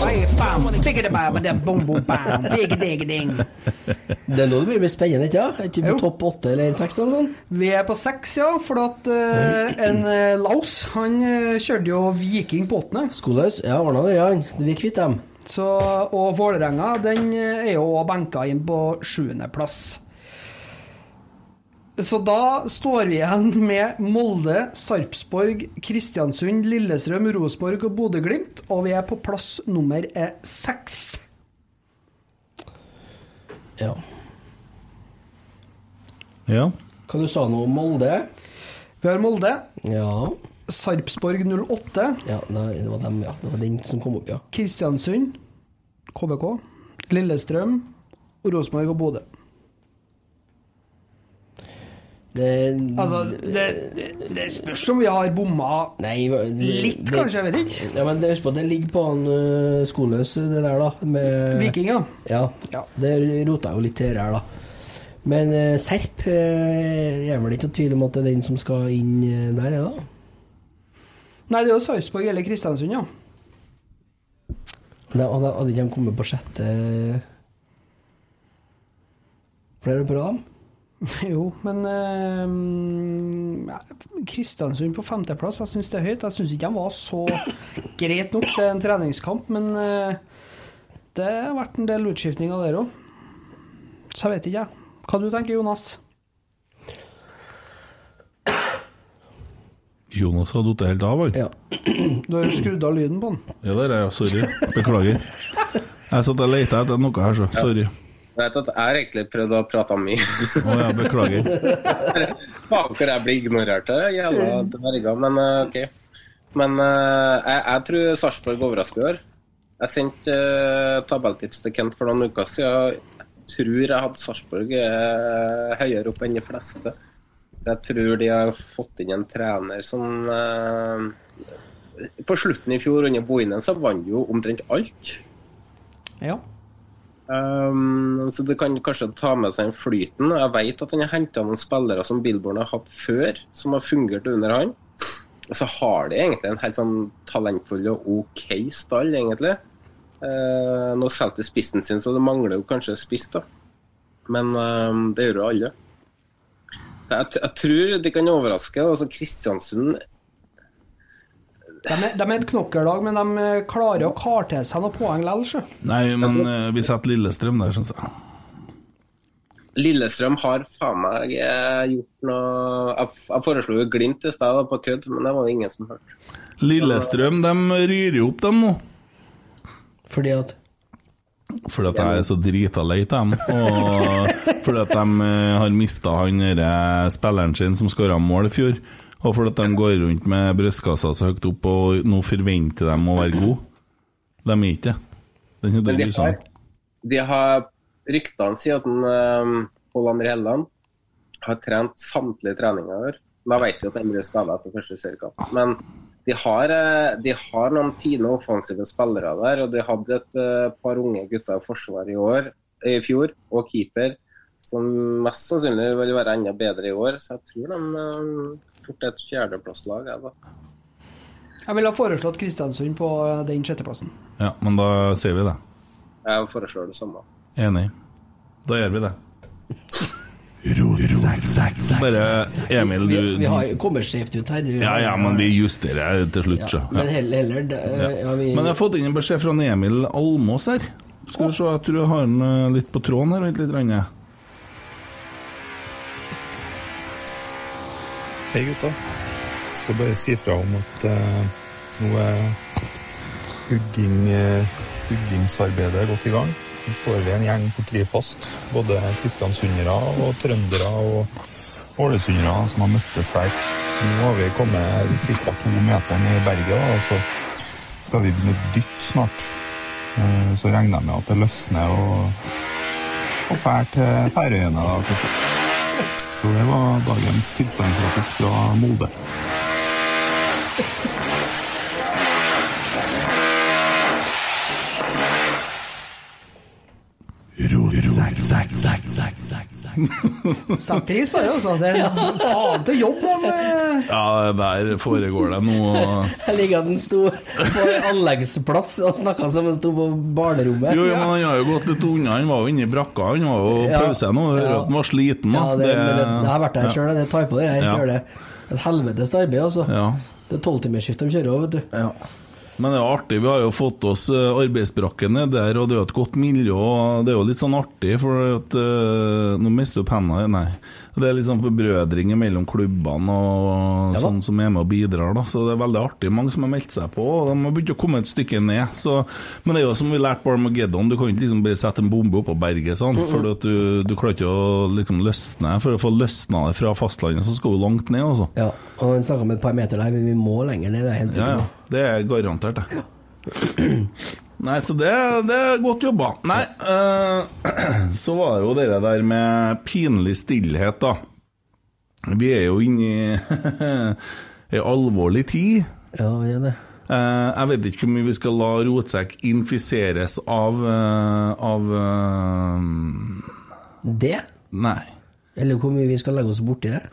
det
lå er blir mer spennende, ikke sant? Ja? Ikke på topp åtte eller seks eller sånt?
Vi er på seks, ja, for at uh, en uh, Laus han kjørte jo Viking på åttende.
Skoløs? Ja, ordna det, ja. Vi er kvitt dem.
Så, og Vålerenga den er jo benka inn på sjuendeplass. Så da står vi igjen med Molde, Sarpsborg, Kristiansund, Lillestrøm, Rosenborg og Bodø-Glimt, og vi er på plass nummer eh, seks.
Ja.
ja.
Hva du sa nå om Molde?
Vi har Molde,
Ja.
Sarpsborg 08,
ja nei, det var dem, ja. Det var den som kom opp, ja.
Kristiansund, KBK, Lillestrøm, Rosenborg og Bodø.
Det,
Altså, det, det, det spørs om vi har bomma
Nei,
litt, kanskje, jeg vet ikke.
Ja, men det, husk på at det ligger på han uh, Skoløs, det der, da. Med
Viking, ja.
Ja. Det rota jo litt til her, da. Men uh, Serp Jeg er vel ikke noen tvil om at det er den som skal inn uh, der, er det?
Nei, det er jo Sarpsborg eller Kristiansund, ja.
Da hadde hadde ikke de kommet på sjette Flere på rad? [laughs]
Jo, men eh, Kristiansund på femteplass, jeg syns det er høyt. Jeg syns ikke de var så greit nok til en treningskamp, men eh, det har vært en del utskiftninger der òg. Så jeg vet ikke, jeg. Hva du tenker Jonas?
Jonas har datt helt av, han.
Ja. [clears throat]
Du har jo skrudd av lyden på den.
Ja, der er jeg. Sorry. Beklager. Jeg satt og leita etter noe her, så sorry.
Jeg vet at jeg har egentlig prøvd å prate mye.
Å ja, beklager. [laughs]
Faen, hvor jeg blir ignorert her, jævla dverger. Men eh, OK. Men eh, jeg, jeg tror Sarpsborg overrasker i år. Jeg sendte uh, tabelltips til Kent for noen uker siden. Jeg tror jeg hadde Sarpsborg uh, høyere opp enn de fleste. Jeg tror de har fått inn en trener som uh, På slutten i fjor, under Bohinen, så vant jo omtrent alt.
Ja.
Um, så det kan kanskje ta med seg den flyten. Jeg vet at han har henta noen spillere som Billborn har hatt før, som har fungert under han. Og så har de egentlig en helt sånn talentfull og OK stall, egentlig. Uh, nå solgte de spissen sin, så det mangler jo kanskje spiss, da. Men um, det gjør jo alle. Jeg, jeg tror de kan overraske. Altså Kristiansund
De er, de er et knokkellag, men de eh, klarer å kare til seg noen poeng likevel.
Nei, men eh, vi setter Lillestrøm der, syns jeg.
Lillestrøm har faen meg eh, gjort noe Jeg, jeg foreslo jo Glimt i stad, på kødd, men det var det ingen som hørte.
Lillestrøm de ryrer jo opp dem nå.
Fordi at
Fordi at jeg er så drita lei av dem. Og fordi at de har mista han derre spilleren sin som skåra mål i fjor. Og fordi de går rundt med brystkassa så høyt opp, og nå forventer de å være gode. De er ikke det. Den er
de
dårlig
har, de har Ryktene sier at en, um, Pål André Helland har trent samtlige treninger i år. Da vet vi at han blir skada etter første seriekamp. Men de har, eh, de har noen fine offensive spillere der, og de hadde et eh, par unge gutter i forsvar i år, i fjor, og keeper, som mest sannsynlig vil være enda bedre i år. Så jeg tror de eh, fort et fjerdeplasslag. jeg, da.
Jeg ville ha foreslått Kristiansund på eh, den sjetteplassen.
Ja, men da sier vi det.
Jeg foreslår det samme.
Enig. Da gjør vi det. Bare Emil,
vi,
du
vi har kommer skjevt ut her.
Ja, ja, men vi justerer til slutt, så.
Ja, men heller, heller det-
Ja.
ja, vi,
Men jeg har fått inn en beskjed fra Emil Almås her. Skal vi se, jeg tror jeg har eh, litt på tråden her. Vent litt. Rande.
Hei gutta. Skal bare si fra om at eh, nå er hugging, eh, huggingsarbeidet godt i gang. Nå står vi en gjeng på Krifast, både kristiansundere og trøndere og ålesundere som har møttes der. Nå har vi kommet ca. to meter ned i berget, og så skal vi begynne å dytte snart. Eh, Så regner jeg med at det løsner og, og fær til Færøyene da, kanskje. Så det var dagens tilstandsrapport fra Molde.
Setter pris på det, altså. Det er faen til jobb, de. eh.
Ja, der foregår det noe
Jeg liker at han sto på anleggsplass og snakka som han sto på barnerommet.
Jo, jo, men han har jo gått litt unna. Han var jo inne i brakka. Han var jo
Ja.
pause nå. Hører
Ja.
at han var sliten.
Ja, det, det, jeg har vært der sjøl, det tar på det her.
Ja.
Gjør det. Et helvetes arbeid, altså.
Ja.
Det er tolvtimersskift de kjører òg, vet du.
Ja. Men det er artig. Vi har jo fått oss eh, arbeidsbrakken ned der, og det er jo et godt miljø. og Det er jo litt sånn artig, for at uh, Nå mister du penna nei. Det er litt sånn forbrødring mellom klubbene og
Ja
sånn som er med og bidrar. da, Så det er veldig artig. Mange som har meldt seg på, og de har begynt å komme et stykke ned. Så, men det er jo som vi lærte på Armageddon, du kan ikke liksom bare sette en bombe oppå berget, sånn,
Mm, mm.
for at du, du klarer ikke å liksom løsne. For å få løsna det fra fastlandet, så skal du langt ned, altså.
Ja, og han snakka om et par meter der, men vi må lenger ned, det er helt helt
Ja, ja. Det er garantert, det. Nei, så det, det er godt jobba. Nei, eh, [clears throat] så var det jo det der med pinlig stillhet, da. Vi er jo inne i [laughs] ei alvorlig tid.
Ja, vi er det.
Eh, jeg vet ikke hvor mye vi skal la rotsekk infiseres av, eh, av
Det?
Nei.
Eller hvor mye vi skal legge oss borti det.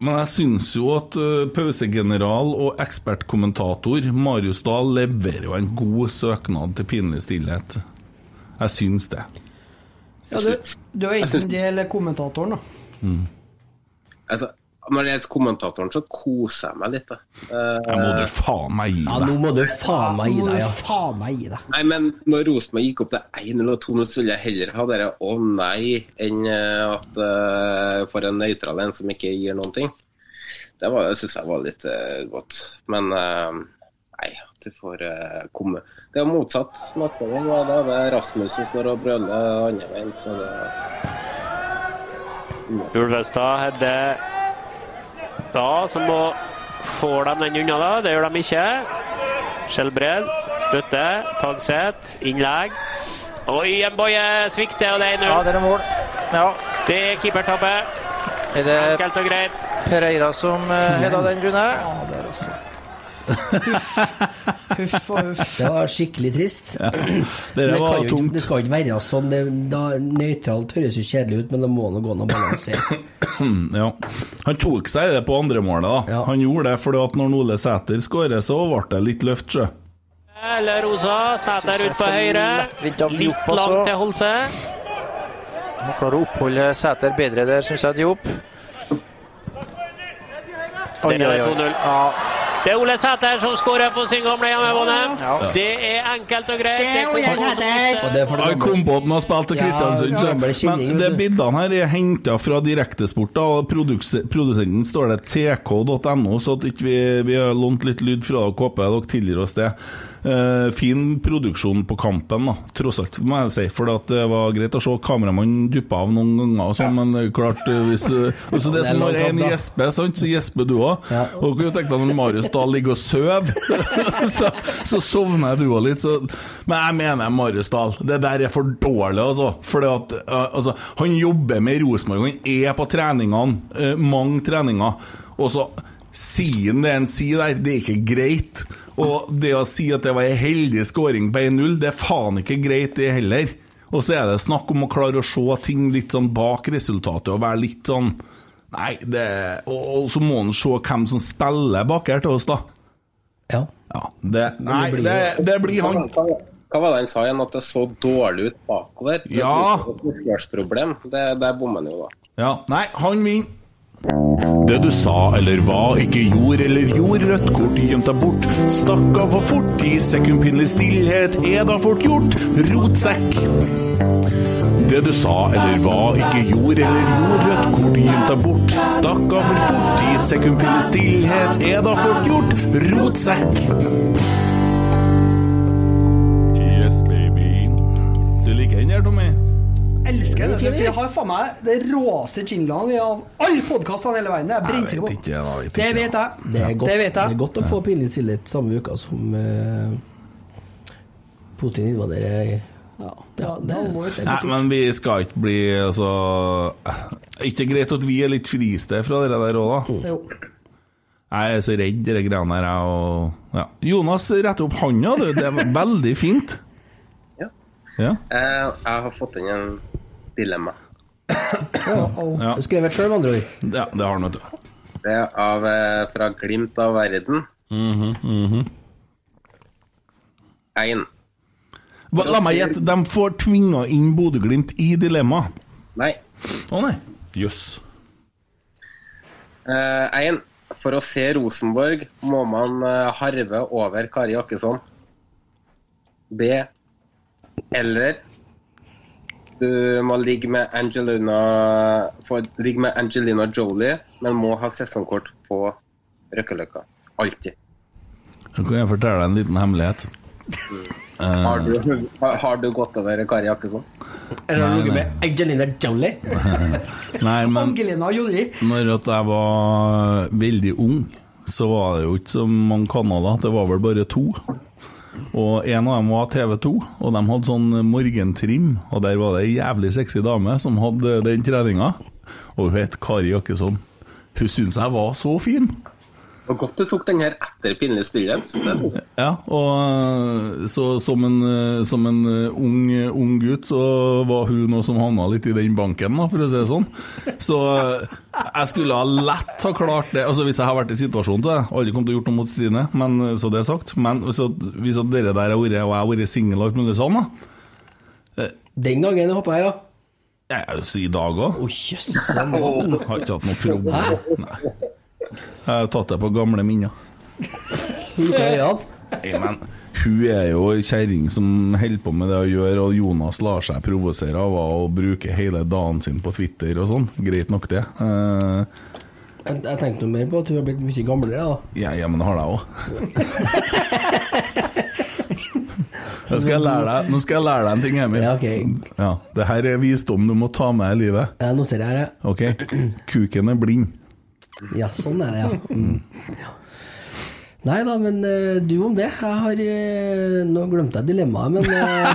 Men jeg syns jo at eh, pausegeneral og ekspertkommentator Marius Dahl leverer jo en god søknad til pinlig stillhet. Jeg syns det.
Ja, du, du er ikke en del kommentatoren, da.
Mm.
Altså, når det gjelder kommentatoren, så koser jeg meg litt. Da. Uh,
Jeg må du faen meg gi
Ja,
deg.
nå må du faen meg gi deg, ja.
faen meg gi deg.
Nei, men når Rosenborg gikk opp til 1-0 og 2-0, så ville jeg heller ha dere 'å nei' enn eh, at uh, for en nøytral en som ikke gir noen ting. Det var- syns jeg var litt uh, godt. Men nei, at du får komme Det er motsatt neste gang. Da Da er det Rasmussen som står og brøler andre veien, så det
Ulvestad Hedde da, så må får de den unna, da. Det gjør de ikke. Skjelbred, støtte, Tagseth, innlegg. Oi, en boie svikter, og det er 1-0.
Ja, det er mål. Ja.
Det er keepertabbe.
Er det
Enkelt og greit.
Pereira som [laughs] uh, den, Rune?
Ja, det er også. Huff og huff.
Det var skikkelig trist.
Ja. Det
det,
var
ikke, det skal ikke være sånn. Det, da, nøytralt høres jo kjedelig ut, men det må nå gå an å balansere. [coughs]
Ja. Han tok seg i det på andre da. Ja. Han gjorde det fordi at når Ole Sæter skårer, så ble det litt løft, sjø.
Eller Rosa. Sæter ut på høyre. Litt langt til Holse.
Må klare å oppholde Sæter bedre der, syns jeg, Diop. Oi, oi, oi.
2-0.
Ja.
Det er Ole Sæter som skårer på sin gamle hjemmebane.
Ja.
Det er enkelt og greit.
Det er Ole Sæter. Og det er for
kom på at han har spilt til Kristiansund.
ja,
Men det bildene her er henta fra Direktesport, da, og produsenten står det tk.no, så at ikke vi, vi har lånt litt lyd fra dere, håper dere tilgir oss det. Eh, fin produksjon på kampen, da, tross alt, må jeg si. For at det var greit å se kameramannen duppe av noen ganger, og ja. men klart eh, hvis, eh, [laughs] også Det
Det er
som
lang
en sant, så gjesper du òg. Og kunne tenkt deg når Marius da ligger og sover, [laughs] så, så sovner du òg litt. Så. Men jeg mener Marius Dahl, det der er for dårlig, altså. For at eh, altså, Han jobber med Rosenborg, han er på treningene, eh, mange treninger. Og så han det en sier der, det er ikke greit. Og det å si at det var en heldig skåring på 1-0, det er faen ikke greit, det heller. Og så er det snakk om å klare å se ting litt sånn bak resultatet og være litt sånn Nei, det Og, og så må en se hvem som spiller bak her til oss, da.
Ja.
det, nei,
det blir
det, det blir han.
Hva, var det han sa igjen? At det så dårlig ut bakover? Det er
Ja.
et. Det, er bommer han jo, da.
Ja, nei, han vinner.
Det du sa eller hva, ikke gjorde eller gjorde, rødt kort gjemt deg bort. Stakk for fort, i sekundpinnelig stillhet er da fort gjort. Rotsekk. Det du sa eller hva, ikke gjorde eller gjorde, rødt kort gjemt deg bort. Stakk for fort, i sekundpinnelig stillhet er da fort gjort. Rotsekk.
Yes, baby. Du liker den her, Tommy?
Elsker
er
det. jeg har faen meg det råeste jinglene vi har av alle podkastene hele verden. Jeg er brennsikker på.
jeg vet
Det vet jeg.
Det er godt,
Det vet jeg.
er godt å få pinlig stillhet samme uka som uh, Putin invaderer
Ja, ja, det det.
Nei, men vi skal ikke bli altså ikke greit at vi er litt friste fra det der òg, da?
Jo.
Jeg er så redd de greiene her, jeg. Og, ja. Jonas, rett opp hånda, du. Det er veldig fint.
Ja.
Ja.
Eh, jeg har fått inn en dilemma.
Ja.
Du skrev et sjøl, med andre ord.
Ja, det har han, vet du.
Det er av, eh, fra Glimt av verden.
Mhm,
mm
-hmm. La meg gjette, de får tvinga inn Bodø-Glimt i dilemma.
Nei.
Å nei. Jøss.
Én. For å se Rosenborg må man eh, harve over Kari Jakkesson. B. Eller du må ligge med Angelina for, ligge med Angelina Jolie, men må ha sesongkort på Røkkeløkka. Alltid.
Nå kan jeg fortelle deg en liten hemmelighet. Eh, [laughs]
Har du, har, har du gått over Kari Jakkesson?
Eller har du ligget med Angelina Jolie? [laughs]
Nei, men
Angelina Jolie.
når at jeg var veldig ung, så var det jo ikke så mange kanaler. Det var vel bare to. Og en av dem var TV2, og de hadde sånn morgentrim. Og der var det ei jævlig sexy dame som hadde den treninga. Og hun het Kari Jakkesson. Hun syntes jeg var så fin.
Og godt du tok den her etter pinlig stillhet. er.
Ja, og øh, så som en, øh, som en øh, ung, ung gutt, så var hun noe som havna litt i den banken, da, for å si det sånn. Så jeg skulle ha lett ha klart det, altså hvis jeg har vært i situasjonen til det. Aldri kommet til å gjort noe mot Stine, men så det er sagt. Men hvis, at- hvis at dere der har vært, og jeg har vært singel og alt mulig sånn, da.
Den gangen hoppa jeg, ja.
Jeg sier i dag òg.
Å, jøsse navn.
Har ikke hatt noe problem. Nei. Jeg har tatt det på gamle minner. Men hun er jo ei kjerring som holder på med det å gjøre, og Jonas lar seg provosere av å bruke hele dagen sin på Twitter og sånn. Greit nok, det. Uh,
Jeg, jeg tenkte noe mer på at hun har blitt mye gamlere, da.
ja, ja, men det har jeg òg. Nå skal jeg lære deg, nå skal jeg lære deg en ting, Emil.
Ja, okay.
Ja, det her er visdom du må ta med i livet.
Jeg noterer her, jeg.
Ok? Kuken er blind.
Ja, sånn er det, ja. Mm. Nei da, men uh, du om det. Jeg har uh, Nå glemte jeg dilemmaet, men uh...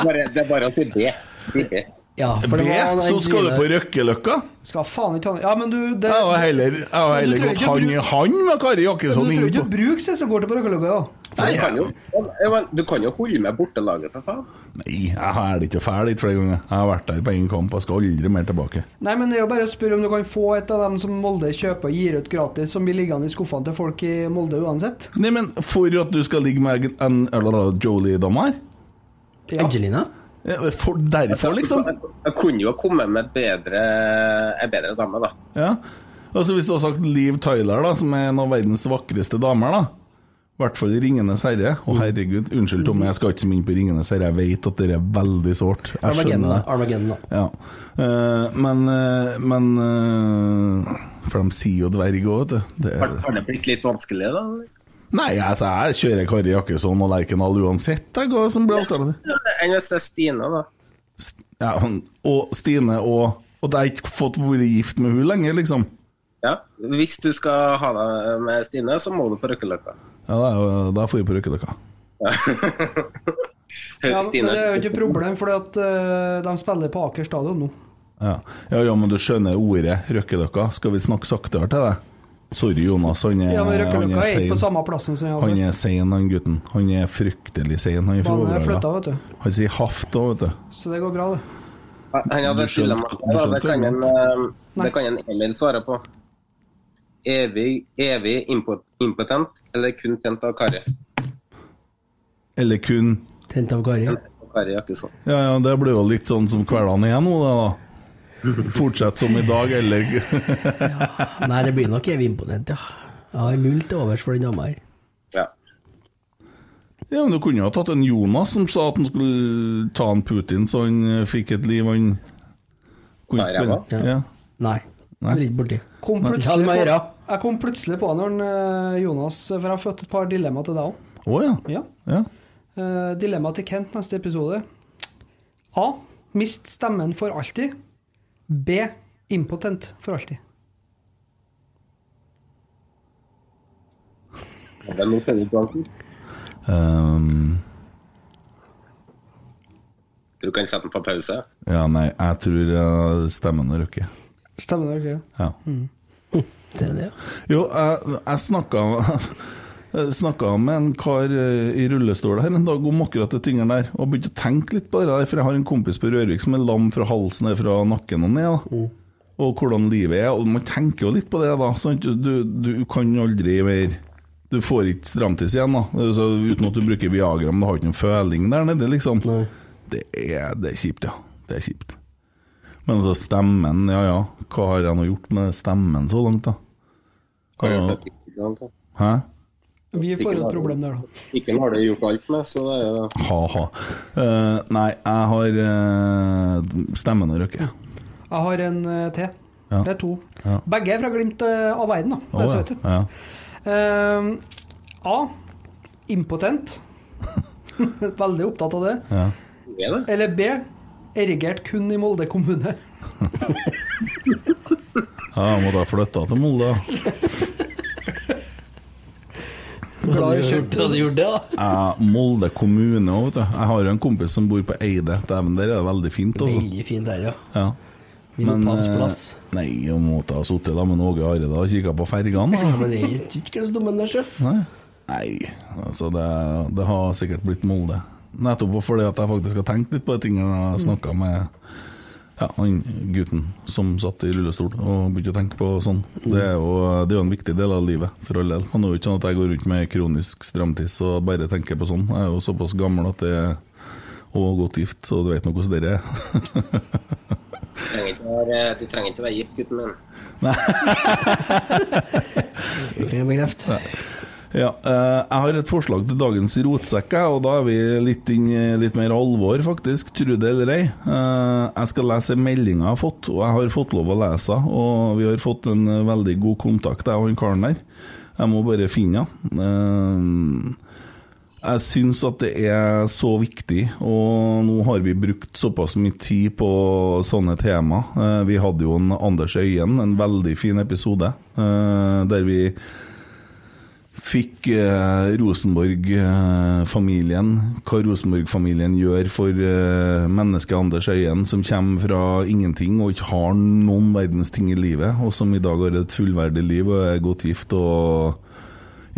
[laughs]
Bare, det er bare å si B. Si B.
Ja, for det
B,
var
så skal du på Røkkeløkka?
Skal faen ikke han Ja, men du det,
Jeg har heller, jeg har heller gått hand i hand med Kari Jakkesson
du trenger ikke å bruke seg som går til på Røkkeløkka, da.
Du kan, jo, ja, du kan jo holde med bortelaget, for faen.
Nei, jeg er ikke ferdig dit flere ganger. Jeg har vært der på én kamp og skal aldri mer tilbake.
Nei, men det er jo bare å spørre om du kan få et av dem som Molde kjøper og gir ut gratis, som blir liggende i skuffene til folk i Molde uansett.
Nei, men for at du skal ligge med en eller, Jolie-dame her?
Angelina?
Ja, For derfor, liksom?
Jeg, kunne jo ha kommet med bedre, en bedre dame, da.
Ja. Altså Hvis du har sagt Liv Tyler, da som er en av verdens vakreste damer, da. I hvert fall i 'Ringenes herre'. Å, herregud. Unnskyld, Tommy, jeg skal ikke så mye inn på 'Ringenes herre'. Jeg vet at det er veldig sårt. Jeg
Armageddon,
skjønner det.
Armageddon, da.
Ja. Uh, men uh, Men uh, For de sier jo dverg òg, vet du.
Har, har det blitt litt vanskelig, da?
Nei, altså, jeg kjører Kari Jakkesson og Lerkendal uansett, jeg, hva som blir alternativ.
Enn hvis det er Stine, da?
Ja, og Stine og Og jeg har ikke fått vært gift med hun lenger, liksom.
Ja. Hvis du skal ha deg med Stine, så må du på Røkkeløkka.
Ja, da, da får vi på Røkkeløkka.
Ja, men [laughs]
Stine.
det er jo ikke problem, for eh, de spiller på Aker stadion nå.
Ja. ja, ja, men du skjønner ordet Røkkeløkka. Skal vi snakke saktere til deg? Sorry, Jonas. Han er,
Ja,
han
er sein. på samme plassen som jeg
Han er sein, han gutten. Han er fryktelig sein. Han er fra
er
Overhalla.
vet du.
Han sier haft òg, vet du.
Så det går bra, det.
Han hadde Ja,
du
det, kan en,
det
eh, kan en Emil svare på. Evig, evig impotent, eller kun tent av Kari?
Eller kun
Tent av Kari.
Kari
Ja, ja, det blir jo litt sånn som kveldene er nå, det, da. [laughs] Fortsett som i dag, eller
Nei, det blir nok evig imponent, ja. Jeg har null til overs for den dama her.
Ja.
Ja, men du kunne jo ha tatt en Jonas som sa at han skulle ta en Putin så han eh, fikk et liv han kunne
Nei, ræva?
Ja. ja.
Nei.
Nei.
Jeg ikke borti.
Kom
Nei.
plutselig
Ja,
på,
jeg
kom plutselig på når han, eh, Jonas For jeg har fått et par dilemmaer til deg òg.
Oh, ja.
Ja.
ja.
Uh, dilemma til Kent neste episode. A. Mist stemmen for alltid. B. Impotent for alltid.
Det er noe Fredrik Um,
Ehm,
Du kan sette den på pause.
ja, nei, jeg tror eh, stemmen er røkke.
Stemmen har ikke?
Ja. Ja. [laughs]
Det er det, ja.
Jo, jeg, jeg snakka [laughs] snakka med en kar eh, i rullestol her en dag om akkurat de tingene der, og begynte å tenke litt på det der, for jeg har en kompis på Rørvik som er lam fra halsen ned fra nakken og ned. da. Og hvordan livet er. og Man tenker jo litt på det, da. Sant? Du, du kan aldri mer Du får ikke stramtiss igjen, da. Så uten at du bruker Viagra, men du har ikke noen føling der nede, liksom. Det er, det er kjipt, ja. Det er kjipt. Men altså, stemmen, ja ja. Hva har jeg nå gjort med stemmen så langt, da?
Hva har jeg gjort med?
Hæ?
Vi får et problem der, da.
Ikke har det gjort alt med, så det er jo
Ha-ha. Uh, nei, jeg har uh, stemmen å røkke.
Jeg har en uh, til.
Ja.
Det er to.
Ja.
Begge er fra Glimt eh, av verden, da. Bare så
ja.
vet du.
ja.
Eh, A. Impotent. [laughs] Veldig opptatt av det.
ja.
det.
Eller B. Erigert kun i Molde kommune. [laughs]
Ja, jeg måtte ha flytta til Molde. [laughs]
Bra gjort, bra gjort det, da.
Ja, Molde kommune òg, vet du. Jeg har jo en kompis som bor på Eide. Dæven, der er det veldig fint, altså.
Veldig fint der, ja.
Ja. Men, eh, Nei, jeg måtte ha sittet da med Åge Are og kikka på fergene.
Ja,
da.
men det er ikke klesdommen der, sjø.
Nei, Nei altså det, det har sikkert blitt Molde. Nettopp fordi at jeg faktisk har tenkt litt på de tingene jeg har snakka med ja, han gutten som satt i rullestol og begynte å tenke på sånn. Det er, jo, det er jo en viktig del av livet, for all del. Han er jo ikke sånn at jeg går rundt med kronisk stramtiss og bare tenker på sånn. Jeg er jo såpass gammel at det er og godt gift, så du vet nå hvordan det er.
Du trenger ikke være, du trenger ikke være gift, gutten min. [laughs]
Det kan jeg bekrefte.
Ja, eh, jeg har et forslag til dagens rotsekk, og da er vi litt, inn, litt mer alvor, faktisk. Tro det eller ei. Eh, jeg skal lese meldinga jeg har fått, og jeg har fått lov å lese den. Og vi har fått en eh, veldig god kontakt, jeg og han karen der. Jeg må bare finne den. Eh, jeg syns at det er så viktig, og nå har vi brukt såpass mye tid på sånne tema. Eh, Vi hadde jo en Anders Øyen, en veldig fin episode, eh, der vi fikk eh, Rosenborg-familien, hva Rosenborg-familien gjør for eh, mennesket Anders Øyen, som kommer fra ingenting og ikke har noen verdens ting i livet, og som i dag har et fullverdig liv og er godt gift. og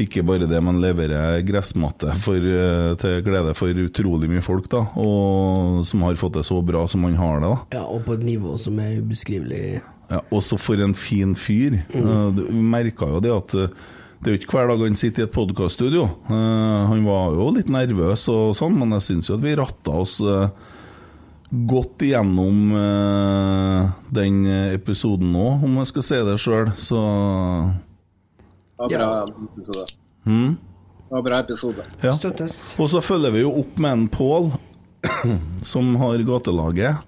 ikke bare det, men leverer gressmatte for, eh, til glede for utrolig mye folk, da, og som har fått det så bra som han har det. da.
Ja, og på et nivå som er ubeskrivelig.
Ja, også for en fin fyr. Mm. du- Vi merka jo det at eh, det er jo ikke hver dag han sitter i et podkaststudio. Han var jo litt nervøs og sånn, men jeg syns jo at vi ratta oss uh, godt igjennom uh, den episoden nå, om jeg skal si det sjøl. Så
Det var bra episode.
hm?
Det var bra episode.
Ja.
Støttes.
Og så følger vi jo opp med en Pål, [clears throat] som har gatelaget.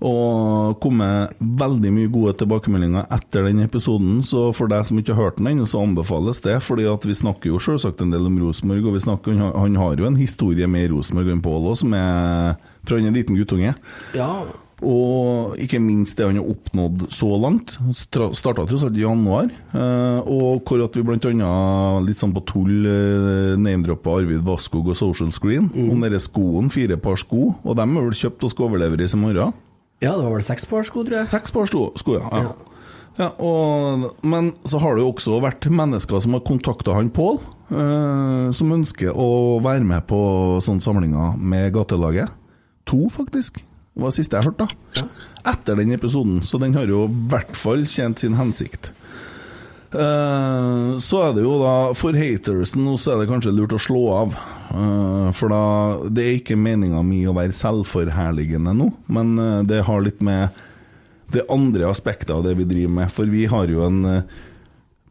Og kommet veldig mye gode tilbakemeldinger etter den episoden, så for deg som ikke har hørt den ennå, så anbefales det. fordi at vi snakker jo selvsagt en del om Rosenborg, og vi snakker, han, har- jo en historie med Rosenborg enn Pål òg, som er fra han er en liten guttunge.
Ja,
Og ikke minst det han har oppnådd så langt. Starta tross alt i januar. eh, Og hvor at vi bl.a. litt sånn på tull eh, name-droppa Arvid Vasskog og Social Screen om dere skoen, fire par sko. Og dem er vel kjøpt og skal overleveres i morgen?
Ja det var vel seks par sko, tror jeg.
Seks par sko, sko ja. ja. ja og, men så har det jo også vært mennesker som har kontakta han Pål, eh, som ønsker å være med på sånne samlinger med gatelaget. To, faktisk. Det var det siste jeg hørte. da. Etter den episoden, så den har jo i hvert fall tjent sin hensikt. Eh, så er det jo da For hatersen nå så er det kanskje lurt å slå av. Eh, for da Det er ikke meninga mi å være selvforherligende nå, men eh, det har litt med det andre aspektet av det vi driver med. For vi har jo en uh,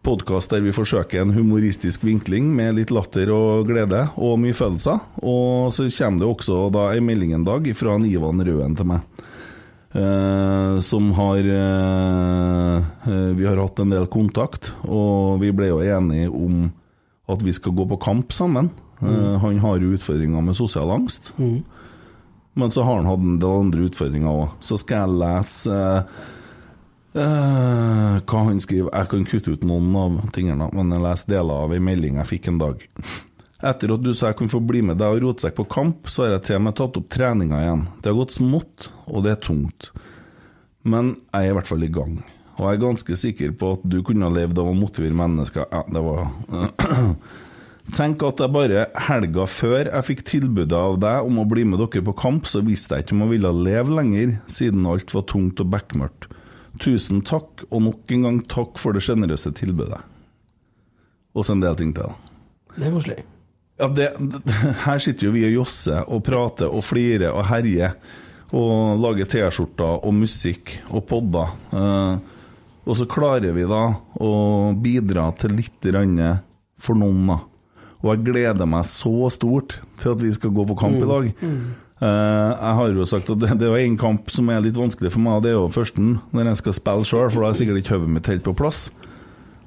podkast der vi forsøker en humoristisk vinkling med litt latter og glede og mye følelser. Og så kommer det også da en melding en dag fra Ivan Røen til meg. Uh, som har uh, uh, Vi har hatt en del kontakt, og vi ble jo enige om at vi skal gå på kamp sammen. Eh, han har jo utfordringer med sosial angst. Men så har han hatt en del andre utfordringer òg. Så skal jeg lese eh, eh, hva han skriver. Jeg kan kutte ut noen av tingene, men jeg leser deler av ei melding jeg fikk en dag. Etter at du sa jeg kunne få bli med deg og rotsekk på kamp, så har jeg til og med tatt opp treninga igjen. Det har gått smått, og det er tungt. Men jeg er i hvert fall i gang. Og jeg er ganske sikker på at du kunne ha levd av å motivere mennesker Ja, det var [clears throat] Tenk at jeg bare helga før jeg fikk tilbudet av deg om å bli med dere på kamp, så visste jeg ikke om jeg ville leve lenger, siden alt var tungt og bekmørkt. Tusen takk, og nok en gang takk for det sjenerøse tilbudet. Og så en del ting til.
Det er koselig.
Ja, det, det, her sitter jo vi og josser og prater og flirer og herjer. Og lager T-skjorter og musikk og podder. Eh, og så klarer vi da å bidra til litt for noen, da. Og jeg gleder meg så stort til at vi skal gå på kamp i dag. Eh, jeg har jo sagt at det, det er en kamp som er litt vanskelig for meg, og det er jo førsten, når jeg skal spille sjøl, for da er sikkert ikke hodet mitt helt på plass.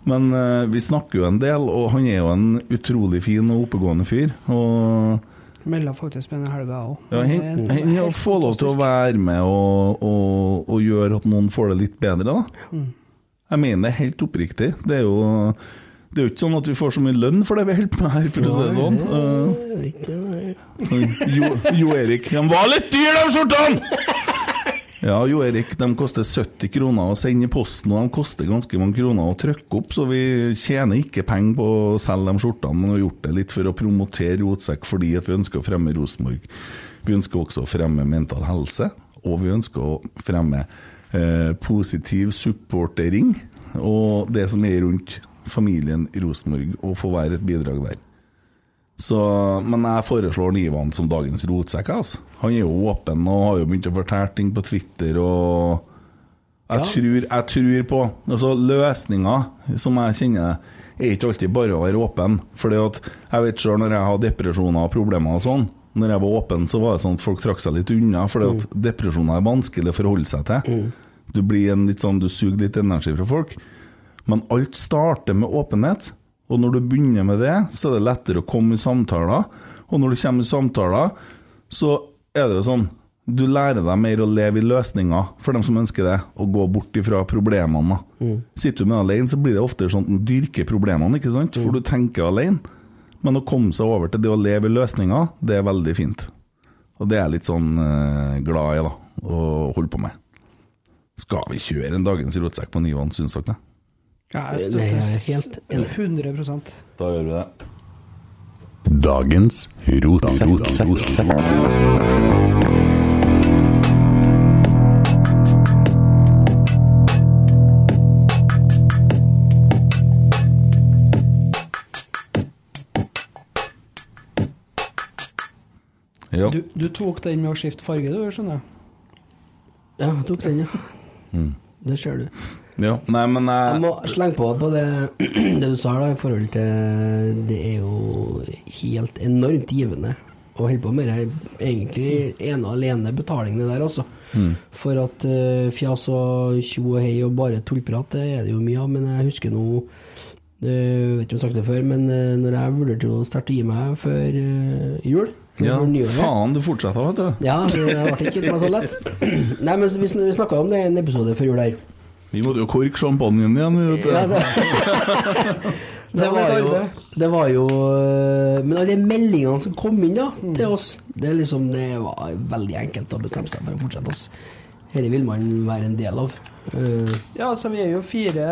Men uh, vi snakker jo en del, og han er jo en utrolig fin og oppegående fyr. Og
Melda faktisk med denne helga òg.
ja, han, han ja, får lov til å være med og, og, og gjøre at noen får det litt bedre, da.
Mm.
Jeg mener det helt oppriktig. Det er jo det er jo ikke sånn at vi får så mye lønn for det vi holder på her, for å si det sånn. Eh, jo, jo Erik, de var litt dyre, de skjortene! Ja, Jo Erik, de koster 70 kroner å sende i posten, og de koster ganske mange kroner å trykke opp, så vi tjener ikke penger på å selge de skjortene, men har gjort det litt for å promotere Rotsekk fordi at vi ønsker å fremme Rosenborg. Vi ønsker også å fremme mental helse, og vi ønsker å fremme eh, positiv supportering, og det som er rundt familien Rosenborg, og få være et bidrag der. Så, men jeg foreslår Nivan som dagens rotsekk. Altså. Han er jo åpen og har jo begynt å fortelle ting på Twitter. og Jeg,
Ja.
tror, jeg tror på altså Løsninger, som jeg kjenner, er ikke alltid bare å være åpen. Fordi at jeg vet sjøl når jeg har depresjoner og problemer og sånn, når jeg var åpen, så var det sånn at folk trakk seg litt unna. Fordi at depresjoner er vanskelig å forholde seg til. Du blir en litt sånn, du suger litt energi fra folk. Men alt starter med åpenhet. Og når du begynner med det, så er det lettere å komme i samtaler. Og når du kommer i samtaler, så er det jo sånn Du lærer deg mer å leve i løsninger for dem som ønsker det, og gå bort ifra problemene. Mm. Sitter du med alene, så blir det ofte sånn at du dyrker problemene, ikke sant? For du tenker alene. Men å komme seg over til det å leve i løsninger, det er veldig fint. Og det er jeg litt sånn eh, glad i, da, å holde på med. Skal vi kjøre en dagens rotsekk på Nyvann, syns dere det?
Ja, jeg
er helt enig.
100
Da gjør vi det.
Dagens rotsekk.
Ja.
Du, du tok den med å skifte farge, du, skjønner jeg.
Ja, jeg tok den, ja.
Mm.
Det ser du.
Ja, nei, men jeg,
Jeg må slenge på på det, [clears throat] det du sa da, i forhold til Det er jo helt enormt givende å holde på med det. Egentlig ene og alene betalingene der, altså.
Mm.
For at uh, fjas og tjo og hei og bare tullprat, det er det jo mye av. Men jeg husker nå eh, Jeg vet ikke om jeg har sagt det før, men eh, når jeg vurderte å starte å gi meg før eh, jul før-
ja,
nyåret,
faen, du fortsetter, vet du.
Ja, det ble ikke meg så lett. [clears throat] Nei, men vi snakka om det i en episode før jul her.
Vi måtte jo korke sjampanjen igjen. Vet du.
Ja, det, [laughs] det, var jo, det var jo øh, Men alle de meldingene som kom inn da, til oss, det, liksom, det var veldig enkelt å bestemme seg for å fortsette. oss. Dette vil man være en del av. Eh,
Ja, så vi er jo fire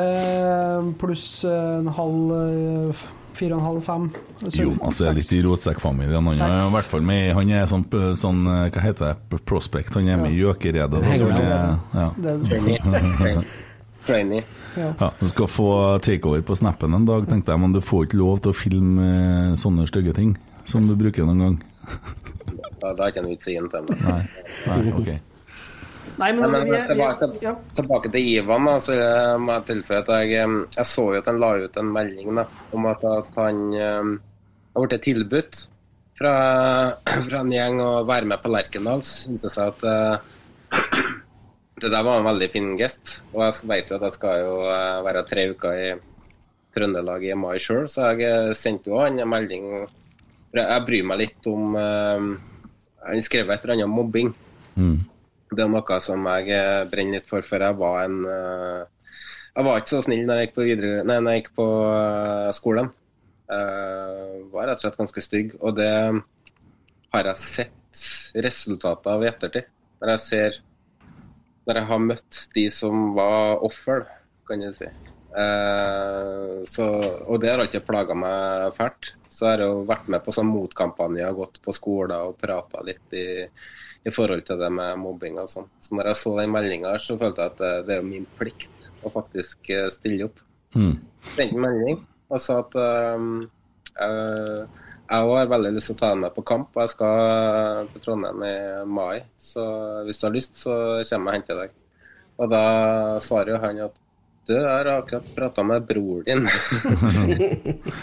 pluss en halv eh, Fire og en halv, fem. Så-
Jonas er litt i rotsekkfamilien. Han er i hvert fall med Han er sånn, sånn Hva heter det? Prospect. Han er med i Gjøkeredet. da, så han er- Ja.
Det- [laughs]
Trainee.
Ja.
Ja, du skal få takeover på snappen en dag, tenkte jeg, men du får ikke lov til å filme eh, sånne stygge ting som du bruker noen gang.
Da, da er ikke en vits i en til meg.
Nei, Nei ok.
Nei, men
Men,
altså, vi er,
tilbake,
er, ja.
tilbake til Ivan. Da, så må jeg tilføye at jeg, jeg så jo at han la ut en melding da, om at, at han har blitt tilbudt fra, [clears throat] fra en gjeng å være med på Lerkendal. Syntes jeg at eh, det der var en veldig fin gest. Og jeg vet jo at jeg skal jo eh, være tre uker i Trøndelag i mai sjøl, så jeg eh, sendte jo han en melding. Jeg bryr meg litt om eh, Han skrev et eller annet om mobbing.
Mm.
Det er noe som jeg brenner litt for, for jeg var en Jeg var ikke så snill når jeg gikk på, videre, nei, når jeg gikk på skolen. Jeg var rett og slett ganske stygg, og det har jeg sett resultatet av i ettertid. Når jeg ser Når jeg har møtt de som var offer, kan jeg si. Eh, så, og det har ikke plaga meg fælt. Så jeg har jo vært med på sånn motkampanjer, gått på skoler og prata litt i, i forhold til det med mobbing og sånn. Så når jeg så den meldinga, så følte jeg at det, det er jo min plikt å faktisk eh, stille opp.
Mm.
Sendte en melding og sa at um, jeg jeg har veldig lyst til å ta den med på kamp. og Jeg skal til Trondheim i mai, så hvis du har lyst, så kommer jeg og henter deg. Og da svarer jo han at du jeg har akkurat prata med bror din. [laughs]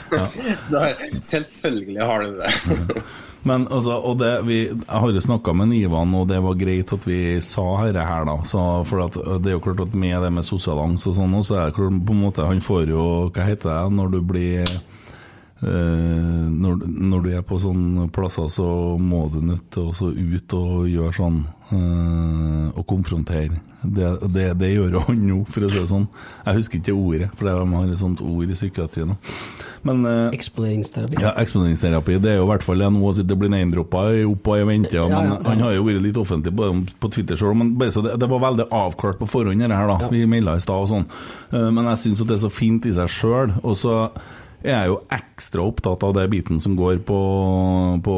[laughs] da, selvfølgelig har du det. [laughs]
Men altså, og det, vi, jeg har jo snakka med Ivan, og det var greit at vi sa dette her, da. Så, for at, det er jo klart at med det med sosial angst og sånn, så er det klart, på en måte Han får jo Hva heter det når du blir når, når du er på sånne plasser, så må du nødt til å så ut og gjøre sånn eh, og konfrontere. Det, det, det gjør han nå, for å si det sånn. Jeg husker ikke ordet, for de har et sånt ord i psykiatrien. Men eh,
Eksponeringsterapi.
ja, eksponeringsterapi det er jo i hvert fall det nå. Det blir name-droppa opp og i vente.
Ja, ja, ja.
han har jo vært litt offentlig på, på Twitter sjøl. Men det, det var veldig avklart på forhånd, det her. da Vi maila i stad og sånn. Eh, Men jeg syns det er så fint i seg sjøl. Og så er jo ekstra opptatt av det biten som går på, på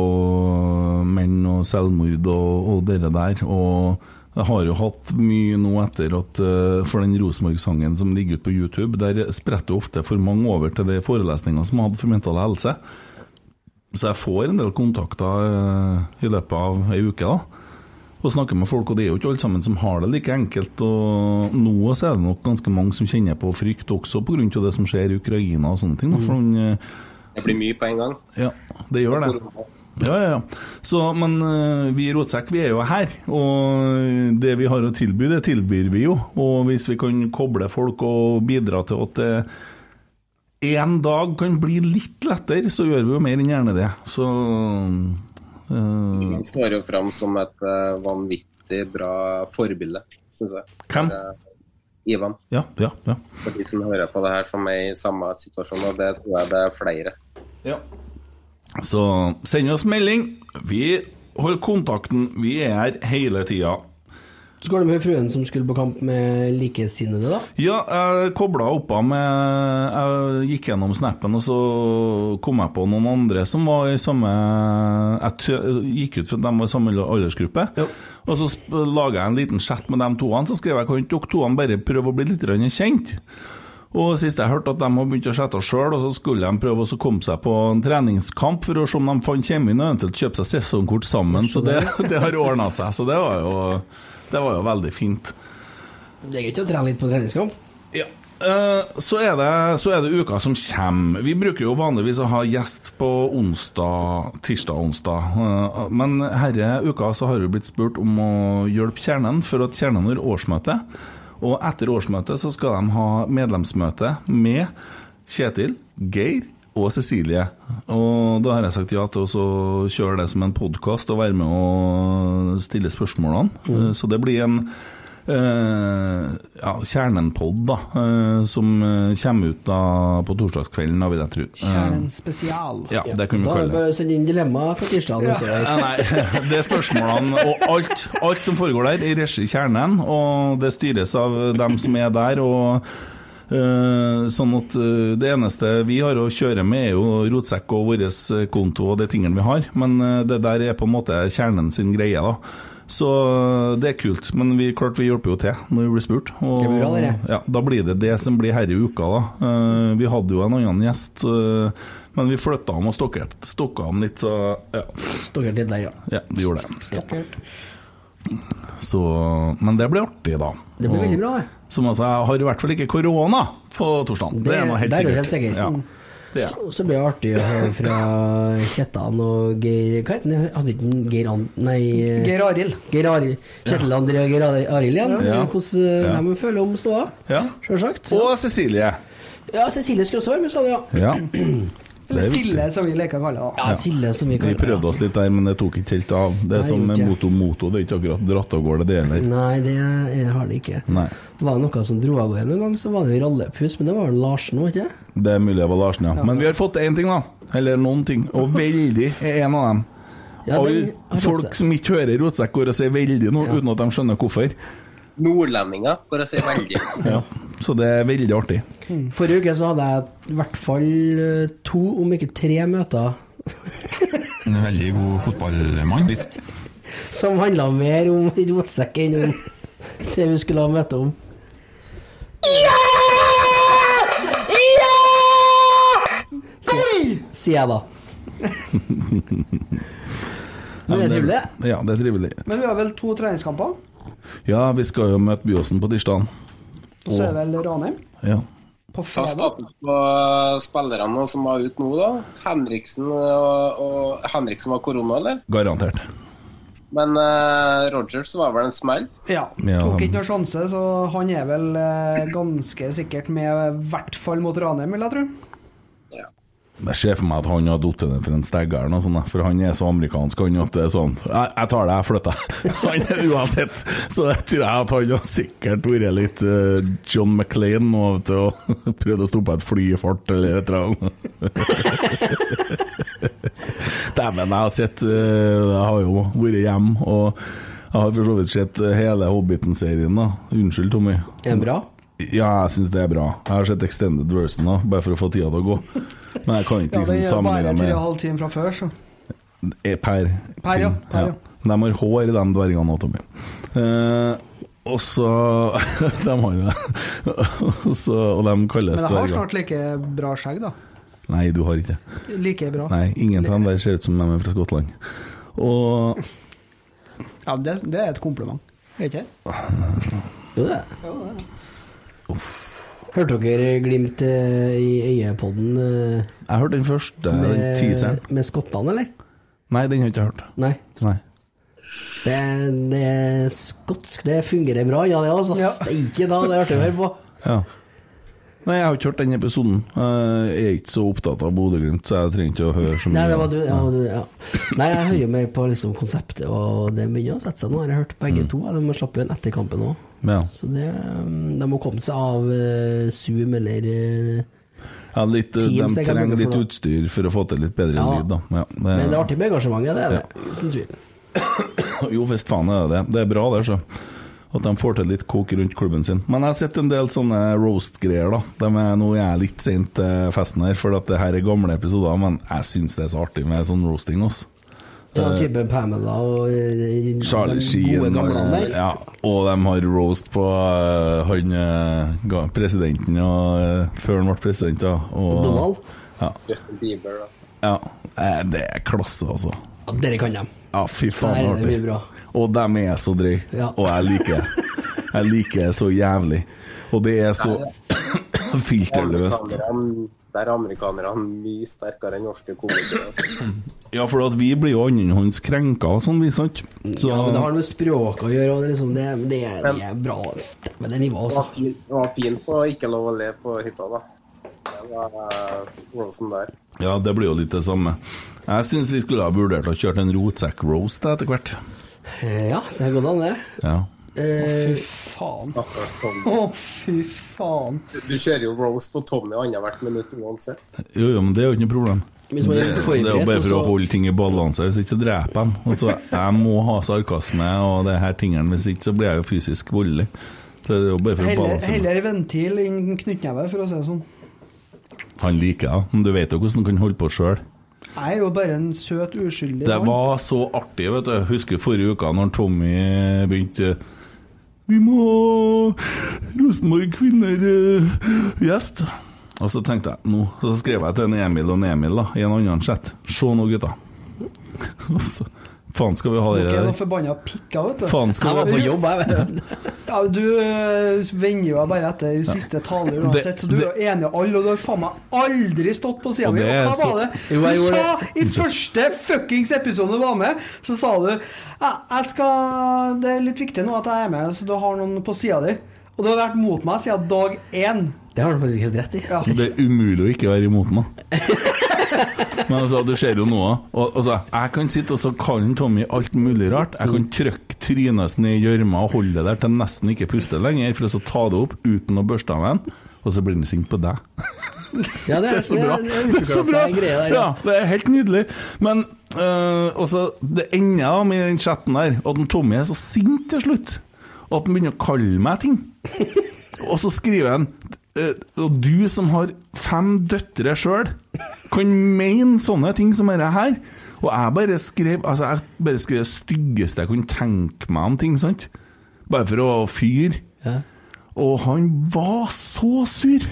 menn og selvmord og, og det der. Og jeg har jo hatt mye nå etter at eh, For den Rosenborg-sangen som ligger ute på YouTube, der spretter ofte for mange over til de forelesningene som jeg hadde for mental helse. Så jeg får en del kontakter eh, i løpet av ei uke, da. Og snakker med folk, og det er jo ikke alle sammen som har det like enkelt. Og nå så er det nok ganske mange som kjenner på frykt, også pga. det som skjer i Ukraina og sånne ting. Mm. for han, eh,
Det blir mye på en gang.
ja, det gjør det. Ja, ja, ja. Så, men eh, vi i Rotsekk vi er jo her, og det vi har å tilby, det tilbyr vi jo. Og hvis vi kan koble folk og bidra til at det en dag kan bli litt lettere, så gjør vi jo mer enn gjerne det. Så eh,
Han står jo fram som et uh, vanvittig bra forbilde, syns jeg.
Hvem?
Eh, Ivan.
Ja, ja, ja.
For de som hører på det her som er i samme situasjon, og det tror jeg det er flere.
Ja. Så send oss melding. Vi holder kontakten. Vi er her hele tida.
Så går det med fruen som skulle på kamp med likesinnede, da?
Ja, jeg kobla opp med Jeg gikk gjennom snappen, og så kom jeg på noen andre som var i samme Jeg gikk ut for at de var i samme aldersgruppe. Og så laga jeg en liten chat med de to, så skrev jeg kan ikke dere to bare prøve å bli litt kjent. Og sist jeg hørte at de har begynt å sette sjøl, og så skulle de prøve å komme seg på en treningskamp for å se om de fant kjemien og eventuelt kjøpe seg sesongkort sammen. Så det, [laughs] det har ordna seg. Så det var jo, det var jo veldig fint.
Det er gøy å trene litt på treningskamp.
Ja. Eh, Så er, det, så er det uka som kommer. Vi bruker jo vanligvis å ha gjest på onsdag, tirsdag-onsdag. Eh, Men herre uka så har vi blitt spurt om å hjelpe Kjernen for at Kjernen har årsmøte. Og etter årsmøtet så skal de ha medlemsmøte med Kjetil, Geir og Cecilie. Og da har jeg sagt ja til å kjøre det som en podkast og være med og stille spørsmålene.
Mm.
Eh, Så det blir en eh, ja, Kjernen-pod, da, eh, som eh, kommer ut da på torsdagskvelden, da vil jeg tro. Eh,
Kjernen spesial.
Ja, det kan vi
Da er
kalle
det
det.
bare å sende inn dilemma fra tirsdag.
Ja.
Nei, [laughs] det er spørsmålene og alt, alt som foregår der, i regi Kjernen. Og det styres av dem som er der. og sånn at eh, Det eneste vi har å kjøre med, er jo rotsekk og vår eh, konto og de tingene vi har. Men eh, det der er på en måte kjernen sin greie. da så eh, det er kult, men vi, klart vi hjelper jo til når vi blir spurt. Og,
Det blir bra, dere.
ja, da blir det det som blir her i uka. da. Eh, vi hadde jo en annen gjest, eh, men vi flytta ham og stokka ham litt. Så ja.
Stokkert litt der, ja.
Ja, vi gjorde det.
Stokkert.
Så, men det blir artig, da.
Det blir
Og-
veldig bra, det.
Som altså, har i hvert fall ikke korona på torsdag. Det, er noe helt
det er
sikkert.
helt sikkert.
Ja. Det er.
Så, så blir det artig å høre fra Kjetan og Geir Hva heter han? Geir An... Nei eh,
Geir Arild.
Geir Arild. Kjetil André og Geir Arild igjen.
Ja.
Hvordan eh,
Ja.
de føler om ståa.
Ja.
Selvsagt.
Og Cecilie.
Ja, Cecilie skulle også være med, sa du, ja.
Ja. [clears throat]
Eller
er.
Silde, som vi leker å kalle det.
Ja, Sille, som vi
Vi
kaller det,
prøvde oss litt der, men det tok ikke helt av. Det er som
med.
Moto Moto, det er ikke akkurat dratt av gårde, det heller.
Nei, det har det ikke.
Nei.
Var det noe som dro av gårde en gang, så var det rallepus, men det var Larsen òg, ikke
Det er mulig det var Larsen, ja.
Ja.
Men vi har fått én ting, da. Eller noen ting. Og veldig er en av dem.
Ja,
Alle folk som ikke hører Rotsekk, går og sier veldig nå, uten at de skjønner hvorfor.
Nordlendinger, går og sier veldig.
Ja. Så det er veldig artig.
Forrige uke så hadde jeg i hvert fall eh, to, om ikke tre møter
En veldig god fotballmann. Litt [laughs]
som handla mer om rotsekk enn om det vi skulle ha møte om. Ja! Sier, sier jeg da. Men det er trivelig.
Ja, det er trivelig.
Men vi har vel to treningskamper.
Ja, vi skal jo møte Byåsen på tirsdag.
Og så er det vel Ranheim
Ja.
på
Hva er
fredag.
status på spillerne som var ute nå, da? Henriksen og, og Henriksen var korona, eller?
Garantert.
Men uh, Rogers var vel en smell?
Ja.
Ja,
Tok ikke noen sjanse, så han er vel uh, ganske sikkert med, i hvert fall mot Ranheim, vil jeg tro.
Jeg ser for meg at han har falt ned for en stegger, eller noe sånt, for han er så amerikansk han at det er sånn Jeg, jeg tar det, jeg flytter. [laughs] Han er uansett. Så jeg tror jeg at han har sikkert vært litt uh, John McLean nå, vet du, og [laughs] prøvd å stoppe et fly i fart eller et eller annet. [laughs] Dæven, jeg har sett uh, Jeg har jo vært hjemme, og jeg har for så vidt sett hele Hobbiten-serien. da Unnskyld, Tommy.
Er den bra?
Ja, jeg syns det er bra. Jeg har sett extended version da, bare for å få tida til å gå. Men jeg kan ikke [laughs]
Ja, det
liksom
er bare
sammenligne
tre og en
med
halv time fra før, så.
Eh, Per.
Per, ja. Per, ja.
De har hår, de dvergene òg, Tommy. Eh, og så [laughs] De har det. Og så- og de
Men
kalles
jeg har snart like bra skjegg, da.
Nei, du har ikke det.
Like bra.
Nei, ingen av dem der ser ut som de er fra Skottland. Og
Ja, det, det er et kompliment. Er ikke [laughs] det?
Jo, det er det. Hørte dere Glimt eh, i øyepodden eh,
Jeg hørte den første, den teaseren.
med skottene, eller?
Nei, den har jeg ikke hørt.
Nei.
Nei.
Det, det er skotsk, det fungerer bra, ja det altså. Steike da, det er artig å høre på.
Ja. Nei, jeg har ikke hørt den episoden. Jeg er ikke så opptatt av Bodø-Glimt, så jeg trenger ikke å høre så mye.
Nei, det var du, ja, du, ja. Nei, jeg hører jo mer på liksom konseptet, og det begynner å sette seg nå. Jeg har hørt begge
Mm.
to. ja, De slapp jo en etter kampen òg.
Ja.
Så det, um, de må komme seg av eh, Zoom eller eh,
Ja, litt, de
Teams, De
trenger litt utstyr for å få til litt bedre
Ja.
lyd, da. Ja, det,
Men det er artig med engasjementet, det er det. Uten tvil. [coughs]
Jo visst faen er det det. Det er bra, det, så. At de får til litt kok rundt klubben sin. Men jeg har sett en del sånne roast-greier, da. De er, nå er jeg litt sent til festen her, for at det her er gamle episoder, men jeg syns det er så artig med sånn roasting også.
Ja,
Eh,
type Pamela og eh,
Charlie Sheen
gode gamlene
og, ja, og de har roast på uh, han uh, presidenten og, uh, før han ble president. Ja, og,
Donald?
Ja,
Justin Bieber, da.
ja, eh, det er klasse, altså.
Ja, dere kan dem.
Ja, fy faen,
det
artig.
mye bra.
Og de er så drøye.
Ja.
og jeg liker det. Jeg liker det så jævlig. Og det er så [coughs] filterløst.
Amerikanerne- Der er amerikanerne mye sterkere enn norske komikere.
Ja, for at vi blir jo annenhånds krenka og sånn, vi, sant? Så,
Ja, men det har med språk å gjøre, og det, er liksom, det, det, er, det er bra. med det nivået.
Det
altså.
var fint, det var fint på å ikke lov å le på hytta, da. Det var Rosen der.
ja, det blir jo litt det samme. Jeg syns vi skulle ha vurdert å kjøre en rotsekk-roast etter hvert.
Eh, Ja, det er godt an, det.
Ja.
Eh,
Fy faen. Å, fy faen.
Du kjører jo Rose på Tommy annethvert minutt uansett.
Jo, jo, men det er jo ikke noe problem. Det,
er
det er jo bare for å holde ting i balanse, hvis ikke så dreper jeg dem. Altså, jeg må ha sarkasme og det her tingene, hvis ikke så blir jeg jo fysisk voldelig. Så det er jo bare for å
Heller,
balansere.
heller ventil enn knyttneve, for å si det sånn.
Han liker det, men du vet jo hvordan han kan holde på sjøl.
Jeg er jo bare en søt, uskyldig
Det var så artig, vet du. Husker forrige uka når Tommy begynte Vi må ha Rosenborg kvinner eh. Og så tenkte jeg nå Og så skrev jeg til en Emil og en Emil da, i en annen chat. Se nå, gutta. [laughs] Og så Faen, skal vi ha det
Dere er
der?
noen forbanna pikker, vet du.
Faen, skal Jeg var på
jobb, jeg.
Ja, du øh, vender jo deg bare etter siste taler uansett, så du er jo enig i alle, og du har faen meg aldri stått på sida mi. hva
så-
var det du sa i første fuckings episode du var med? Så sa du jeg skal, Det er litt viktig nå at jeg er med, så du har noen på sida di. Og du har vært mot meg siden dag én.
Det har du faktisk helt rett i.
Ja.
Det er umulig å ikke være imot meg. [laughs] Men altså, det skjer jo noe. Og, altså, jeg kan sitte og så kalle Tommy alt mulig rart. Jeg kan trykke trynet ned i gjørma og holde det der til nesten ikke puste lenger, for å så ta det opp uten å børste av den. Og så blir han sint på deg.
Ja, det er, [laughs]
så bra.
Det, er,
Det er så bra. Ja, det er helt nydelig. Men øh, også, det ender med den chatten der at Tommy er så sint til slutt at han begynner å kalle meg ting. [laughs] Og så skriver han Og du som har fem døtre sjøl, kan mene sånne ting som dette her. Og jeg bare skrev Altså, jeg bare skrev det styggeste jeg kunne tenke meg om ting, sant? Bare for å fyre. Og han var så sur.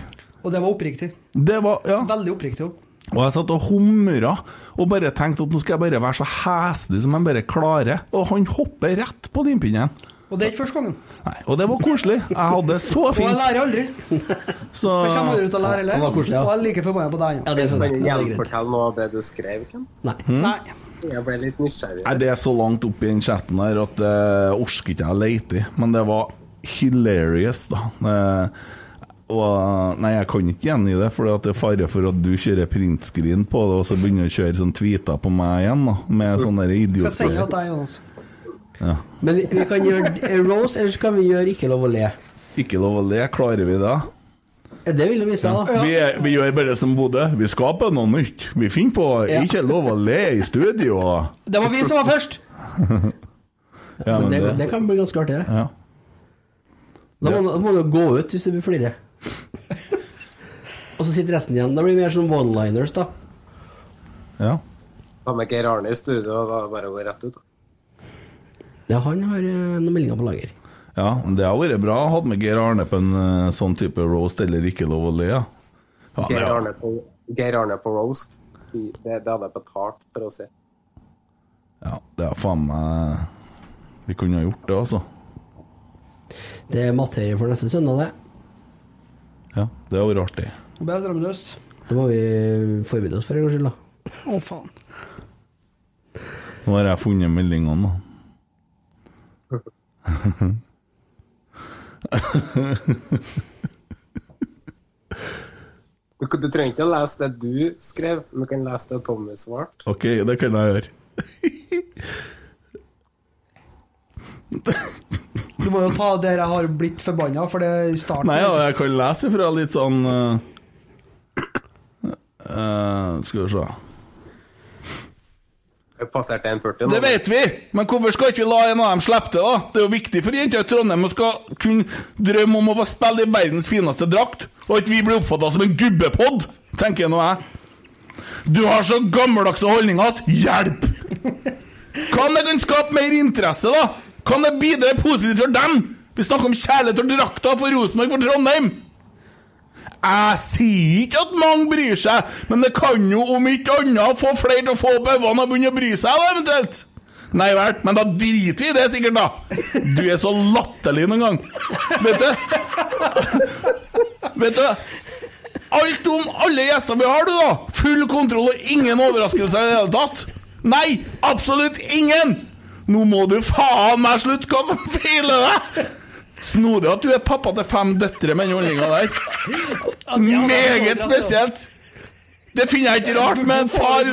Og det var oppriktig.
Det var, ja.
Veldig oppriktig. òg.
Og jeg satt og humra og bare tenkte at nå skal jeg bare være så heslig som jeg bare klarer. Og han hopper rett på limpinnen.
Og det er ikke første gangen.
Nei, og det var koselig. Jeg hadde det så
Og jeg lærer aldri. [laughs]
Så
Jeg kommer aldri til å lære heller. Og jeg er like forbanna på deg ennå.
Ja, det skjønner jeg.
Men
Ja.
Gjenfortell noe av det du skrev, Ken.
Nei.
Nei.
Jeg ble litt nysgjerrig.
Nei, Det er så langt opp i den chatten her at det orker ikke jeg å lete i. Men det var hilarious, da. Uh, Og, nei, jeg kan ikke gjengi det, for det er fare for at du kjører printscreen på det, og så begynner du å kjøre sånn tweeter på meg igjen, da, med sånne idioter.
Skal sende
det
til deg, Jonas.
Ja.
Men vi, vi kan gjøre Rose, roast, eller så kan vi gjøre ikke lov å le.
Ikke lov å le, klarer vi det?
Eh, Det vil vi vise da. Ja.
Vi, er, vi gjør bare som Bodø, vi skaper noe nytt. Vi finner på
Ja.
ikke lov å le i studio.
Det var vi som var først! [laughs]
Ja,
det,
det-
det kan bli ganske artig, det.
Ja.
Da må, må du gå ut hvis du vil flire. Og så sitter resten igjen. Da blir det mer som one-liners, da.
Ja.
Ta med Geir Arne i studio, og da bare gå rett ut. da.
Ja, han har eh, noen meldinger på lager.
ja, det har vært bra å ha med Geir Arne på en eh, sånn type roast, eller ikke lov å le. Ja. Ja,
Geir Arne på, Geir Arne på roast. Det, det hadde jeg betalt for å se.
ja, det er faen meg Vi kunne ha gjort det, altså.
Det er materie for neste søndag, det.
Ja, det har vært artig.
Nå ble jeg.
Da må vi forberede oss for en gangs skyld, da.
Å, faen.
Nå har jeg funnet meldingene, da.
Du, [laughs] du trenger ikke å lese det du skrev, men du kan lese det Tommy svarte.
Ok, det kan jeg gjøre. [laughs]
Du må jo ta der jeg har blitt forbanna, for det er i starten
Nei, ja, jeg kan lese fra litt sånn uh, uh, Skal vi se
passerte 1,40 nå.
Det vet vi, men hvorfor skal ikke vi la en av dem slippe det, da? Det er jo viktig for jenter i Trondheim å skal kunne drømme om å få spille i verdens fineste drakt, og at vi blir oppfatta som en gubbepod, tenker nå jeg. Du har så gammeldagse holdninger at hjelp! Kan det kan skape mer interesse, da? Kan det bidra positivt for dem? Vi snakker om kjærlighet og drakta for Rosenborg for Trondheim. Jeg sier ikke at mange bryr seg, men det kan jo om ikke annet få flere til å få opp øynene og begynne å bry seg, da, eventuelt. Nei vel, men da driter vi i det sikkert, da. Du er så latterlig noen gang. Vet du? Vet du? Alt om alle gjester vi har, du, da. Full kontroll og ingen overraskelser i det hele tatt. Nei, absolutt ingen! Nå må du faen meg slutte hva som feiler deg! Snodig at du er pappa til fem døtre med den holdninga der. Meget spesielt. Det finner jeg ikke rart med en far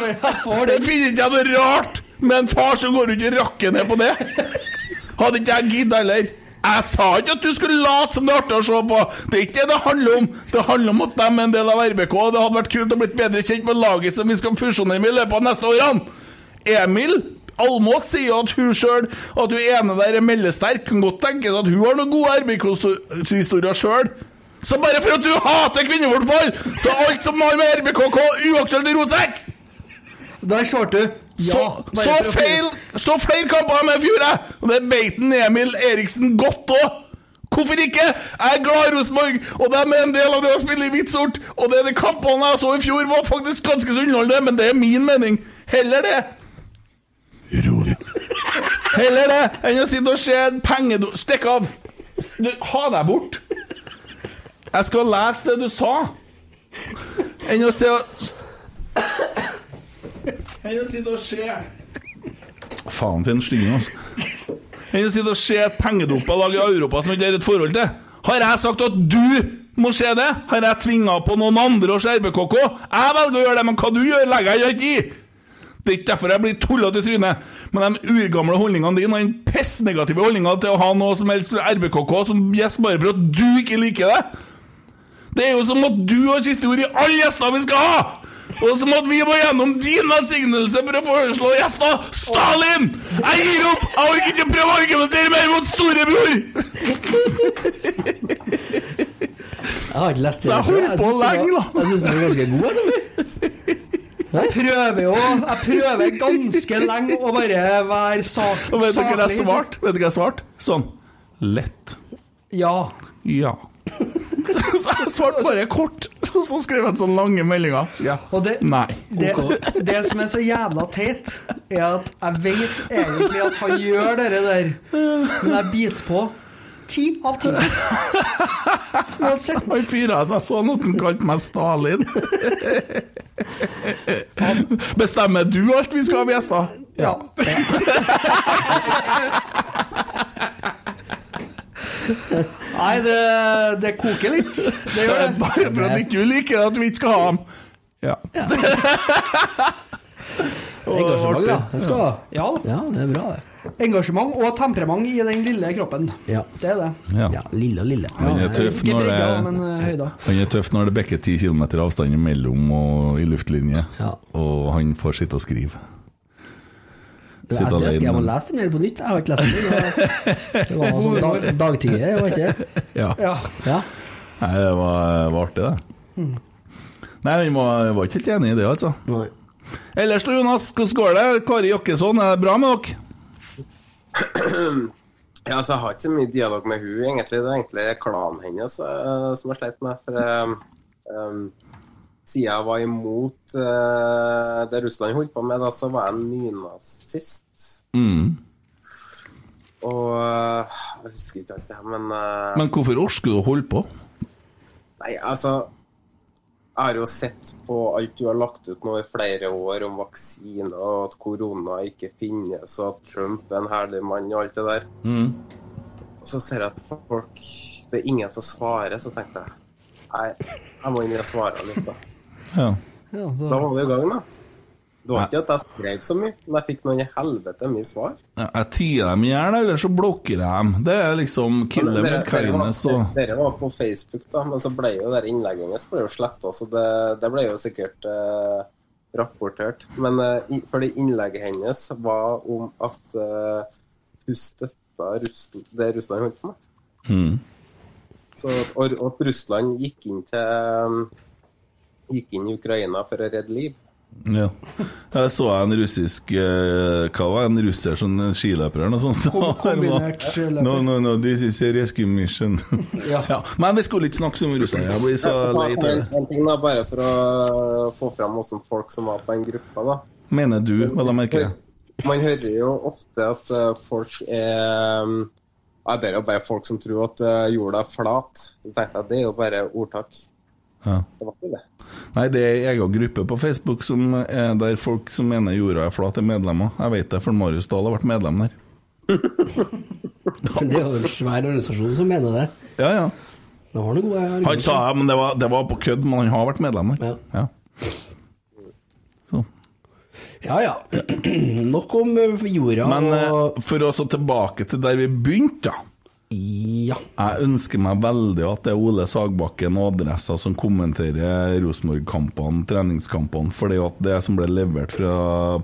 Det finner ikke jeg noe rart med en far som går ut og rakker ned på det. Hadde ikke jeg giddet heller. Jeg sa ikke at du skulle late som det er artig å se på. Det er ikke det det handler om. Det handler om at de er en del av RBK, og det hadde vært kult å blitt bedre kjent med laget som vi skal fusjonere med i løpet av neste årene. Emil Almås sier at hun sjøl At hun ene der er meldesterk. Kan godt tenkes at hun har noen gode RBK-historier sjøl. Så bare for at du hater kvinnefotball, så alt som har med RBKK uaktuelt i rotsekk!
Der svarte du ja.
Så, så, feil, så flere kamper med i fjor, jeg. Og det veit Emil Eriksen godt òg. Hvorfor ikke? Jeg er glad i Rosenborg, og de er en del av det å spille i hvitt sort. Og det de kampene jeg så i fjor, var faktisk ganske så underholdende, men det er min mening. Heller det. Heller det enn å sitte og se en pengedo... Stikk av! Du, ha deg bort. Jeg skal lese det du sa, enn å se Enn å sitte og se Faen, for en stygging, altså. Enn å sitte og se et pengedoplag i Europa som ikke har et forhold til. Har jeg sagt at du må se det? Har jeg tvinga på noen andre å se RBKK? Jeg velger å gjøre det, men hva du gjør, legger jeg ikke i. Det er ikke derfor jeg blir tullete i trynet. Men de urgamle holdningene dine og den pissnegative holdninga til å ha noe som helst fra RBKK som gjest bare for at du ikke liker det. Det er jo som at du har siste ord i alle gjester vi skal ha! Og som at vi må gjennom din velsignelse for å foreslå gjester. Stalin! Jeg gir opp! Jeg orker ikke prøve å argumentere mer mot storebror!
Jeg har ikke lest det.
Så jeg holdt på lenge, da.
Jeg syns du var ganske god. Jeg,
prøver jo Jeg prøver ganske lenge å bare være sak,
Og vet du hva jeg svarte? Vet du hva jeg svarte? Sånn lett.
Ja.
Ja. [laughs] Så jeg svarte bare kort, og så skrev jeg en sånn lange meldinger. Så jeg,
Og det,
Nei.
det, det som er så jævla teit, er at jeg vet egentlig at han gjør det der, men jeg biter på ti av ti. Uansett.
Han fyra seg sånn at han kalte meg Stalin. Bestemmer du alt vi skal ha gjester?
Ja. Nei, det, det koker litt. Det gjør det.
Bare for at ikke du liker at vi ikke skal ha ham. Ja. [laughs]
Engasjement, da. Det skal ha.
Ja,
ja, det er bra, det.
Engasjement og temperament i den lille kroppen.
Ja.
Det er det.
Ja.
lille og lille.
Han er tøff når det
eh,
han er tøff når det bekker 10 km avstand imellom og i luftlinje,
Ja.
og han får sitte og skrive.
Det, jeg tror jeg skal hjem og lese den her på nytt. Jeg har ikke lest den. Det- var sånn dag, dagtiger, var ikke det?
Ja.
Ja.
Ja.
Nei, det var, var artig, det.
Mm.
Nei, vi var, var ikke helt enig i det, altså.
Nei.
Ellers Jonas, hvordan går det? Kari Jakkesson, er det bra med dere?
Ja, altså, Jeg har ikke så mye dialog med hun egentlig. Det er egentlig klanen hennes uh, som har sleit med. For um, Siden jeg var imot uh, det Russland holdt på med, da, så var jeg nynazist.
Mm.
Og uh, Jeg husker ikke alt det her, men
Men hvorfor orker du å holde på?
Nei, altså Jeg har jo sett på alt du har lagt ut nå i flere år om vaksiner, og at korona ikke finnes, og at Trump er en herlig mann og alt det der.
Mm.
Og så ser jeg at folk Det er ingen som svarer, så tenkte jeg Nei, jeg må inn og svare litt, da.
Ja.
Ja,
Da var vi i gang, da. Det var ikke at jeg skrev så mye, men jeg fikk noen i helvete mye svar.
Ja, Jeg tier dem i hjel, eller så blokker jeg dem. Det er liksom kill them
Dere-
with kindness og
dere, var på Facebook, da, men så ble jo det innlegget hennes sletta, så det, det ble jo sikkert eh, rapportert. Men eh, fordi innlegget hennes var om at eh, hun støtta Russland, det Russland holdt på med.
mm.
Så at, og og at Russland gikk inn til gikk inn i Ukraina for å redde liv.
Ja. Jeg så en russisk eh, Hva var det? en russer, sånn skiløper eller noe sånt?
Kom- [laughs] kombinert skiløper.
No, no, no, this is a rescue mission. [laughs]
Ja.
Men vi skulle ikke snakke så mye om Russland. Jeg blir så lei av det.
Bare for å få fram også folk som var på en gruppe. da.
Mener du, hva da merker jeg?
Man hører jo ofte at eh, folk er ja, Det er jo bare folk som tror at eh, jorda er flat. Så tenkte jeg, Det er jo bare ordtak.
Ja.
Det var ikke det.
Nei, det er en egen gruppe på Facebook som er der folk som mener jorda er flat, er medlemmer. Jeg vet det, for Marius Dahl har vært medlem der.
Men det er jo en svær organisasjon som mener det.
Ja, ja.
Det var noe gode
Han sa ja, men det var, det var på kødd, men han har vært medlem der. Ja.
Ja ja. Nok om jorda
Men eh,
og
for å så tilbake til der vi begynte, da.
Ja.
Jeg ønsker meg veldig at det er Ole Sagbakken og Adressa som kommenterer Rosenborg-kampene, treningskampene. For det at det som ble levert fra,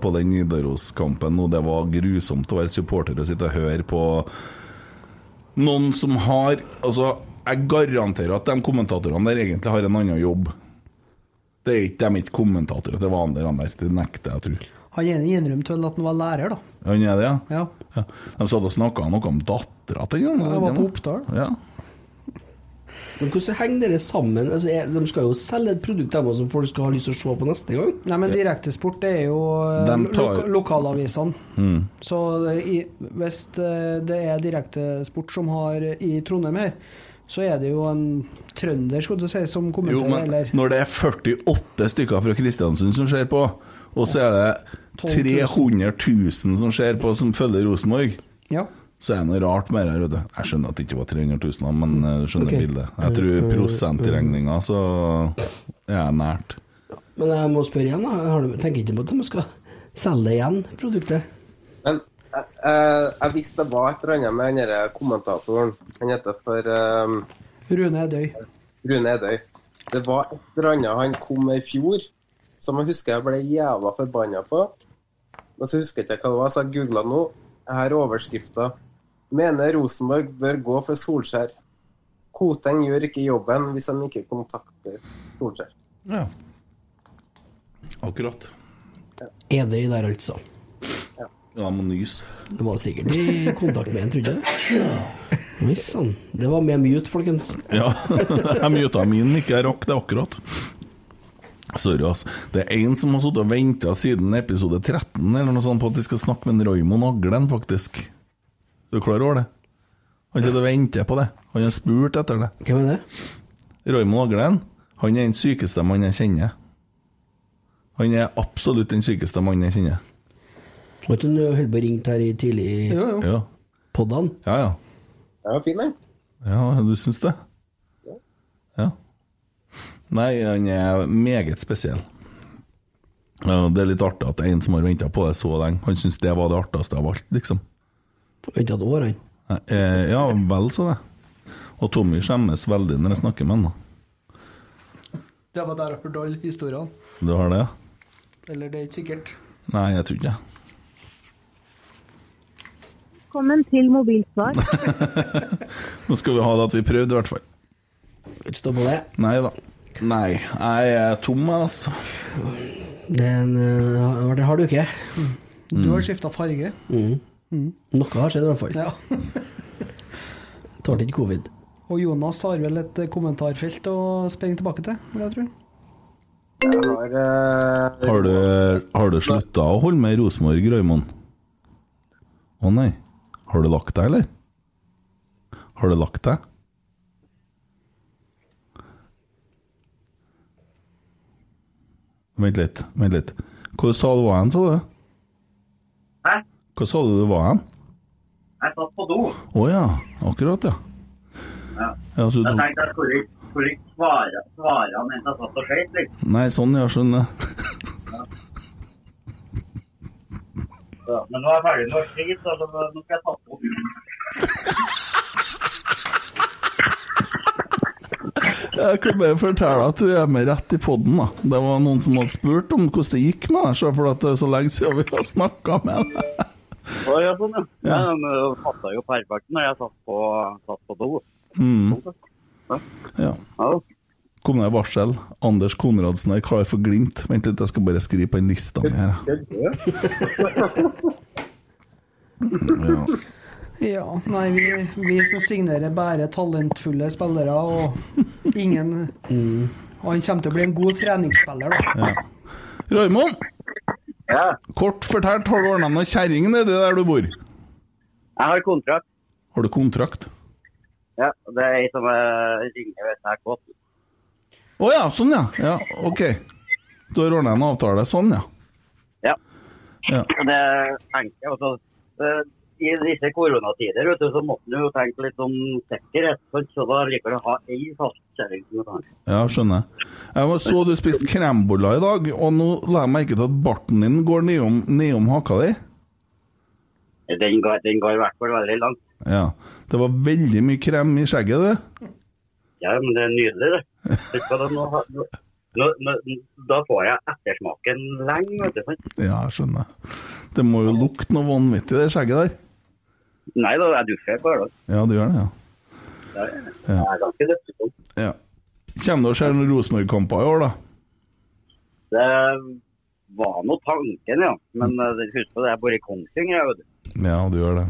på den Nidaros-kampen nå, det var grusomt å være supporter og sitte og høre på noen som har Altså, jeg garanterer at de kommentatorene der egentlig har en annen jobb. Det er ikke de er ikke kommentatorer til vanlig, de der. Det nekter jeg å tro.
Han innrømte vel at han var lærer, da.
Han er det, ja?
Ja.
ja. De satt og snakka noe om dattera til han.
Jeg var på Oppdal.
Ja.
Men hvordan henger dere sammen? Altså, de skal jo selge et produkt dem som folk skal ha lyst til å se på neste gang.
Nei, men Direktesport er jo
tar...
Lo lokalavisene.
Mm.
Så i, hvis eh, det er Direktesport som har i Trondheim her, så er det jo en trønder skulle du si, som
Jo,
til
men
eller
når det er 48 stykker fra Kristiansund som ser på, og så er det 300 000 som ser på, som følger Rosenborg,
Ja.
så er det noe rart med det her. vet du. Jeg skjønner at det ikke var 300 000, men jeg skjønner
okay.
bildet. Jeg tror prosentregninga så er jeg nært.
Men jeg må spørre igjen, da. Har du, tenker ikke på at de skal selge igjen produktet?
Men jeg, jeg, jeg visste det var et eller annet med den kommentatoren. Han heter for um,
Rune Edøy.
Rune Edøy. Det var et eller annet han kom med i fjor, som jeg husker jeg ble jævla forbanna på. Men så husker jeg ikke hva det var, så jeg googla nå. Her er overskrifta. Mener Rosenborg bør gå for Solskjær. Koteng gjør ikke jobben hvis han ikke kontakter Solskjær.
Ja. Akkurat.
Er det i der, altså?
Ja, må nyse.
Det var sikkert i kontakt med en, trodde jeg. Ja. sann. Det var med mute, folkens.
Ja, [laughs] jeg muta min ikke jeg rakk det akkurat. Sorry, altså. Det er en som har sittet og venta siden episode 13 eller noe sånt på at de skal snakke med en Raymond Aglen, faktisk. Er du klar over det? Han sitter og venter på det. Han har spurt etter det.
Hvem er det?
Raymond Aglen. Han er den sykeste mannen jeg kjenner. Han er absolutt den sykeste mannen jeg kjenner.
Var ikke du holdt på å ringe her i tidlig
jo.
Ja,
poddene?
ja. ja.
Det var fin, den.
Ja, du syns det? Ja. Ja. Nei, han er meget spesiell. Det er litt artig at det er en som har venta på det så lenge. Han syns det var det artigste av alt, liksom.
Venta et år, han.
Eh, Ja, vel så det. Og Tommy skjemmes veldig når jeg snakker med han. da.
Det var der jeg hørte alle historiene.
Du har det, ja?
Eller det er ikke sikkert.
Nei, jeg tror ikke det.
Velkommen til mobilsvar. [laughs]
Nå skal vi ha det at vi prøvde, i hvert fall.
Ikke stå på det.
Nei da. Nei, jeg er tom, altså.
Det er en eh, har vært en hard uke.
Du har skifta farge.
Mm.
Mm.
Noe har skjedd, i hvert fall.
Ja. [laughs]
Tålte ikke covid.
Og Jonas har vel et kommentarfelt å springe tilbake til, vil jeg tro.
Har uh,
Har du, har du slutta å holde med Rosenborg, Raymond? Å nei. Har du lagt deg, eller? Har du lagt deg? Vent litt, vent litt. Hvor sa du var hen, sa du?
Hæ?
Hvor sa du du var hen?
Jeg satt på do.
Å ja, akkurat, ja.
Ja.
Ja,
jeg tenkte jeg skulle ikke, svare, svare mens jeg satt og skøyt, litt.
Nei, sånn, ja, skjønner.
ja. Men nå er jeg ferdig med å skøyte, så nå skal jeg ta på.
Jeg kan bare fortelle at du er med rett i podden da. Det var noen som hadde spurt om hvordan det gikk med deg, for det er så lenge siden vi har snakka med deg.
Å, ja, sånn, ja. ja. men Det passa jo perfekt når jeg satt på, satt på do.
Mm.
Ja.
Ja.
Ja.
Kom det varsel? Anders Konradsen er klar for Glimt. Vent litt, jeg skal bare skrive på en lista mi her. Ja.
Ja, nei, vi, vi som signerer bare talentfulle spillere, og ingen Og han kommer til å bli en god treningsspiller, da.
Ja. Raymond! Kort fortalt, har du ordna noe kjerring nedi der du bor?
Jeg har kontrakt.
Har du kontrakt?
Ja, det er ei som eh, ringer hvis jeg er kåt.
Å ja, sånn ja. Ja, OK. Du har ordna en avtale. Sånn, ja.
Ja.
Ja.
Det tenker jeg også. I disse koronatider vet du, så måtte en jo tenke litt om sikkerhet. Så da liker du å ha ei fast kjerring. som du tar.
Ja, skjønner. Jeg var så du spiste kremboller i dag, og nå la jeg merke til at barten din går nedom, nedom haka di.
Den går, den går i hvert fall veldig langt.
Ja. Det var veldig mye krem i skjegget, du.
Ja, men det er nydelig, det. Nå, nå, nå, da får jeg ettersmaken lenge, vet du.
Ja, jeg skjønner. Det må jo lukte noe vanvittig, det skjegget der.
Nei da, jeg dusjer hver dag.
Ja, du gjør det, ja. Ja.
jeg er ganske det.
ja. Kommer det å skje noen Rosenborg-kamper i år, da?
Det var nå tanken, ja. Men eh, husk på det, jeg bor i Kongsvinger, jeg, vet du.
Ja, du gjør det.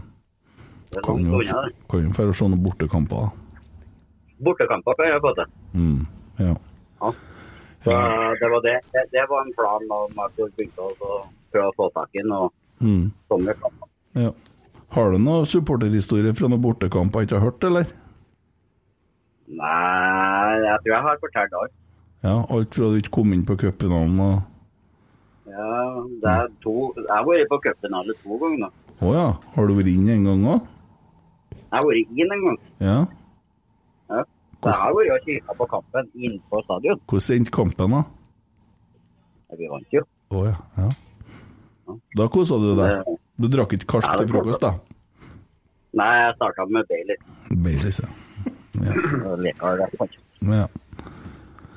Det
Kan jo, jo få se noen bortekamper, da.
Bortekamper kan jeg få til.
Mm. Ja.
Så det var det. det. Det var en plan om jeg vi begynne å så prøve å få tak i noe
Mm.
sånne kamper.
ja. Har du noen supporterhistorie fra noen bortekamp jeg ikke har hørt, eller?
Nei, jeg tror jeg har fortalt alt.
Ja, alt fra du ikke kom inn på cupfinalen og
Ja, det er to Jeg har vært på cupfinale to ganger.
Å ja. Har du vært inn en gang òg?
Jeg har vært inn en gang.
Ja.
Ja. Så jeg har vært og kikka på kampen inne på stadion.
Hvordan endte kampen, da?
Vi vant jo.
Å ja. ja. Da kosa du deg. Du drakk ikke karsk til frokost, da?
Nei, jeg starta med Baileys.
Baileys, ja. Ja.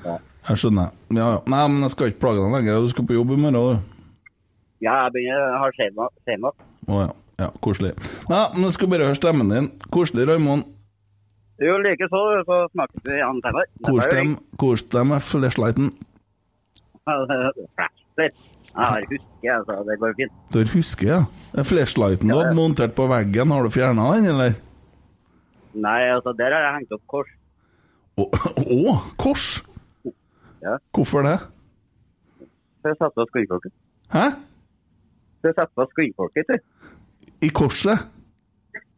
Ja.
Jeg skjønner. Ja, ja. Nei, men jeg skal ikke plage deg lenger. Du skal på jobb i morgen, du.
Ja, jeg begynner jeg har senvakt.
Å ja. ja. Koselig. Nei, men jeg skal bare høre stemmen din. Koselig, Raymond.
Jo, likeså, så snakkes vi igjen senere.
Dem med flashlighten. [laughs]
Flashlight. Jeg husker, huske, altså. Det går fint.
Du husker, ja. Flashlighten du hadde montert på veggen, har du fjerna den, eller?
Nei, altså, der har jeg hengt opp kors.
Å, [laughs] å, kors?
Ja.
Hvorfor det?
For å sette på skuddfolket.
Hæ?
For å sette på skuddfolket, du.
I korset?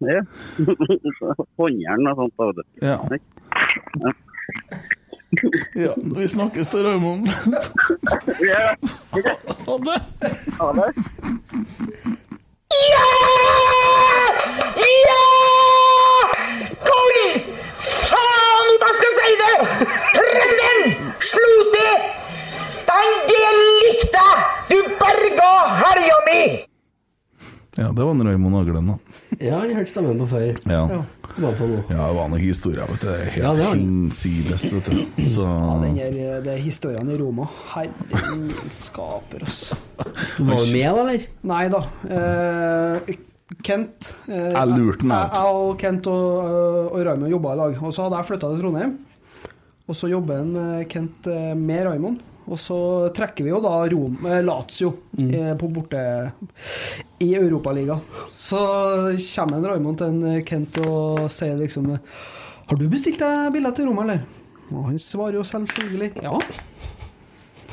Ja. [laughs] Håndjern og sånt.
Ja.
Ja. [laughs]
Ja, vi snakkes til Raymond. [laughs] [laughs] Ha det.
Ha det.
Ja! Ja! Kong! Faen, hva skal jeg si det? Trønderen slo til! Den del likte jeg! Du berga helga mi!
Ja, det var en Raymond Aglen, da.
Ja, jeg hørte stemmen på før.
Ja.
Var på nå.
Ja, det var noen historier, vet du. Det Helt
Ja, det
hinsides, vet du. Så
Den der, eh, det er historiene i Roma. Herregud, skaper, altså.
Var du med, eller?
Nei da. Eh, Kent eh,
Jeg lurte den
jeg-
ut.
Jeg og Kent og, eh, og Raymond jobba i lag. Og så hadde jeg flytta til Trondheim. Og så jobber en, eh, Kent eh, med Raymond. Og så trekker vi jo da Rom, eh, Lazio mm. på borte i Europaligaen. Så kommer en Raymond til en eh, Kent og sier liksom eh, Har du bestilt deg billett til Roma, eller? Og han svarer jo selvfølgelig ja.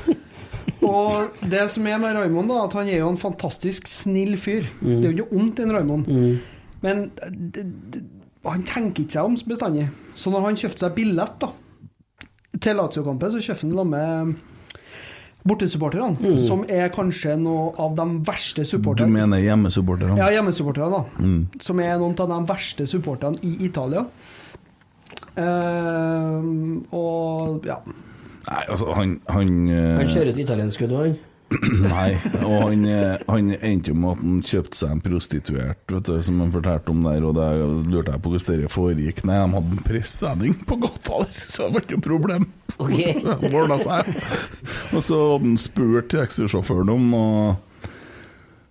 [laughs] Og det som er med Raymond, da, at han er jo en fantastisk snill fyr.
Mm.
Det er jo ikke ondt i en Raymond. Men det, det, han tenker ikke seg om bestandig. Så når han kjøpte seg billett da, til Lazio-kampen, så kjøpte han sammen med bortesupporterne,
Mm.
som er kanskje noe av de verste
du mener hjemmesupporterne?
Ja, hjemmesupporterne, da.
Mm.
Som er noen av de verste supporterne i Italia. Uh, og ja.
Nei, altså, han Han, uh...
Han kjører et italiensk skudd, han. [clears throat]
Nei, og han, eh, han endte jo med at han kjøpte seg en prostituert, vet du, som han fortalte om der, og da lurte jeg på hvordan det foregikk. Nei, de hadde en pressending på gata der, [laughs] så det ble ikke noe problem. [laughs] det ordna seg. Og så hadde han spurt taxisjåføren om og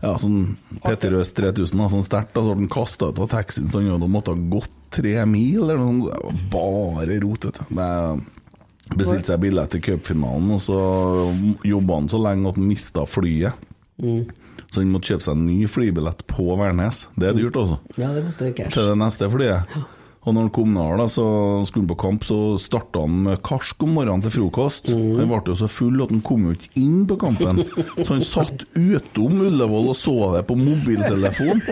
ja, sånn Petter Øst 3000, da, sånn sterkt, da, så ble han kasta ut av taxien, så han måtte ha gått tre mil, eller noe sånt. Det var bare rot, vet du. Det Bestilte seg billett til cupfinalen, og så jobba han så lenge at han mista flyet.
Mm.
Så han måtte kjøpe seg en ny flybillett på Værnes. Det er dyrt, altså.
Ja, det koster cash.
Til det neste flyet. Og når han kom ned, da, så skulle han på kamp, så starta han med karsk om morgenen til frokost.
Mm.
Han ble jo så full at han kom jo ikke inn på kampen. [laughs] Så han satt utom Ullevål og så det på mobiltelefon.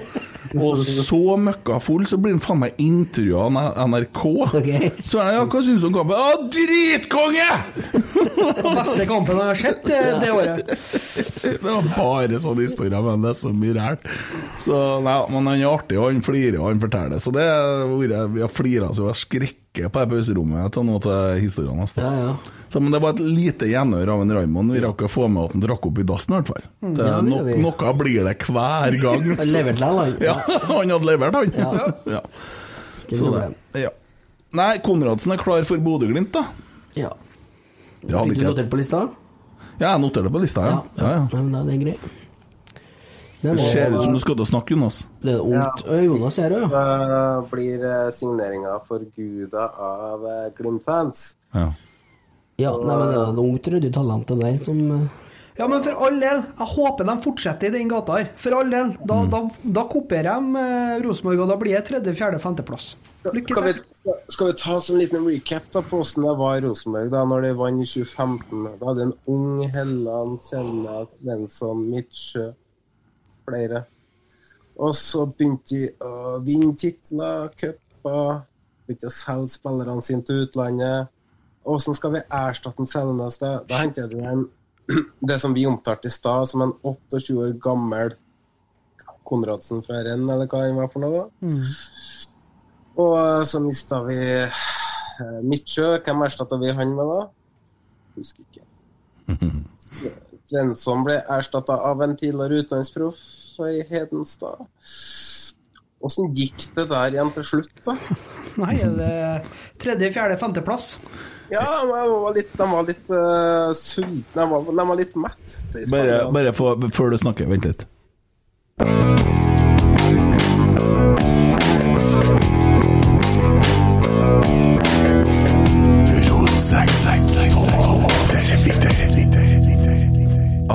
Og så møkka full, så blir han faen meg intervjua av NRK. NRK. Så jeg, ja, hva syns du om kampen? Å, dritkonge!
Beste kampen jeg har sett det, det året.
Det var bare sånne historier, men det er så mye rart Så nei, men han er artig, og han flirer, og han forteller. Så det har vært- vi har flira så vi har skrekket på det pauserommet til noen av historiene hans. Ja, Så, men det var et lite gjenhør av en Raymond. Vi rakk å få med at han drakk opp i dassen, i hvert fall.
Mm.
Det,
Ja, det vi.
noe blir det hver gang. [laughs]
Han leverte likevel, han.
Ja, [laughs] han hadde levert, han.
Ja.
Ja. Så det, ja. Nei, Konradsen er klar for Bodø-Glimt, da.
Ja. Fikk du notert på lista?
Ja, jeg noterte det på lista, ja. ja, ja.
Nei, men da er greit. Det
ser ut som du skal til å snakke, Jonas.
Det er ungt. Ja. Jonas er det, ja.
Da blir eh, signeringa forguda av eh, Glimt-fans.
Ja.
Ja, nei, men det er et ungt, ryddig talent, det der, som eh,
Ja, men for all del. Jeg håper de fortsetter i den gata her. For all del. Da,
Mm.
da, da kopierer de eh, Rosenborg, og da blir det tredje, fjerde, femteplass. Lykke
Skal vi,
til.
skal vi ta en liten recap da på hvordan det var i Rosenborg da når de vant i 2015? Da hadde en ung Helland, Kjellnes, Svensson, Midtsjø, flere. Og så begynte de å vinne titler, cuper, begynte å selge spillerne sine til utlandet. Hvordan skal vi erstatte Selnes? Da, da henter du en, [clears throat] det som vi omtalte i stad, som en 28 år gammel Konradsen fra Renn, eller hva han var for noe. da. Og så mista vi eh, Midtsjø. Hvem erstatta vi han med da? Husker ikke. [laughs] Svensson ble erstatta av en tidligere utenlandsproff i Hedenstad. Åssen gikk det der igjen til slutt, da? [laughs]
Nei, er det tredje, fjerde, femteplass?
Ja, de var litt, de var litt uh, sultne. De var, de var litt mette.
Bare, bare for, før du snakker, vent litt.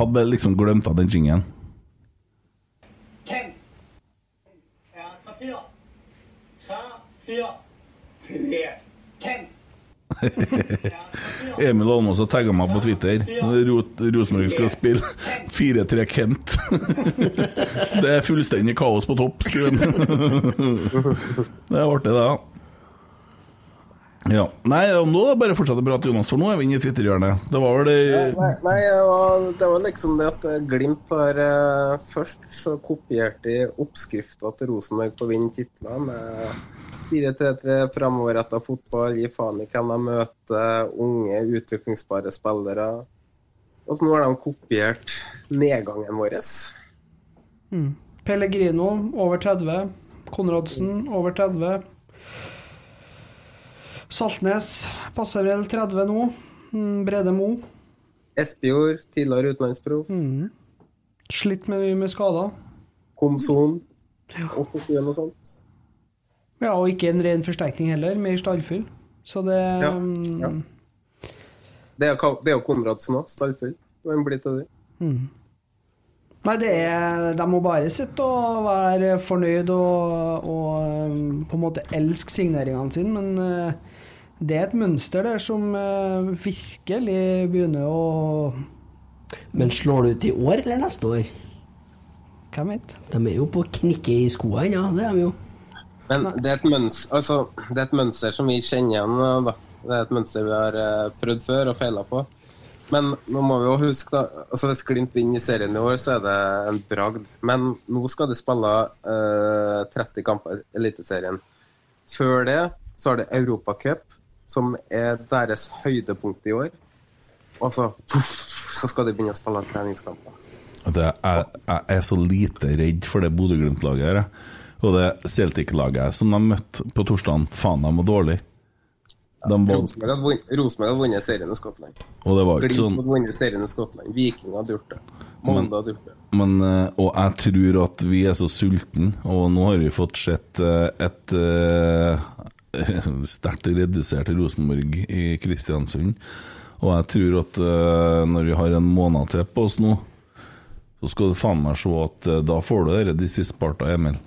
Hadde liksom glemt av den
jingen. [laughs]
Emil Almås har tagga meg på Twitter. Rosenborg skal spille 4-3 Kent. [laughs] [laughs] Det er fullstendig kaos på topp, skriver han. Det er artig, det. Ja. Ja. Nei, og nå er det bare å fortsette å prate, Jonas, for nå er vi inne i Twitter-hjørnet. Det var vel det
Nei, nei det, var, det var liksom det at eh, Glimt har eh, Først så kopierte de oppskrifta til Rosenborg på å vinne titler med 4-3-3, framoverretta fotball, gi faen i hvem de møter, unge, utviklingsbare spillere. Og så nå har de kopiert nedgangen vår.
Mm. Pellegrino over 30. Konradsen over 30. Saltnes passer vel 30 nå. Mm, Brede Mo.
Espejord, tidligere utenlandsproff.
Mm. Slitt med mye med skader.
Komson. 87 og sånt.
Ja, og ikke en ren forsterkning heller, mer stallfyll. Så det
Ja,
mm,
ja. Det er, det er jo Konradsen òg, stallfyll. Hvem blir til det?
Mm. Nei, det er, de må bare sitte og være fornøyd og, og um, på en måte elske signeringene sine, men uh, det er et mønster der som uh, virkelig begynner å
Men slår det ut i år eller neste år?
Hvem vet?
De er jo på knikke i skoene ennå, det er de jo.
Men det er, et mønster, altså, det er et mønster som vi kjenner igjen. eh, Da. Det er et mønster vi har eh, prøvd før og feila på. Men nå må vi jo huske da, altså hvis Glimt vinner i serien i år, så er det en bragd. Men nå skal de spille uh, 30 kamper i Eliteserien. Før det så har det Europacup, som er deres høydepunkt i år. Og så, puff, så skal de begynne å spille treningskamper.
Jeg, jeg, er så lite redd for det Bodø-Glimt-laget her. Og det Celtic-laget som de møtte på torsdagen, faen, de var dårlige. Var,
Rosenborg hadde vunnet- serien i Skottland.
og det var ikke sånn
hadde vunnet serien i Skottland. Viking hadde gjort det. Molde hadde gjort det.
Men, eh, og jeg tror at vi er så sultne, og nå har vi fått sett et, et eh, [laughs] sterkt redusert Rosenborg i Kristiansund. Og jeg tror at eh, når vi har en måned til på oss nå, så skal du faen meg se at eh, da får du det de siste parta, Emil.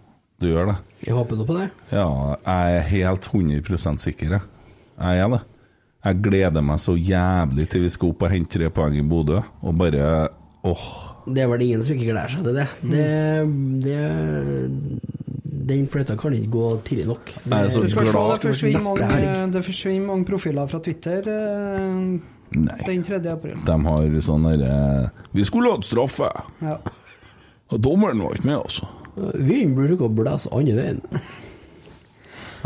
Du gjør det.
Jeg håper nå på det.
Ja, jeg er helt 100 sikker, jeg. Jeg er det. Jeg gleder meg så jævlig til vi skal opp og hente tre poeng i Bodø, og bare åh.
Det er vel ingen som ikke gleder seg til det. det, det den fløyta kan ikke gå tidlig nok.
Er så
Du skal se, det forsvinner
neste
mange, det forsvinner mange profiler fra Twitter eh, den 3. april.
De har sånn derre Vi skulle hatt straffe,
Ja.
og dommeren var ikke med, altså.
Vinden bruker å blæse andre veien.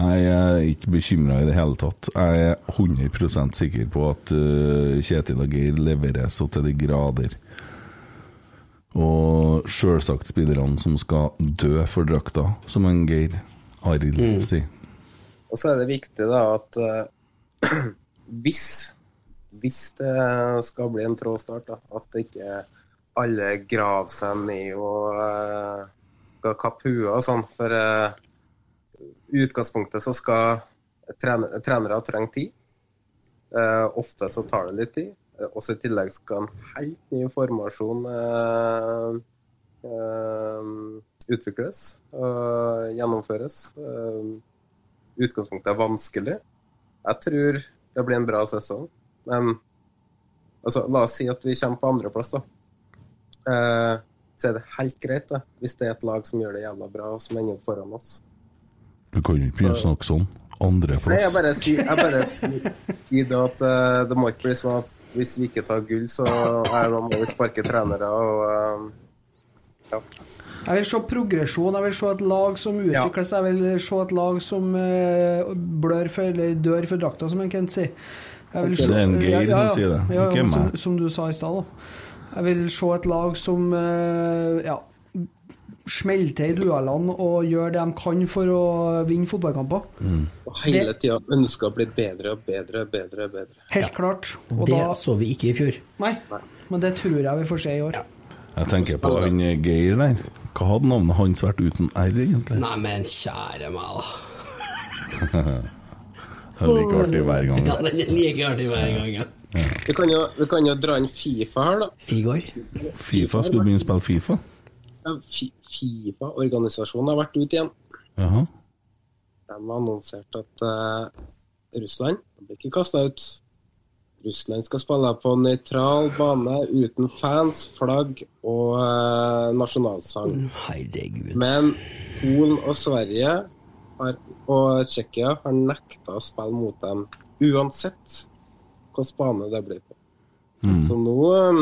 Jeg er ikke bekymra i det hele tatt. Jeg er 100% sikker på at uh, Kjetil og Geir leverer så til de grader. Og sjølsagt spillerne som skal dø for drakta, som en Geir Arild
Mm.
sier.
Og så er det viktig da at uh, [clears throat] hvis hvis det skal bli en trå start, da, at ikke alle graver seg ned og uh, skal kappe huet og sånn. For i uh, utgangspunktet så skal trenere, trenere trenge tid. Eh, ofte så tar det litt tid. Eh, Også i tillegg skal en helt ny formasjon eh, eh, utvikles og gjennomføres. Eh, utgangspunktet er vanskelig. Jeg tror det blir en bra sesong. Men altså, la oss si at vi kommer på andreplass, da. Eh, så er det helt greit, da, hvis det er et lag som gjør det jævla bra, og som ender opp foran oss.
Du kan jo ikke begynne å snakke sånn.
Nei, jeg bare sier jeg bare sier det at uh, det må ikke bli sånn at hvis vi ikke tar gull, så er, det må vi sparke trenere og eh, ja.
Jeg vil se progresjon, jeg vil se et lag som utvikler seg. Jeg vil se et lag som eh, blør for, eller dør for drakta, som en kan si. Jeg vil
Det er en Geir som sier det, ikke
som,
meg.
som du sa i stad. da. Jeg vil se et lag som eh, ja, smelter til i duellene og gjør det de kan for å vinne fotballkamper.
Og hele tida ønsker å bli bedre og bedre og bedre. og bedre.
Helt klart. Og
Det
da,
så vi ikke i fjor.
nei, men det tror jeg vi får se i år.
Jeg tenker på han Geir der. Hva hadde navnet hans vært uten R, egentlig?
Nei, men kjære meg, da.
Det er like artig hver gang.
Ja, det er like artig hver gang, ja.
Vi kan, jo, vi kan jo dra inn Fifa her, da.
Figor.
Fifa, skulle du begynne å spille Fifa?
Fifa-organisasjonen har vært ute igjen.
Jaha.
De har annonsert at uh, Russland blir ikke kasta ut. Russland skal spille på nøytral bane uten fans, flagg og uh, nasjonalsang.
Herregud.
Men Polen og Sverige har, og Tsjekkia har nekta å spille mot dem uansett hvilken bane det blir på.
Mm.
Så nå, eh,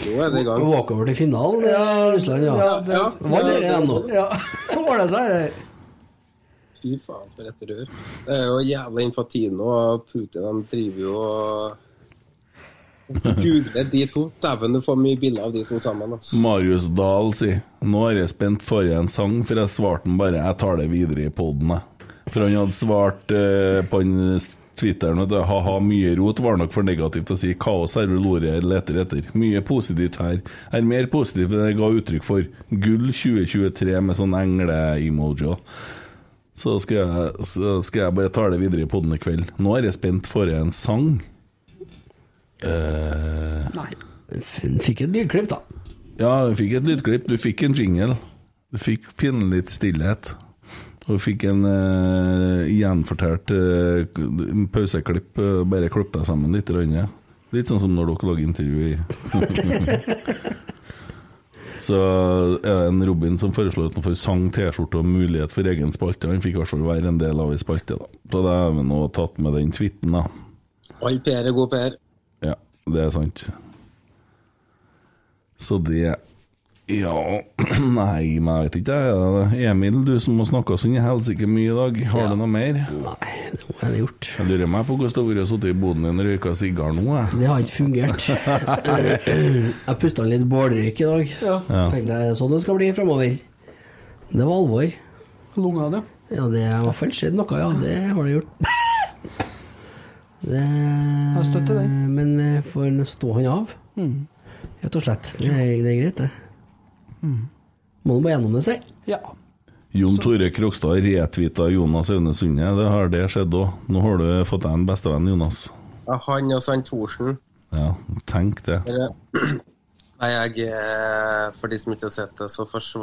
nå er det i gang.
Walkover til finalen, ja, Russland, ja.
Ja, ja.
Var det det ennå?
Ja, var det seg? det?
Fy faen, for et rør. Det er jo jævla Infantino og Putin, de driver jo og Google de to. Dæven, du får mye bilder av de to sammen. Altså.
Marius Dahl sier Nå er jeg spent for en sang, for jeg svarte den bare Jeg tar det videre i poden, jeg. For han hadde svart eh, på den Twitteren at ha-ha, mye rot var nok for negativt å si. Kaos er vel ordet jeg leter etter. Mye positivt her. Er mer positivt enn jeg ga uttrykk for. Gull 2023 med sånn engle-emojier. Så så skal jeg bare ta det videre i poden i kveld. Nå er jeg spent for en sang. Uh...
Nei. Fikk et lydklipp, da.
ja, du fikk et lydklipp. Du fikk en jingle. Du fikk pinlig stillhet. Og fikk en uh, gjenfortalt uh, pauseklipp. uh, bare klipp deg sammen litt. Rønne. Litt sånn som når dere lager intervju i [laughs] Så er det en Robin som foreslår at han får sang, T-skjorte og mulighet for egen spalte. Han fikk i hvert fall være en del av ei spalte, da. Så har vi nå tatt med den tweeten, da.
All PR er god PR.
Ja, det er sant. Så det Ja, [clears throat] nei, men jeg vet ikke. jeg. Emil, du som har snakka sånn i helsike mye i dag, har du noe mer?
Nei, det må jeg ha gjort.
Jeg lurer meg på hvordan det har vært å sitte i boden din og røyka sigar nå, jeg.
Det har ikke fungert. [laughs] Jeg pusta litt bålrøyk i dag.
Ja.
Ja.
Tenkte jeg sånn det skal bli fremover. Det var alvor.
Lunga di?
Ja, det har i hvert fall skjedd noe, ja. Det har det gjort. [laughs] Det
Jeg støtter den.
Men eh, får stå han av,
Mm.
rett og slett. Det er, det er greit, det.
Mm.
Må du bare gjennom det, si.
Ja.
Jon Tore Krokstad retvita Jonas Aune Sunde. Det har det skjedd òg. Nå har du fått deg en bestevenn, Jonas.
Ja, han og Sand Thorsen.
Ja, tenk det. [clears throat]
Nei, jeg eh, For de som ikke har sett det, så først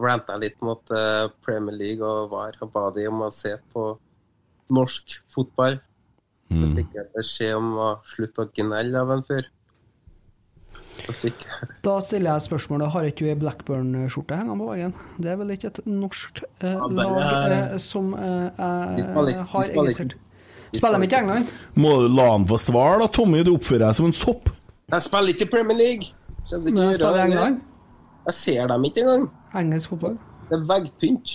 ranta jeg litt mot eh, Premier League og VAR og ba de om å se på norsk fotball. Så
Mm.
fikk jeg beskjed om å slutte å gnelle av en fyr.
Da stiller jeg spørsmålet Har ikke du ei Blackburn-skjorte hengende på veggen? Det er vel ikke et norsk eh,
Ja,
lag eh, som eh,
De
eh,
ikke- de
har registrert Spiller de ikke i England?
Må du la han få svar, da, Tommy? Du oppfører deg som en sopp.
Jeg spiller ikke i Premier League! Ikke
jeg spiller. England.
Jeg ser dem ikke engang.
Engelsk fotball.
Det er veggpynt.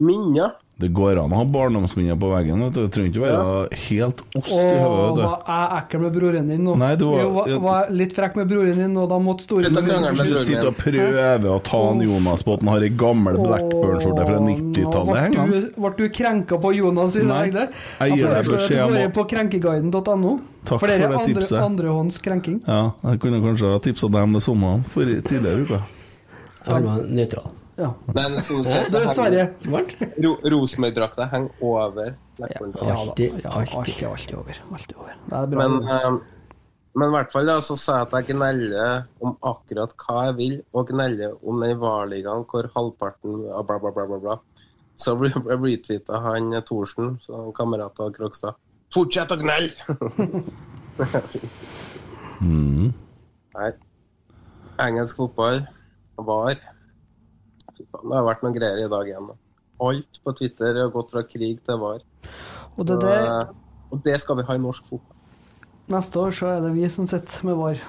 Minner.
Det går an å ha barndomsminner på veggen. Du. Trenger ikke være helt ost i hodet.
var jeg ekkel med broren din nå?
Nei, du var-
Jo, var, var litt frekk med broren din, og da måtte store
med
Du sitter og prøver å ta en Jonas på at han har ei gammel Blackburn-skjorte fra 90-tallet
Ble
hengende.
du, ble du krenka på Jonas i
Nei, jeg gir deg beskjed om
Du
å-
på krenkeguiden.no.
Takk
for
for
er
det
andre,
tipset.
andrehånds krenking.
Ja, jeg kunne kanskje ha tipsa deg om det samme tidligere i uka.
Jeg var nøytral.
Ja.
Men som du. Ro Rosenborg-drakta henger over Blackburn-drakta.
Ja, alltid. alltid,
alltid over. Alltid er.
Men, eh, men i hvert fall da, så sa jeg at jeg gneller om akkurat hva jeg vil, og gneller om den VAR-ligaen hvor halvparten av bla, bla, bla, bla, bla. Så ble retweeta han Thorsen, så kamerat av Krokstad. Fortsett å gnelle! [laughs]
Mm.
Nei. Engelsk fotball. VAR. Fy faen, Det har vært noen greier i dag igjen. da. Alt på Twitter har gått fra krig til VAR.
Og det
det... og det skal vi ha i norsk fotball.
neste år så er det vi som sitter med VAR.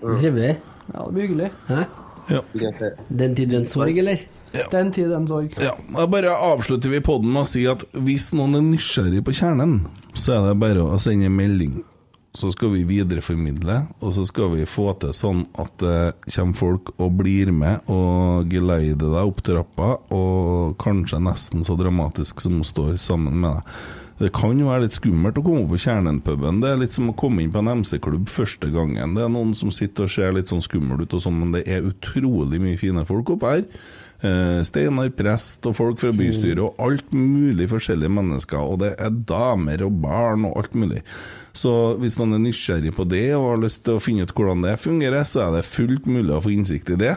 Trivelig.
Ja, det blir hyggelig.
Hæ? Den tid, den sorg, eller?
Den tid, den sorg.
Ja, da bare avslutter vi podden med å si at hvis noen er nysgjerrig på kjernen, så er det bare å sende melding. Så skal vi videreformidle, og så skal vi få til sånn at det kommer folk og blir med og geleider deg opp trappa, og kanskje nesten så dramatisk som hun står sammen med deg. Det kan jo være litt skummelt å komme opp på Kjernen-puben. Det er litt som å komme inn på en MC-klubb første gangen. Det er noen som sitter og ser litt sånn skummel ut og sånn, men det er utrolig mye fine folk oppe her. Eh, Steinar prest og folk fra bystyret og alt mulig forskjellige mennesker. Og det er damer og barn og alt mulig. Så hvis man er nysgjerrig på det og har lyst til å finne ut hvordan det fungerer, så er det fullt mulig å få innsikt i det.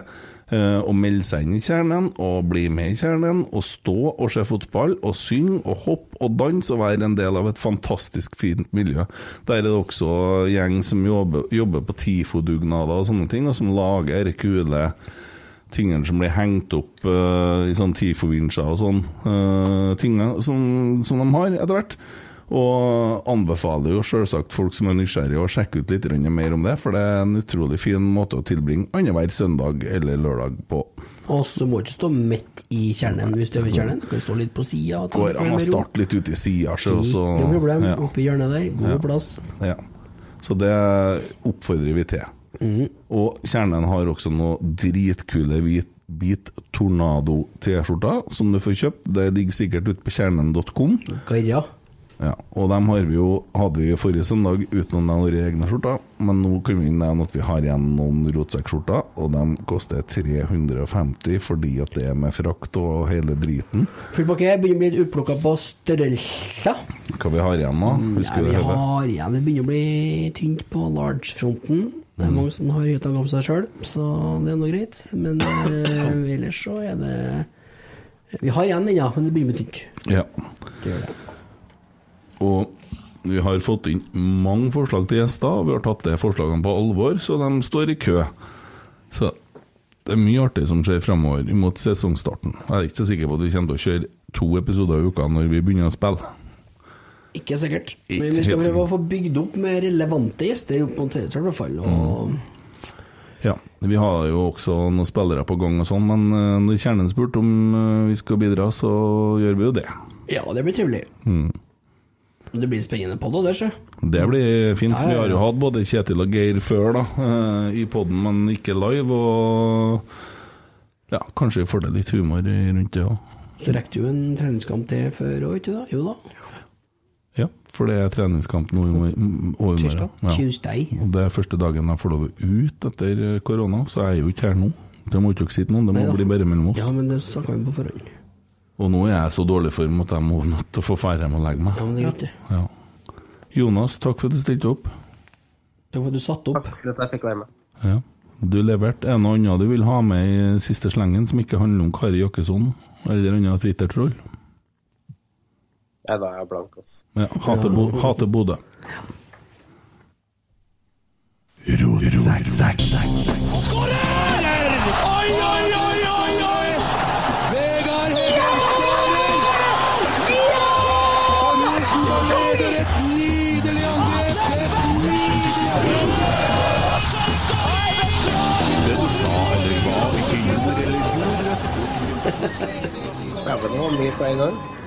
Eh, og melde seg inn i kjernen og bli med i kjernen og stå og se fotball og synge og hoppe og danse og være en del av et fantastisk fint miljø. Der er det også gjeng som jobber, jobber på TIFO-dugnader og sånne ting, og som lager kule tingene som blir hengt opp uh, i sånn TIFO-vinsjer og sånn. Uh, tingene som, som de har etter hvert. Og anbefaler jo selvsagt folk som er nysgjerrige å sjekke ut litt mer om det, for det er en utrolig fin måte å tilbringe annenhver søndag eller lørdag på.
Og så må du ikke stå midt i kjernen hvis du er ved kjernen. Du kan stå litt på sida.
Går an å starte litt ute i sida, så
Ikke noe problem.
ja.
Oppi hjørnet der. God
Ja.
plass.
Ja. Så det oppfordrer vi til. Og Kjernen har også noe dritkule hvit Bit Tornado T-skjorter som du får kjøpt. Det ligger sikkert ute på kjernen.com.
Ja.
Ja, og dem har vi jo, hadde vi forrige søndag uten å nevne egne skjorter. Men nå kan vi nevne at vi har igjen noen rotsekkskjorter, og de koster 350 fordi at det er med frakt og hele driten.
Fullbakke begynner å bli litt utplukka på størrelse.
Hva vi har igjen da? Husker
Ja, vi har igjen Det begynner å bli tynt på large-fronten. Det er
Mm.
mange som har hytta om seg sjøl, så det er nå greit. Men [coughs] eh, ellers så er det Vi har igjen ennå, men det begynner bli tynt.
Ja.
Det gjør det.
Og vi har fått inn mange forslag til gjester, og vi har tatt de forslagene på alvor, så de står i kø. Så det er mye artig som skjer fremover mot sesongstarten. Jeg er ikke så sikker på at vi kommer til å kjøre to episoder i uka når vi begynner å spille.
Ikke sikkert. Men vi skal prøve å få bygd opp med relevante gjester opp mot Tredjestad, i hvert fall. Og
Ja, vi har jo også noen spillere på gang og sånn, men eh, når Kjernen spurte om eh, vi skal bidra, så gjør vi jo det.
ja, det blir trivelig.
Mm.
Det blir spennende på det, det, sjø.
Det blir fint.
Ja, ja,
Vi har jo hatt både Kjetil og Geir før da, eh, i poden, men ikke live. Og ja, kanskje vi får det litt humor rundt det òg.
Så rekker du en treningskamp til før òg, ikke da? Jo da.
Ja, for det er treningskamp nå i morgen.
Tirsdag.
Ja.
Tuesday.
Og det er første dagen jeg får lov ut etter eh, korona, så jeg er jo ikke her nå. Det må ikke dere si til noen, det må
Neida.
bli bare mellom oss.
Ja, men det snakka vi på forhånd.
Og nå er jeg så dårlig form at jeg må nødt til å få færre hjem og legge meg.
Ja, men det er greit, det.
Ja. Jonas, takk for at du stilte opp.
Takk for at du satte opp.
Takk for at jeg fikk være med.
Ja. Du leverte. en og annen du vil ha med i siste slengen som ikke handler om Kari Jakkesson eller annen Twitter-troll?
Nei, da er jeg blank, altså.
Ja, hater, Bo hater Bodø.
Oi, oi, oi, oi, oi! Vegard Heggen skårer! Og leder et nydelig angrep! Et nydelig
Det du sa eller hva, ikke gjorde eller gjorde.
Ja, men det var mye på en gang.